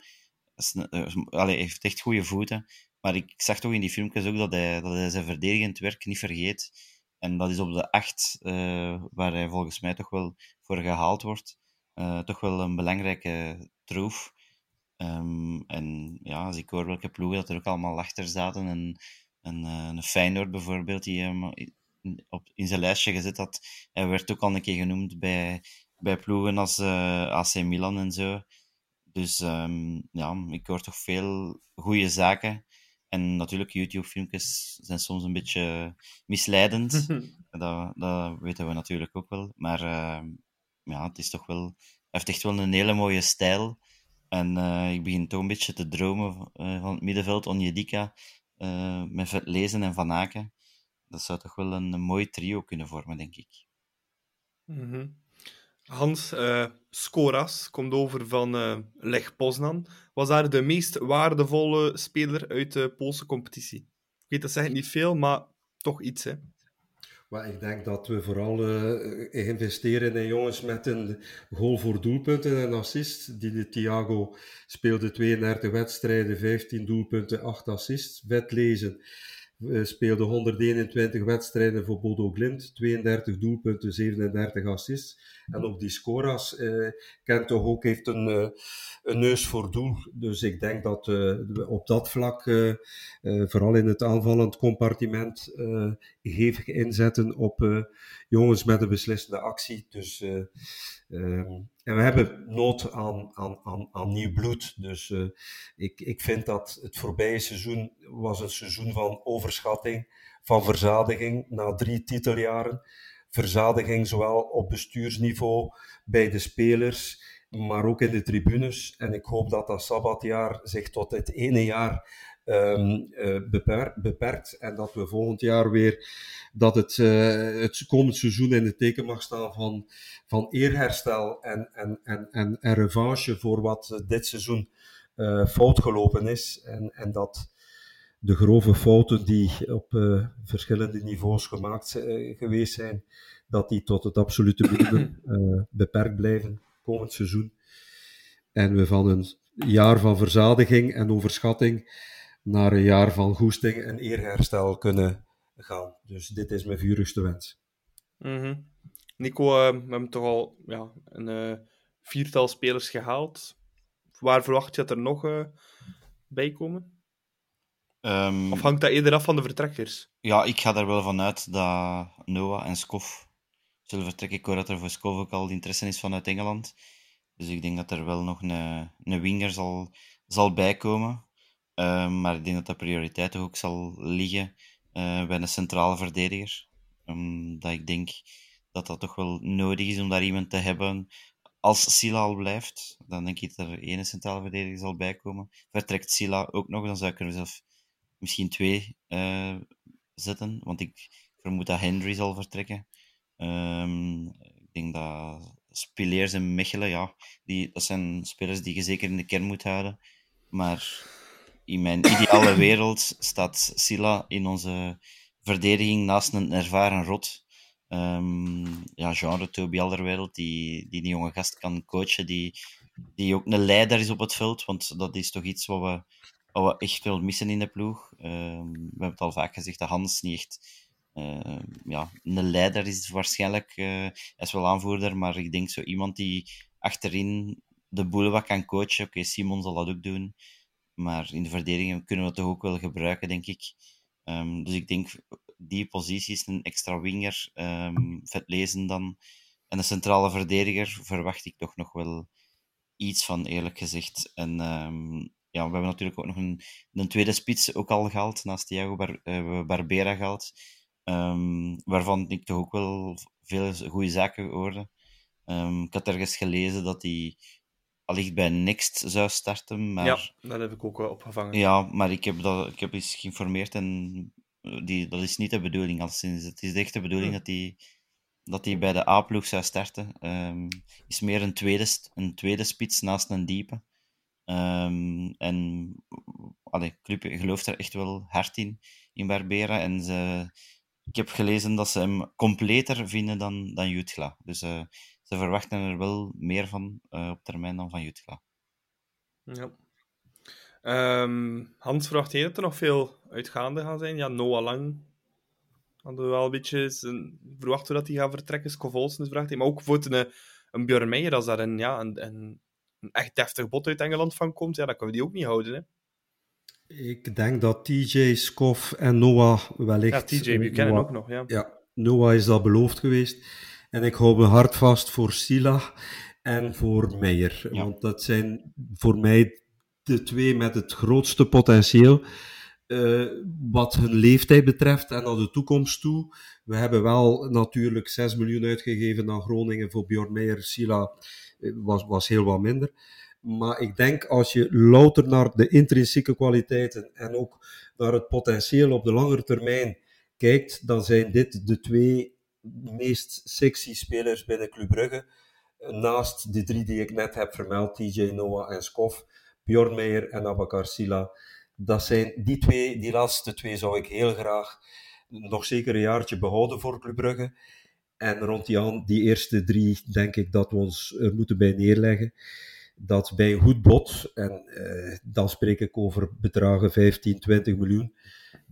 eh, hij heeft echt goede voeten. Maar ik zag toch in die filmpjes ook dat hij, dat zijn verdedigend werk niet vergeet. En dat is op de acht, eh, waar hij volgens mij toch wel voor gehaald wordt, eh, toch wel een belangrijke troef. Ehm, en ja, als ik hoor welke ploegen dat er ook allemaal achter zaten, en, en een Feyenoord bijvoorbeeld, die hem in, op, in zijn lijstje gezet had. Hij werd ook al een keer genoemd bij, bij ploegen als AC Milan en zo. Dus ehm, ja, ik hoor toch veel goede zaken. En natuurlijk, YouTube-filmpjes zijn soms een beetje misleidend. dat, dat weten we natuurlijk ook wel. Maar ehm, ja, het is toch wel... Hij heeft echt wel een hele mooie stijl. En eh, ik begin toch een beetje te dromen van, eh, van het middenveld, Onjedika, eh met Vet Lezen en Van Aken. Dat zou toch wel een, een mooi trio kunnen vormen, denk ik. Mhm. Hans eh, Skoras komt over van eh Lech Poznan. Was daar de meest waardevolle speler uit de Poolse competitie? Ik weet dat zegt niet veel, maar toch iets, hè? Maar ik denk dat we vooral eh, investeren in jongens met een goal voor doelpunten en assist. Die de Thiago speelde 32 wedstrijden, 15 doelpunten, 8 assists. Vet lezen speelde 121 wedstrijden voor Bodo Glimt, 32 doelpunten, 37 assists. En ook die Scoras eh, kent toch ook, heeft een, eh, een neus voor doel. Dus ik denk dat eh, we op dat vlak, eh, eh, vooral in het aanvallend compartiment, eh, hevig inzetten op eh, jongens met een beslissende actie. Dus, eh, en we hebben nood aan, aan, aan, aan nieuw bloed. Dus eh, ik, ik vind dat het voorbije seizoen was een seizoen van overschatting, van verzadiging na drie titeljaren. Verzadiging zowel op bestuursniveau, bij de spelers, maar ook in de tribunes. En ik hoop dat dat sabbatjaar zich tot dit ene jaar ehm, eh, beper- beperkt en dat we volgend jaar weer dat het, eh, het komend seizoen in het teken mag staan van, van eerherstel en, en, en, en, en revanche voor wat eh, dit seizoen eh, fout gelopen is. En, en dat de grove fouten die op eh, verschillende niveaus gemaakt eh, geweest zijn, dat die tot het absolute minimum eh, beperkt blijven komend seizoen. En we van een jaar van verzadiging en overschatting naar een jaar van goesting en eerherstel kunnen gaan. Dus dit is mijn vurigste wens. Mhm. Nico, eh, we hebben toch al ja, een eh, viertal spelers gehaald. Waar verwacht je dat er nog eh, bij komen? Ehm, Of hangt dat eerder af van de vertrekkers? Ja, ik ga er wel vanuit dat Noah en Skof zullen vertrekken. Ik hoor dat er voor Skof ook al interesse is vanuit Engeland. Dus ik denk dat er wel nog een, een winger zal, zal bijkomen. Ehm, maar ik denk dat de prioriteit toch ook zal liggen eh, bij een centrale verdediger. Omdat ik denk dat dat toch wel nodig is om daar iemand te hebben. Als Sila al blijft, dan denk ik dat er één centrale verdediger zal bijkomen. Vertrekt Sila ook nog, dan zou ik er zelf misschien twee eh, zetten. Want ik vermoed dat Henry zal vertrekken. Ehm, ik denk dat Spileers en Mechelen, ja, die, dat zijn spelers die je zeker in de kern moet houden. Maar in mijn ideale wereld staat Sila in onze verdediging naast een ervaren rot. Ehm, ja, genre Toby Alderweireld, die, die die jonge gast kan coachen, die, die ook een leider is op het veld, want dat is toch iets wat we, wat we echt wel missen in de ploeg. Ehm, we hebben het al vaak gezegd dat Hans niet echt eh, ja, een leider is waarschijnlijk. hij is wel aanvoerder, maar ik denk zo iemand die achterin de boel wat kan coachen. Oké, Simon zal dat ook doen. Maar in de verdediging kunnen we het toch ook wel gebruiken, denk ik. Ehm, dus ik denk die posities, een extra winger, ehm vet lezen dan. En een centrale verdediger verwacht ik toch nog wel iets van, eerlijk gezegd. En ehm, ja, we hebben natuurlijk ook nog een, een tweede spits ook al gehaald, naast Thiago Bar uh, Barbera gehaald. Waarvan ik toch ook wel veel goede zaken hoorde. Ik had ergens gelezen dat hij allicht bij Next zou starten. Maar... Ja, dat heb ik ook wel opgevangen. Ja, maar ik heb, dat, ik heb eens geïnformeerd en die, dat is niet de bedoeling. Alszins. Het is echt de bedoeling hm. dat hij dat hij bij de A-ploeg zou starten. Um, is meer een tweede, een tweede spits naast een diepe. Um, en allee, Club gelooft er echt wel hard in, in Barbera. En ze, ik heb gelezen dat ze hem completer vinden dan, dan Jutgla. Dus uh, ze verwachten er wel meer van uh, op termijn dan van Jutgla. Ja. Um, Hans verwacht je dat er nog veel uitgaande gaan zijn? Ja, Noah Lang hadden we wel een beetje verwachten dat hij gaat vertrekken. Scovolsen is verwacht. Maar ook voor een, een Björn Meijer, als daar een, ja, een, een, een, echt deftig bot uit Engeland van komt, ja, dan kunnen we die ook niet houden. Hè? Ik denk dat TJ, Skoff en Noah wellicht... Ja, TJ kennen ook nog, ja. Ja, Noah is dat beloofd geweest. En ik hou me hard vast voor Sila en voor Meijer. Want dat zijn voor mij de twee met het grootste potentieel. Uh, wat hun leeftijd betreft en naar de toekomst toe. We hebben wel natuurlijk 6 miljoen uitgegeven aan Groningen voor Bjorn Meijer. Sila uh, was, was heel wat minder. Maar ik denk als je louter naar de intrinsieke kwaliteiten en ook naar het potentieel op de langere termijn kijkt, dan zijn dit de twee meest sexy spelers binnen Club Brugge. Naast de drie die ik net heb vermeld, TJ Noah en Skoff, Bjorn Meijer en Abakar Sila dat zijn die twee, die laatste twee zou ik heel graag nog zeker een jaartje behouden voor Club Brugge. En rond die, die eerste drie denk ik dat we ons er moeten bij neerleggen. Dat bij een goed bod, en eh, dan spreek ik over bedragen 15, 20 miljoen,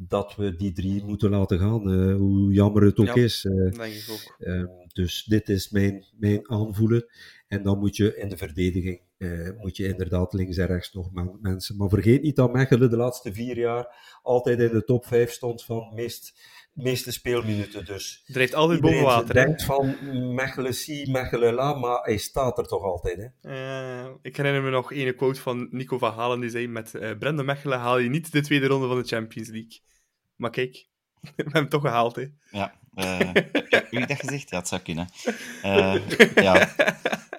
dat we die drie moeten laten gaan. Uh, hoe jammer het ook is. Uh, denk ik ook. Ehm, dus dit is mijn, mijn aanvoelen. En dan moet je in de verdediging moet je inderdaad links en rechts nog mensen. Maar vergeet niet dat Mechelen de laatste vier jaar altijd in de top 5 stond van meest, meeste speelminuten. Dus er heeft altijd boven water. Je denkt van Mechelen si, Mechelen la, maar hij staat er toch altijd. Hè? Uh, ik herinner me nog een quote van Nico van Halen die zei: Met uh, Brendan Mechelen haal je niet de tweede ronde van de Champions League. Maar kijk, we hebben hem toch gehaald. Hè? Ja, uh, wie dat gezegd? Ja, het zou kunnen. ja.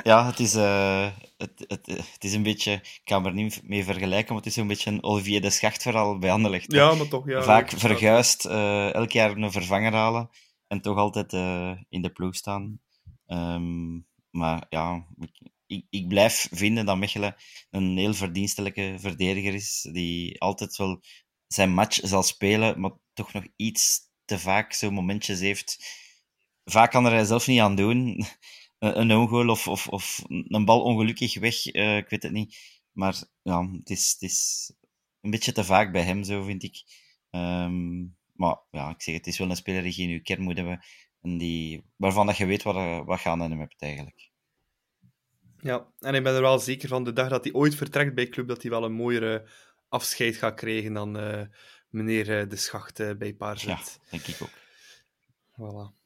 ja, het is het, het, het is een beetje, ik kan er niet mee vergelijken, maar het is een beetje een Olivier de Schacht verhaal bij Anderlecht. Ja, maar toch, ja. Vaak verguist, elk jaar een vervanger halen en toch altijd in de ploeg staan. Um, maar ja, ik, ik blijf vinden dat Mechelen een heel verdienstelijke verdediger is, die altijd wel zijn match zal spelen, maar toch nog iets te vaak zo momentjes heeft. Vaak kan er hij zelf niet aan doen een ongoal of, of, of een bal ongelukkig weg. Uh, ik weet het niet. Maar ja, het is, het is een beetje te vaak bij hem, zo vind ik. Um, maar ja, ik zeg, het is wel een speler die je in je kern moet hebben. En die, waarvan dat je weet wat, wat je aan hem hebt eigenlijk. Ja, en ik ben er wel zeker van, de dag dat hij ooit vertrekt bij club, dat hij wel een mooiere afscheid gaat krijgen dan uh, meneer De Schacht uh, bij Paarzet. Ja, denk ik ook. Voilà.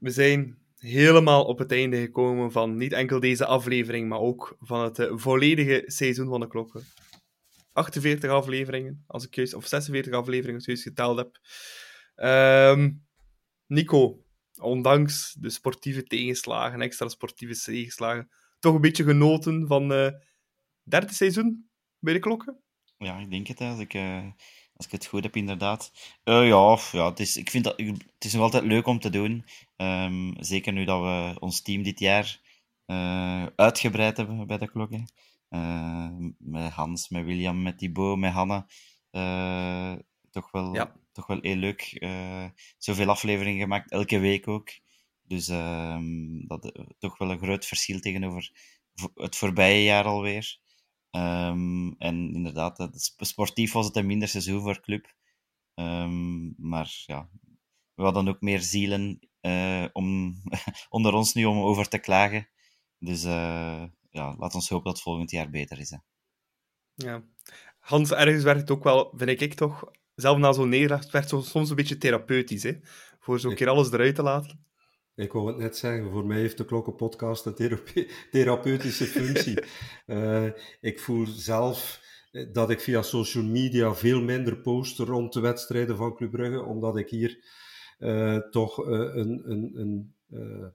We zijn helemaal op het einde gekomen van niet enkel deze aflevering, maar ook van het uh, volledige seizoen van de klokken. 48 afleveringen, als ik juist, of 46 afleveringen als ik juist geteld heb. Um, Nico, ondanks de sportieve tegenslagen, extra sportieve tegenslagen, toch een beetje genoten van het uh, derde seizoen bij de klokken? Ja, ik denk het. Als ik, uh, als ik het goed heb, inderdaad. Uh, ja, ja het, is, ik vind dat, het is nog altijd leuk om te doen. Um, zeker nu dat we ons team dit jaar uh, uitgebreid hebben bij de klokken. Uh, met Hans, met William, met Thibaut, met Hanna. toch, wel, ja. toch wel heel leuk. zoveel afleveringen gemaakt, elke week ook. Dus ehm, dat toch wel een groot verschil tegenover het voorbije jaar alweer. Um, en inderdaad, sportief was het een minder seizoen voor club. Um, maar ja, we hadden ook meer zielen uh, om, onder ons nu om over te klagen. Dus uh, ja, laat ons hopen dat het volgend jaar beter is. Hè. Ja. Hans, ergens werkt het ook wel, vind ik toch, zelf na zo'n nederlaag, werd het soms een beetje therapeutisch, hè? voor zo'n keer alles eruit te laten. Ik wou het net zeggen, voor mij heeft de Klokkenpodcast een therapeutische functie. uh, ik voel zelf dat ik via social media veel minder post rond de wedstrijden van Club Brugge, omdat ik hier uh, toch uh, een, een, een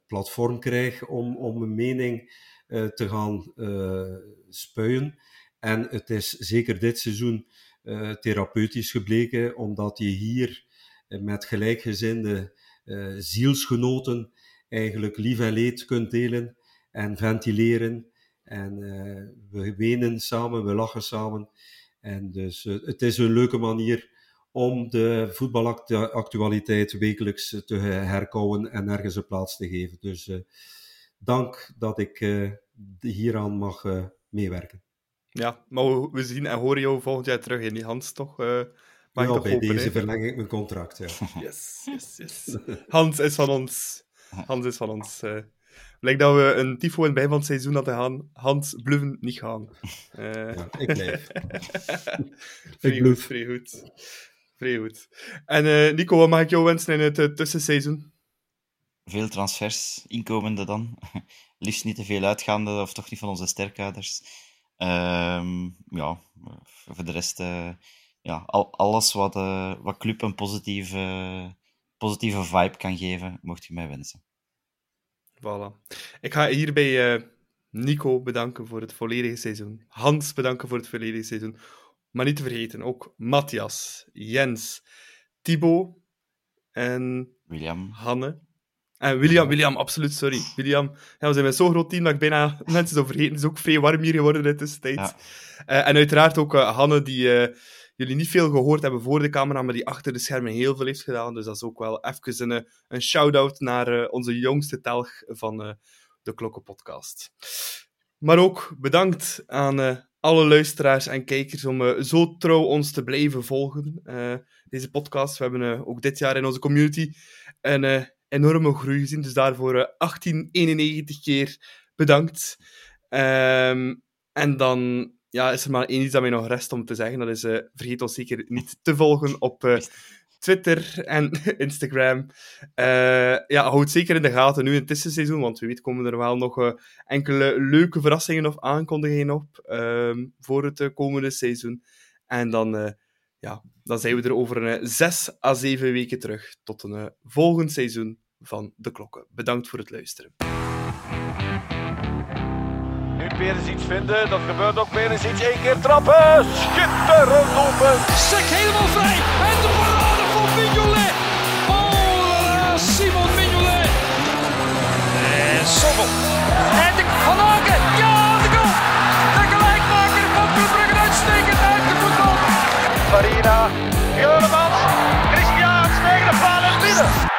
platform krijg om, om mijn mening te gaan spuien. En het is zeker dit seizoen therapeutisch gebleken, omdat je hier met gelijkgezinde zielsgenoten eigenlijk lief en leed kunt delen en ventileren. En uh, we wenen samen, we lachen samen. En dus uh, het is een leuke manier om de voetbalactualiteit wekelijks te herkouwen en ergens een plaats te geven. Dus uh, dank dat ik hieraan mag meewerken. Ja, maar we zien en horen jou volgend jaar terug in die Hans, toch? Ja, bij deze verleng ik mijn contract, ja. Yes, yes, yes. Hans is van ons. Hans is van ons. Uh, lijkt dat we een tifo in het begin van het seizoen hadden gaan. Hans, bluffen niet gaan. Uh... Ja, ik blijf. vrij goed, vrij goed. Vrij goed. En uh, Nico, wat mag ik jou wensen in het uh, tussenseizoen? Veel transfers, inkomende dan. Liefst niet te veel uitgaande, of toch niet van onze sterkhouders. Ehm, ja, voor de rest, ja, al, alles wat, wat club een positieve positieve vibe kan geven, mocht je mij wensen. Voilà. Ik ga hierbij uh, Nico bedanken voor het volledige seizoen. Hans bedanken voor het volledige seizoen. Maar niet te vergeten, ook Matthias, Jens, Thibaut en William. Hanne. En William, William, absoluut, sorry. William, ja, we zijn met zo'n groot team dat ik bijna mensen zou vergeten. Het is ook vrij warm hier geworden in de tussentijd. Ja. Uh, en uiteraard ook uh, Hanne, die jullie niet veel gehoord hebben voor de camera, maar die achter de schermen heel veel heeft gedaan. Dus dat is ook wel even een, een shout-out naar uh, onze jongste telg van uh, de Klokkenpodcast. Maar ook bedankt aan alle luisteraars en kijkers om zo trouw ons te blijven volgen. deze podcast. We hebben ook dit jaar in onze community een enorme groei gezien. Dus daarvoor 1891 keer bedankt. Um, en dan ja, is er maar één iets dat mij nog rest om te zeggen. Dat is, uh, vergeet ons zeker niet te volgen op uh, Twitter en Instagram. Uh, ja, houd zeker in de gaten nu in het tussenseizoen, want wie weet komen er wel nog enkele leuke verrassingen of aankondigingen op ehm, voor het komende seizoen. En dan, ja, dan zijn we er over een zes à zeven weken terug. Tot een volgend seizoen van De Klokken. Bedankt voor het luisteren meer eens iets vinden. Dat gebeurt ook meer eens iets. Eén keer trappen. Schitterend open. Sek helemaal vrij. En de parade van Mignolet. Oh, Simon Mignolet. En Sommel. En de Van Aken. Ja, de goal. De gelijkmaker van Club Brugge uitstekend uit de voetbal. Farina. Christian tegen de paal en binnen.